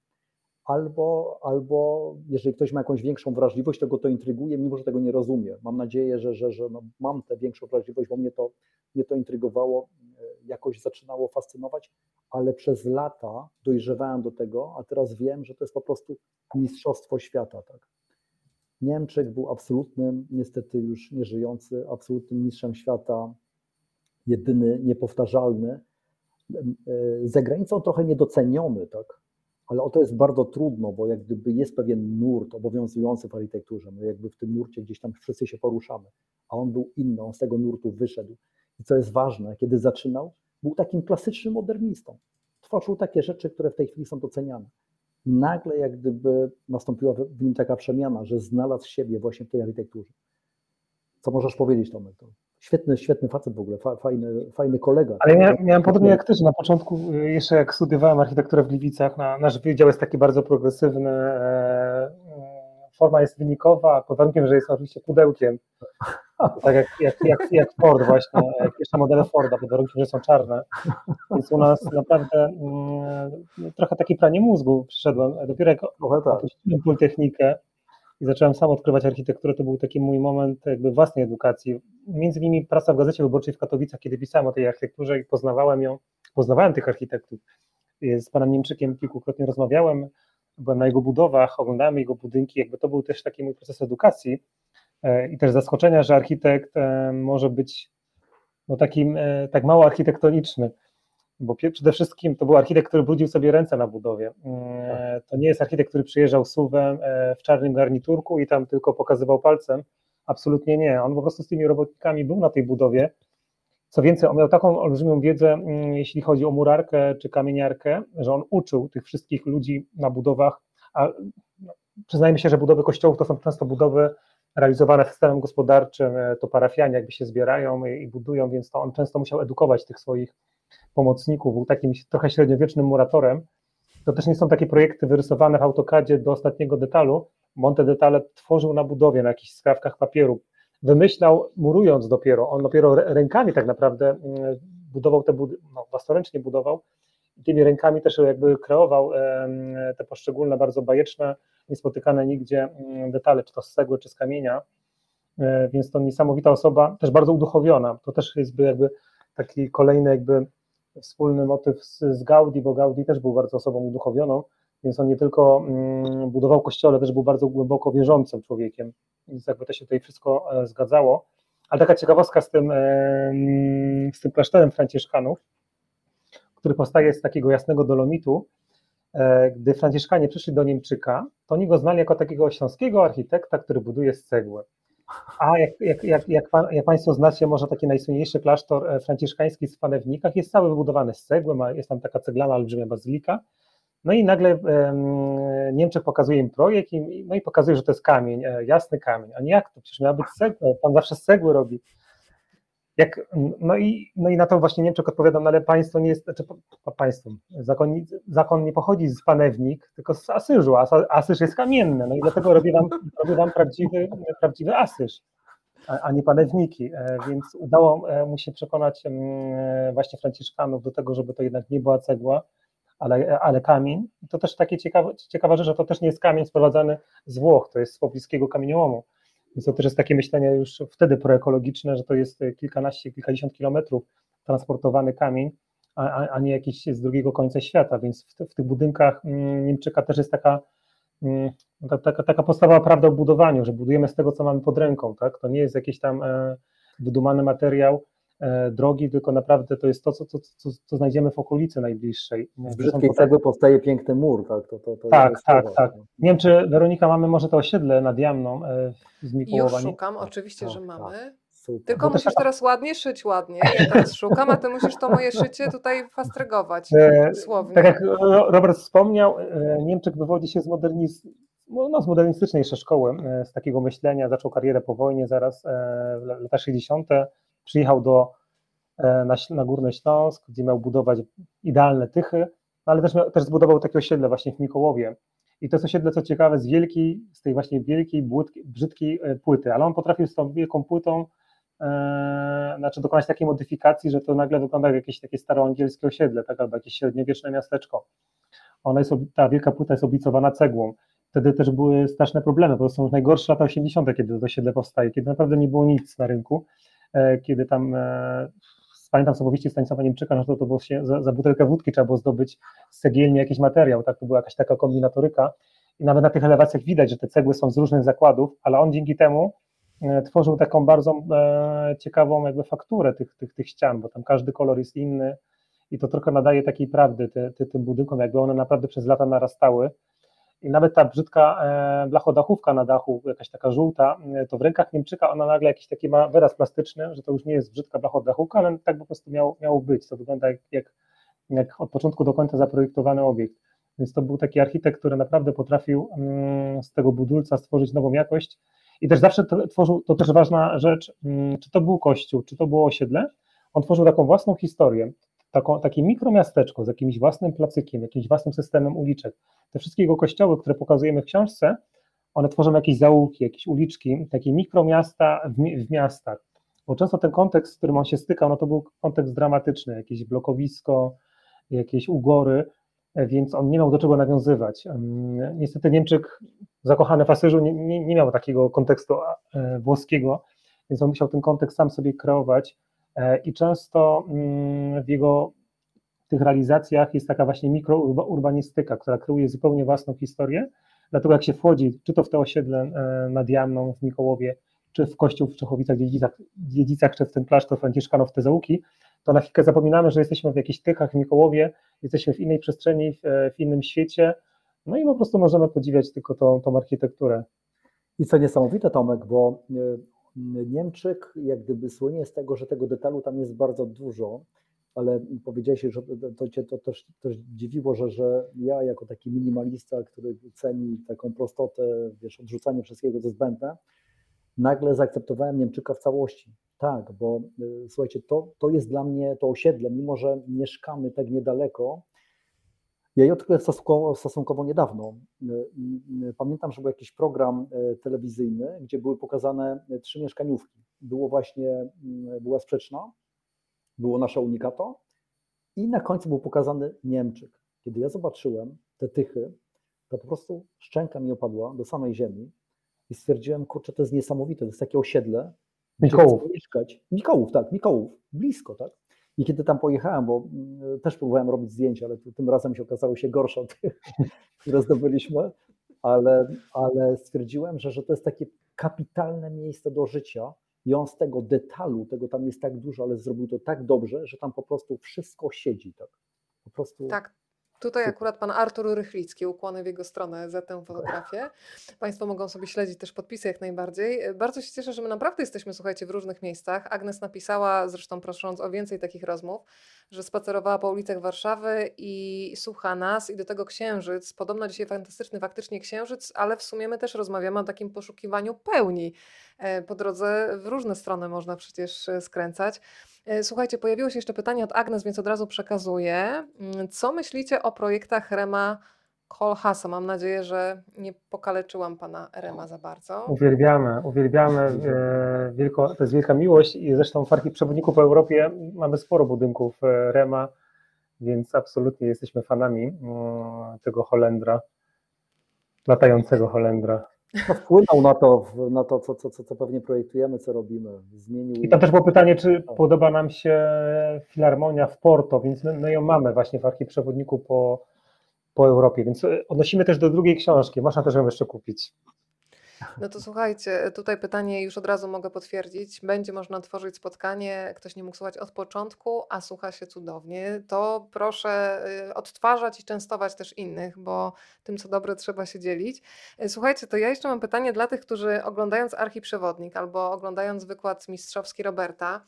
albo, albo jeżeli ktoś ma jakąś większą wrażliwość, to go to intryguje, mimo że tego nie rozumie. Mam nadzieję, że, że, że no mam tę większą wrażliwość, bo mnie to, mnie to intrygowało, y, jakoś zaczynało fascynować, ale przez lata dojrzewałem do tego, a teraz wiem, że to jest po prostu mistrzostwo świata. Tak? Niemczyk był absolutnym, niestety już nieżyjący, absolutnym mistrzem świata, jedyny, niepowtarzalny. Za granicą trochę niedoceniony, tak? Ale o to jest bardzo trudno, bo jak gdyby jest pewien nurt obowiązujący w architekturze, my jakby w tym nurcie gdzieś tam wszyscy się poruszamy, a on był inny, on z tego nurtu wyszedł. I co jest ważne, kiedy zaczynał, był takim klasycznym modernistą. Tworzył takie rzeczy, które w tej chwili są doceniane. Nagle jak gdyby nastąpiła w nim taka przemiana, że znalazł siebie właśnie w tej architekturze. Co możesz powiedzieć, Tomek? Świetny, świetny facet w ogóle, fa, fajny, fajny kolega. Ale ja miałem podobnie jak ty, że na początku, y, jeszcze jak studiowałem architekturę w Gliwicach, na, nasz wydział jest taki bardzo progresywny, e, forma jest wynikowa, pod warunkiem, że jest oczywiście pudełkiem, tak jak, jak, jak, jak Ford właśnie, jak jeszcze modele Forda, pod warunkiem, że są czarne. Więc u nas naprawdę mm, trochę takie pranie mózgu przyszedłem. Dopiero jak opuściłem Politechnikę i zacząłem sam odkrywać architekturę, to był taki mój moment jakby własnej edukacji. Między innymi praca w Gazecie Wyborczej w Katowicach, kiedy pisałem o tej architekturze i poznawałem ją, poznawałem tych architektów. Z panem Niemczykiem kilkukrotnie rozmawiałem, byłem na jego budowach, oglądałem jego budynki, jakby to był też taki mój proces edukacji i też zaskoczenia, że architekt może być no takim tak mało architektoniczny, bo przede wszystkim to był architekt, który brudził sobie ręce na budowie. To nie jest architekt, który przyjeżdżał suwem w czarnym garniturku i tam tylko pokazywał palcem. Absolutnie nie. On po prostu z tymi robotnikami był na tej budowie. Co więcej, on miał taką olbrzymią wiedzę, jeśli chodzi o murarkę czy kamieniarkę, że on uczył tych wszystkich ludzi na budowach, a no, przyznajmy się, że budowy kościołów to są często budowy realizowane systemem gospodarczym, e, to parafianie jakby się zbierają i budują, więc to on często musiał edukować tych swoich pomocników, był takim trochę średniowiecznym muratorem. To też nie są takie projekty wyrysowane w AutoCADzie do ostatniego detalu, bo on te detale tworzył na budowie, na jakichś skrawkach papieru. Wymyślał murując dopiero, on dopiero rękami tak naprawdę mm, budował te, budy- no, własnoręcznie budował, tymi rękami też jakby kreował te poszczególne, bardzo bajeczne, niespotykane nigdzie mm, detale, czy to z cegły, czy z kamienia, e, więc to niesamowita osoba, też bardzo uduchowiona, to też jest jakby taki kolejny jakby wspólny motyw z, z Gaudi, bo Gaudi też był bardzo osobą uduchowioną, więc on nie tylko mm, budował kościoły, też był bardzo głęboko wierzącym człowiekiem, więc jakby to się tutaj wszystko e, zgadzało. Ale taka ciekawostka z tym, z tym klasztorem Franciszkanów, który powstaje z takiego jasnego dolomitu, e, gdy Franciszkanie przyszli do Niemczyka, to oni go znali jako takiego śląskiego architekta, który buduje z cegły. A jak, jak, jak, jak, pan, jak Państwo znacie, może taki najsłynniejszy klasztor e, franciszkański w Panewnikach jest cały wybudowany z cegły, ma, jest tam taka ceglana olbrzymia bazylika. No i nagle um, Niemczech pokazuje im projekt i, no i pokazuje, że to jest kamień, e, jasny kamień. A nie jak to? Przecież miała być cegła, pan zawsze z cegły robi. Jak, no, i, no i na to właśnie Niemczech odpowiadam, no ale państwo nie jest, znaczy państwo, zakon, zakon nie pochodzi z panewnik, tylko z Asyżu, a Asyż jest kamienny, no i dlatego robię wam, robię wam prawdziwy, prawdziwy Asyż, a, nie panewniki, e, więc udało e, mu się przekonać e, właśnie Franciszkanów do tego, żeby to jednak nie była cegła, ale, ale kamień. To też takie ciekawe, ciekawa rzecz, że to też nie jest kamień sprowadzany z Włoch, to jest z pobliskiego kamieniołomu. Więc to też jest takie myślenie już wtedy proekologiczne, że to jest kilkanaście, kilkadziesiąt kilometrów transportowany kamień, a, a nie jakiś z drugiego końca świata. Więc w, w tych budynkach mm, Niemczyka też jest taka, mm, taka, taka podstawowa prawda o budowaniu, że budujemy z tego, co mamy pod ręką. Tak? To nie jest jakiś tam e, wydumany materiał, e, drogi, tylko naprawdę to jest to, co, co, co, co znajdziemy w okolicy najbliższej. Z brzydkiej cegły powstaje piękny mur, tak? To, to, to tak, tak, tak. Nie wiem, czy Weronika mamy może to osiedle nad Jamną e, z Mikołowa. Już szukam, oczywiście, tak, że tak. mamy. Super. Tylko Bo musisz taka- teraz ładnie szyć ładnie. Ja teraz szukam, a ty musisz to moje szycie tutaj fastrygować. E, Słownie. Tak jak Ro- Robert wspomniał, e, Niemczech wywodzi się z, moderniz... no, z modernistycznej jeszcze szkoły, e, z takiego myślenia, zaczął karierę po wojnie zaraz, e, w la- lata 60. Przyjechał do, e, na, na Górny Śląsk, gdzie miał budować idealne tychy, ale też, też zbudował takie osiedle właśnie w Mikołowie. I to jest osiedle, co ciekawe, z wielkiej, z tej właśnie wielkiej, brzydkiej e, płyty, ale on potrafił z tą wielką płytą e, znaczy dokonać takiej modyfikacji, że to nagle wygląda jak jakieś takie staroangielskie osiedle, tak, albo jakieś średniowieczne miasteczko. Ona jest, ta wielka płyta jest oblicowana cegłą. Wtedy też były straszne problemy, bo to są najgorsze lata 80., kiedy to osiedle powstaje, kiedy naprawdę nie było nic na rynku, kiedy tam, e, pamiętam z opowieści Stanisława Niemczyka, że to, to było się, za, za butelkę wódki trzeba było zdobyć z cegielni jakiś materiał, tak, to była jakaś taka kombinatoryka i nawet na tych elewacjach widać, że te cegły są z różnych zakładów, ale on dzięki temu e, tworzył taką bardzo e, ciekawą jakby fakturę tych, tych, tych ścian, bo tam każdy kolor jest inny i to trochę nadaje takiej prawdy ty, ty, tym budynkom, jakby one naprawdę przez lata narastały. I nawet ta brzydka e, blachodachówka na dachu, jakaś taka żółta, e, to w rękach Niemczyka ona nagle jakiś taki ma wyraz plastyczny, że to już nie jest brzydka blachodachówka, ale tak po prostu miało, miało być. To wygląda jak, jak, jak od początku do końca zaprojektowany obiekt. Więc to był taki architekt, który naprawdę potrafił mm, z tego budulca stworzyć nową jakość. I też zawsze tworzył, to też ważna rzecz, mm, czy to był kościół, czy to było osiedle, on tworzył taką własną historię, taką, takie mikromiasteczko z jakimś własnym placykiem, jakimś własnym systemem uliczek. Te wszystkie jego kościoły, które pokazujemy w książce, one tworzą jakieś zaułki, jakieś uliczki, takie mikromiasta w, w miastach. Bo często ten kontekst, z którym on się stykał, no to był kontekst dramatyczny, jakieś blokowisko, jakieś ugory, więc on nie miał do czego nawiązywać. Niestety Niemczyk zakochany w Asyżu nie, nie, nie miał takiego kontekstu e, włoskiego, więc on musiał ten kontekst sam sobie kreować i często mm, w jego tych realizacjach jest taka właśnie mikrourbanistyka, która kreuje zupełnie własną historię, dlatego jak się wchodzi, czy to w to osiedle e, nad Jamną w Mikołowie, czy w kościół w Czechowicach, Dziedzicach, czy w ten klasztor Franciszkanów, te zaułki, to na chwilkę zapominamy, że jesteśmy w jakichś tychach w Mikołowie, jesteśmy w innej przestrzeni, w, e, w innym świecie, no i po prostu możemy podziwiać tylko tą, tą architekturę. I co niesamowite, Tomek, bo e, Niemczyk jak gdyby słynie z tego, że tego detalu tam jest bardzo dużo, ale powiedziałeś, że to- cię to też, też dziwiło, że, że ja jako taki minimalista, który ceni taką prostotę, wiesz, odrzucanie wszystkiego, co zbędne, nagle zaakceptowałem Niemczyka w całości. Tak, bo y, słuchajcie, to, to jest dla mnie to osiedle, mimo że mieszkamy tak niedaleko. Ja je odkryłem stosunkowo, stosunkowo niedawno. Y, y, Pamiętam, że był jakiś program y, telewizyjny, gdzie były pokazane trzy mieszkaniówki. Było właśnie, była sprzeczna, było nasze unikato i na końcu był pokazany Niemczyk. Kiedy ja zobaczyłem te tychy, to po prostu szczęka mi opadła do samej ziemi i stwierdziłem, kurczę, to jest niesamowite, to jest takie osiedle, gdzie Mikołów. mieszkać. Mikołów, tak, Mikołów, blisko, tak. I kiedy tam pojechałem, bo mm, też próbowałem robić zdjęcia, ale tym razem się okazały się gorsze od tych, które zdobyliśmy, ale, ale stwierdziłem, że, że to jest takie kapitalne miejsce do życia i on z tego detalu, tego tam jest tak dużo, ale zrobił to tak dobrze, że tam po prostu wszystko siedzi, tak. Po prostu Tak. Tutaj akurat pan Artur Rychlicki, ukłony w jego stronę za tę fotografię. Państwo mogą sobie śledzić też podpisy jak najbardziej. E, Bardzo się cieszę, że my naprawdę jesteśmy, słuchajcie, w różnych miejscach. Agnes napisała, zresztą prosząc o więcej takich rozmów, że spacerowała po ulicach Warszawy i słucha nas i do tego księżyc. Podobno dzisiaj fantastyczny faktycznie księżyc, ale w sumie my też rozmawiamy o takim poszukiwaniu pełni. E, Po drodze w różne strony można przecież e, skręcać. E, Słuchajcie, pojawiło się jeszcze pytanie od Agnes, więc od razu przekazuję. Mm, Co myślicie o projektach Rema Kolhasa? Mam nadzieję, że nie pokaleczyłam pana Rema za bardzo. Uwielbiamy, uwielbiamy. e, Wielko, to jest wielka miłość i zresztą w Archii Przewodników po Europie mamy sporo budynków e, Rema, więc absolutnie jesteśmy fanami mm, tego Holendra, latającego Holendra. no, wpłynął na to, na to co, co, co, pewnie projektujemy, co robimy. Zmienił. I tam też było pytanie, czy podoba nam się Filharmonia w Porto, więc my, my ją mamy właśnie w Przewodniku po, po Europie, więc e, odnosimy też do drugiej książki, można też ją jeszcze kupić. No to słuchajcie, tutaj pytanie już od razu mogę potwierdzić. Będzie można tworzyć spotkanie, ktoś nie mógł słuchać od początku, a słucha się cudownie. To proszę y, odtwarzać i częstować też innych, bo tym co dobre trzeba się dzielić. Y, Słuchajcie, to ja jeszcze mam pytanie dla tych, którzy oglądając Archiprzewodnik albo oglądając wykład mistrzowski Roberta,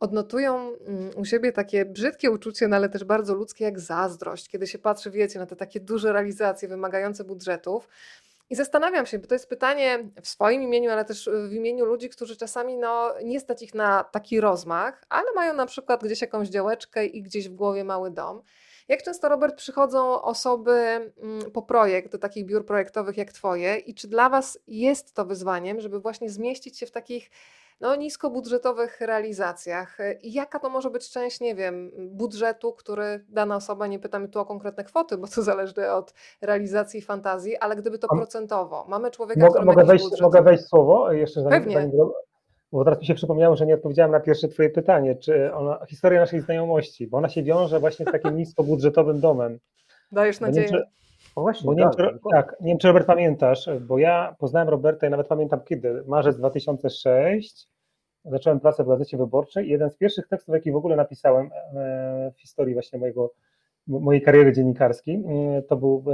odnotują mm, u siebie takie brzydkie uczucie, no ale też bardzo ludzkie jak zazdrość, kiedy się patrzy, wiecie, na te takie duże realizacje wymagające budżetów. I zastanawiam się, bo to jest pytanie w swoim imieniu, ale też w imieniu ludzi, którzy czasami no, nie stać ich na taki rozmach, ale mają na przykład gdzieś jakąś działeczkę i gdzieś w głowie mały dom. Jak często, Robert, przychodzą osoby mm, po projekt do takich biur projektowych jak Twoje i czy dla Was jest to wyzwaniem, żeby właśnie zmieścić się w takich no, niskobudżetowych realizacjach? Jaka to może być część, nie wiem, budżetu, który dana osoba, nie pytamy tu o konkretne kwoty, bo to zależy od realizacji fantazji, ale gdyby to procentowo, mamy człowieka, Mogę, który mogę, wejść, budżet. mogę wejść słowo jeszcze zanim, Pewnie. zanim bo teraz mi się przypomniało, że nie odpowiedziałem na pierwsze twoje pytanie, czy ona, historia naszej znajomości, bo ona się wiąże właśnie z takim niskobudżetowym domem. Dajesz wiem, nadzieję. Czy, No właśnie, bo nie, wiem, tak, czy, dokładnie. tak, nie wiem, czy Robert pamiętasz, bo ja poznałem Roberta i nawet pamiętam kiedy, marzec 2006, zacząłem pracę w Gazecie Wyborczej i jeden z pierwszych tekstów, jaki w ogóle napisałem e, w historii właśnie mojego, mojej kariery dziennikarskiej, e, to był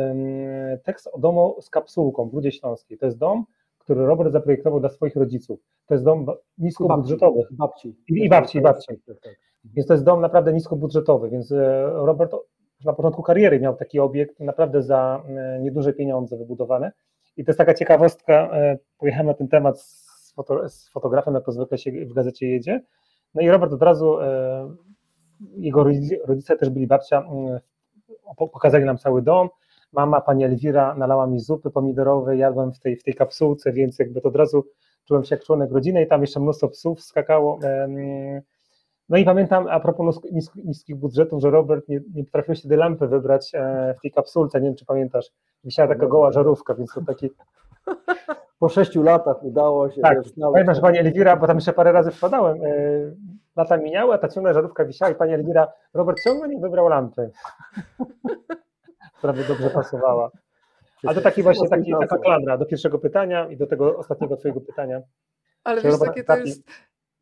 tekst o domu z kapsułką w Rudzie Śląskiej. To jest dom, który Robert zaprojektował dla swoich rodziców. To jest dom niskobudżetowy. I babci. I- babci, i babci. Tak, tak. Więc to jest dom naprawdę niskobudżetowy, więc e, Robert na początku kariery miał taki obiekt naprawdę za e, nieduże pieniądze wybudowany. I to jest taka ciekawostka, e, pojechałem na ten temat z, foto, z fotografem, jak to zwykle się w gazecie jedzie. No i Robert od razu, e, jego rodzice, też byli babcia, mm, po- pokazali nam cały dom. Mama, pani Elwira nalała mi zupy pomidorowej, jadłem w tej, w tej kapsułce, więc jakby to od razu czułem się jak członek rodziny i tam jeszcze mnóstwo psów skakało. No i pamiętam, a propos nisk- nisk- niskich budżetów, że Robert nie, nie potrafił się tej lampy wybrać e, w tej kapsulce, nie wiem czy pamiętasz, wisiała taka goła żarówka, więc to taki, Po sześciu latach udało się. tak, wiesz, że pani Elwira, bo tam jeszcze parę razy wpadałem, e, lata minęły, a ta ciągle żarówka wisiała i pani Elwira, Robert ciągle nie wybrał lampy, która by dobrze pasowała. A to taki właśnie taki, taka klamra do pierwszego pytania i do tego ostatniego twojego pytania. Ale wiesz, jakie to jest,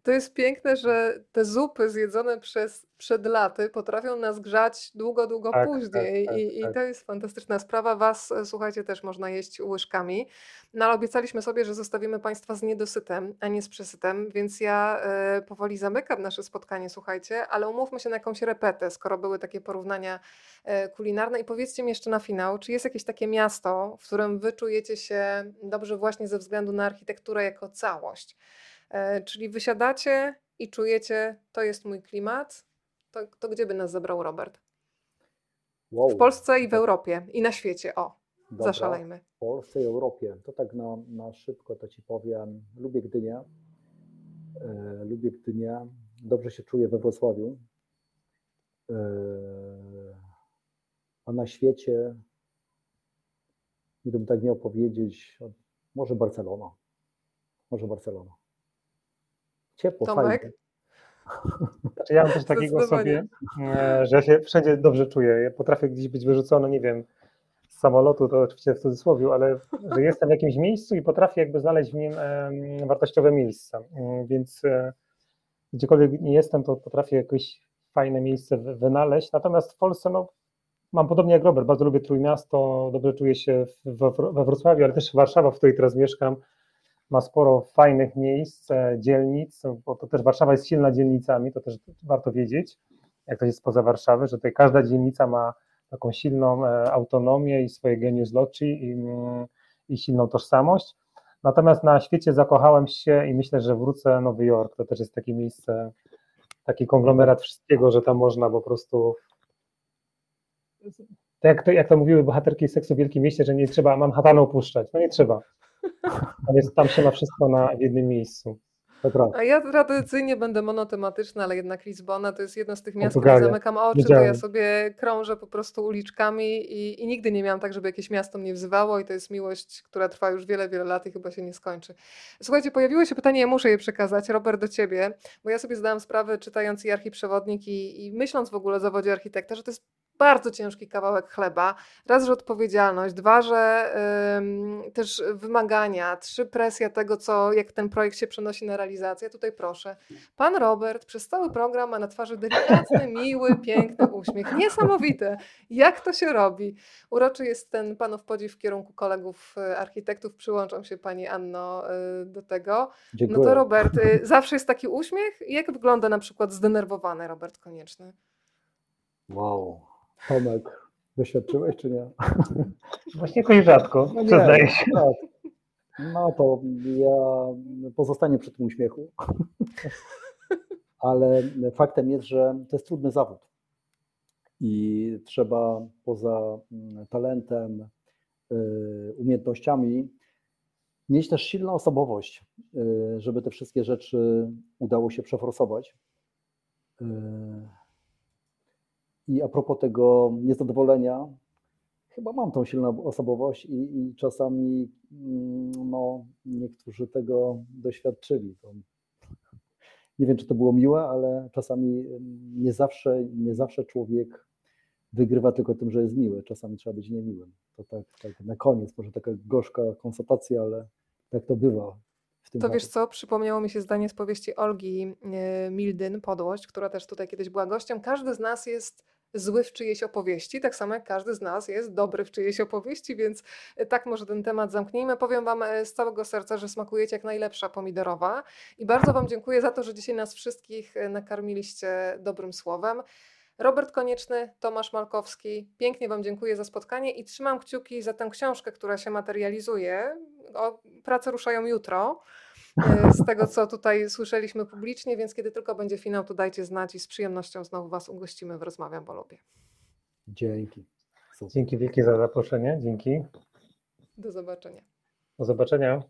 to jest piękne, że te zupy zjedzone przez przed laty potrafią nas grzać długo, długo Tak, później tak, tak, i, i tak. to jest fantastyczna sprawa. Was, e, słuchajcie, też można jeść łyżkami. No ale obiecaliśmy sobie, że zostawimy Państwa z niedosytem, a nie z przesytem, więc ja e, powoli zamykam nasze spotkanie, słuchajcie, ale umówmy się na jakąś repetę, skoro były takie porównania e, kulinarne i powiedzcie mi jeszcze na finał, czy jest jakieś takie miasto, w którym Wy czujecie się dobrze właśnie ze względu na architekturę jako całość? E, czyli wysiadacie i czujecie, to jest mój klimat, to, to gdzie by nas zabrał Robert? Wow, W Polsce i w Europie i na świecie, o, dobra. zaszalejmy. W Polsce i Europie. To tak na, na szybko to ci powiem. Lubię Gdynię. E, lubię Gdynię. Dobrze się czuję we Wrocławiu. E, a na świecie, gdybym tak miał powiedzieć, może Barcelona. Może Barcelona. Ciepło, Tomek? fajnie. Znaczy ja mam coś takiego sobie, e, że ja się wszędzie dobrze czuję. Ja potrafię gdzieś być wyrzucony, nie wiem, z samolotu, to oczywiście w cudzysłowie, ale że jestem w jakimś miejscu i potrafię jakby znaleźć w nim wartościowe miejsce. Mm, Więc e, gdziekolwiek nie jestem, to potrafię jakieś fajne miejsce wy- wynaleźć. Natomiast w Polsce, no, mam podobnie jak Robert, bardzo lubię Trójmiasto, dobrze czuję się we Wrocławiu, ale też Warszawa, w której teraz mieszkam, ma sporo fajnych miejsc, e, dzielnic, bo to też Warszawa jest silna dzielnicami, to też warto wiedzieć, jak ktoś jest spoza Warszawy, że tutaj każda dzielnica ma taką silną e, autonomię i swoje genius loci i, mm, i silną tożsamość. Natomiast na świecie zakochałem się i myślę, że wrócę Nowy Jork. To też jest takie miejsce, taki konglomerat wszystkiego, że tam można po prostu. Tak jak to, jak to mówiły bohaterki seksu w Wielkim Mieście, że nie trzeba Manhattanu opuszczać. No nie trzeba. Tam, jest, tam się ma wszystko na, w jednym miejscu. A ja tradycyjnie będę monotematyczna, ale jednak Lizbona to jest jedno z tych miast, które Portugalia. zamykam oczy, to ja Wiedziałem. sobie krążę po prostu uliczkami i, i nigdy nie miałam tak, żeby jakieś miasto mnie wzywało i to jest miłość, która trwa już wiele, wiele lat i chyba się nie skończy. Słuchajcie, pojawiło się pytanie, ja muszę je przekazać, Robert, do ciebie, bo ja sobie zdałam sprawę, czytając i archiprzewodnik i, i myśląc w ogóle o zawodzie architekta, że to jest bardzo ciężki kawałek chleba. Raz, że odpowiedzialność, dwa, że też wymagania, trzy, presja tego, co, jak ten projekt się przenosi na realizację. Tutaj proszę. Pan Robert przez cały program ma na twarzy delikatny, miły, piękny uśmiech. Niesamowite. Jak to się robi? Uroczy jest ten panów podziw w kierunku kolegów y, architektów. Przyłączam się pani Anno y, do tego. Dziękuję. No to Robert, y, zawsze jest taki uśmiech. Jak wygląda na przykład zdenerwowany Robert Konieczny? Wow. Tomek, doświadczyłeś czy nie? Właśnie jakoś rzadko, No przyznaję się. tak. No to ja pozostanie przy tym uśmiechu. Ale faktem jest, że to jest trudny zawód. I trzeba poza mm, talentem, y, umiejętnościami mieć też silną osobowość, y, żeby te wszystkie rzeczy udało się przeforsować. I a propos tego niezadowolenia, chyba mam tą silną osobowość i, i czasami mm, no, niektórzy tego doświadczyli. To, nie wiem, czy to było miłe, ale czasami mm, nie zawsze, nie zawsze człowiek wygrywa tylko tym, że jest miły. Czasami trzeba być niemiłym. To tak, tak na koniec, może taka gorzka konstatacja, ale tak to bywa. To wiesz co, przypomniało mi się zdanie z powieści Olgi e, Mildyn, Podłość, która też tutaj kiedyś była gościem. Każdy z nas jest zły w czyjejś opowieści, tak samo jak każdy z nas jest dobry w czyjejś opowieści, więc e, tak może ten temat zamknijmy. Powiem Wam e, z całego serca, że smakujecie jak najlepsza pomidorowa i bardzo Wam dziękuję za to, że dzisiaj nas wszystkich e, nakarmiliście dobrym słowem. Robert Konieczny, Tomasz Malkowski, pięknie Wam dziękuję za spotkanie i trzymam kciuki za tę książkę, która się materializuje. O, prace ruszają jutro z tego, co tutaj słyszeliśmy publicznie, więc kiedy tylko będzie finał, to dajcie znać i z przyjemnością znowu Was ugościmy w Rozmawiam, bo lubię. Dzięki. Dzięki wielkie za zaproszenie. Dzięki. Do zobaczenia. Do zobaczenia.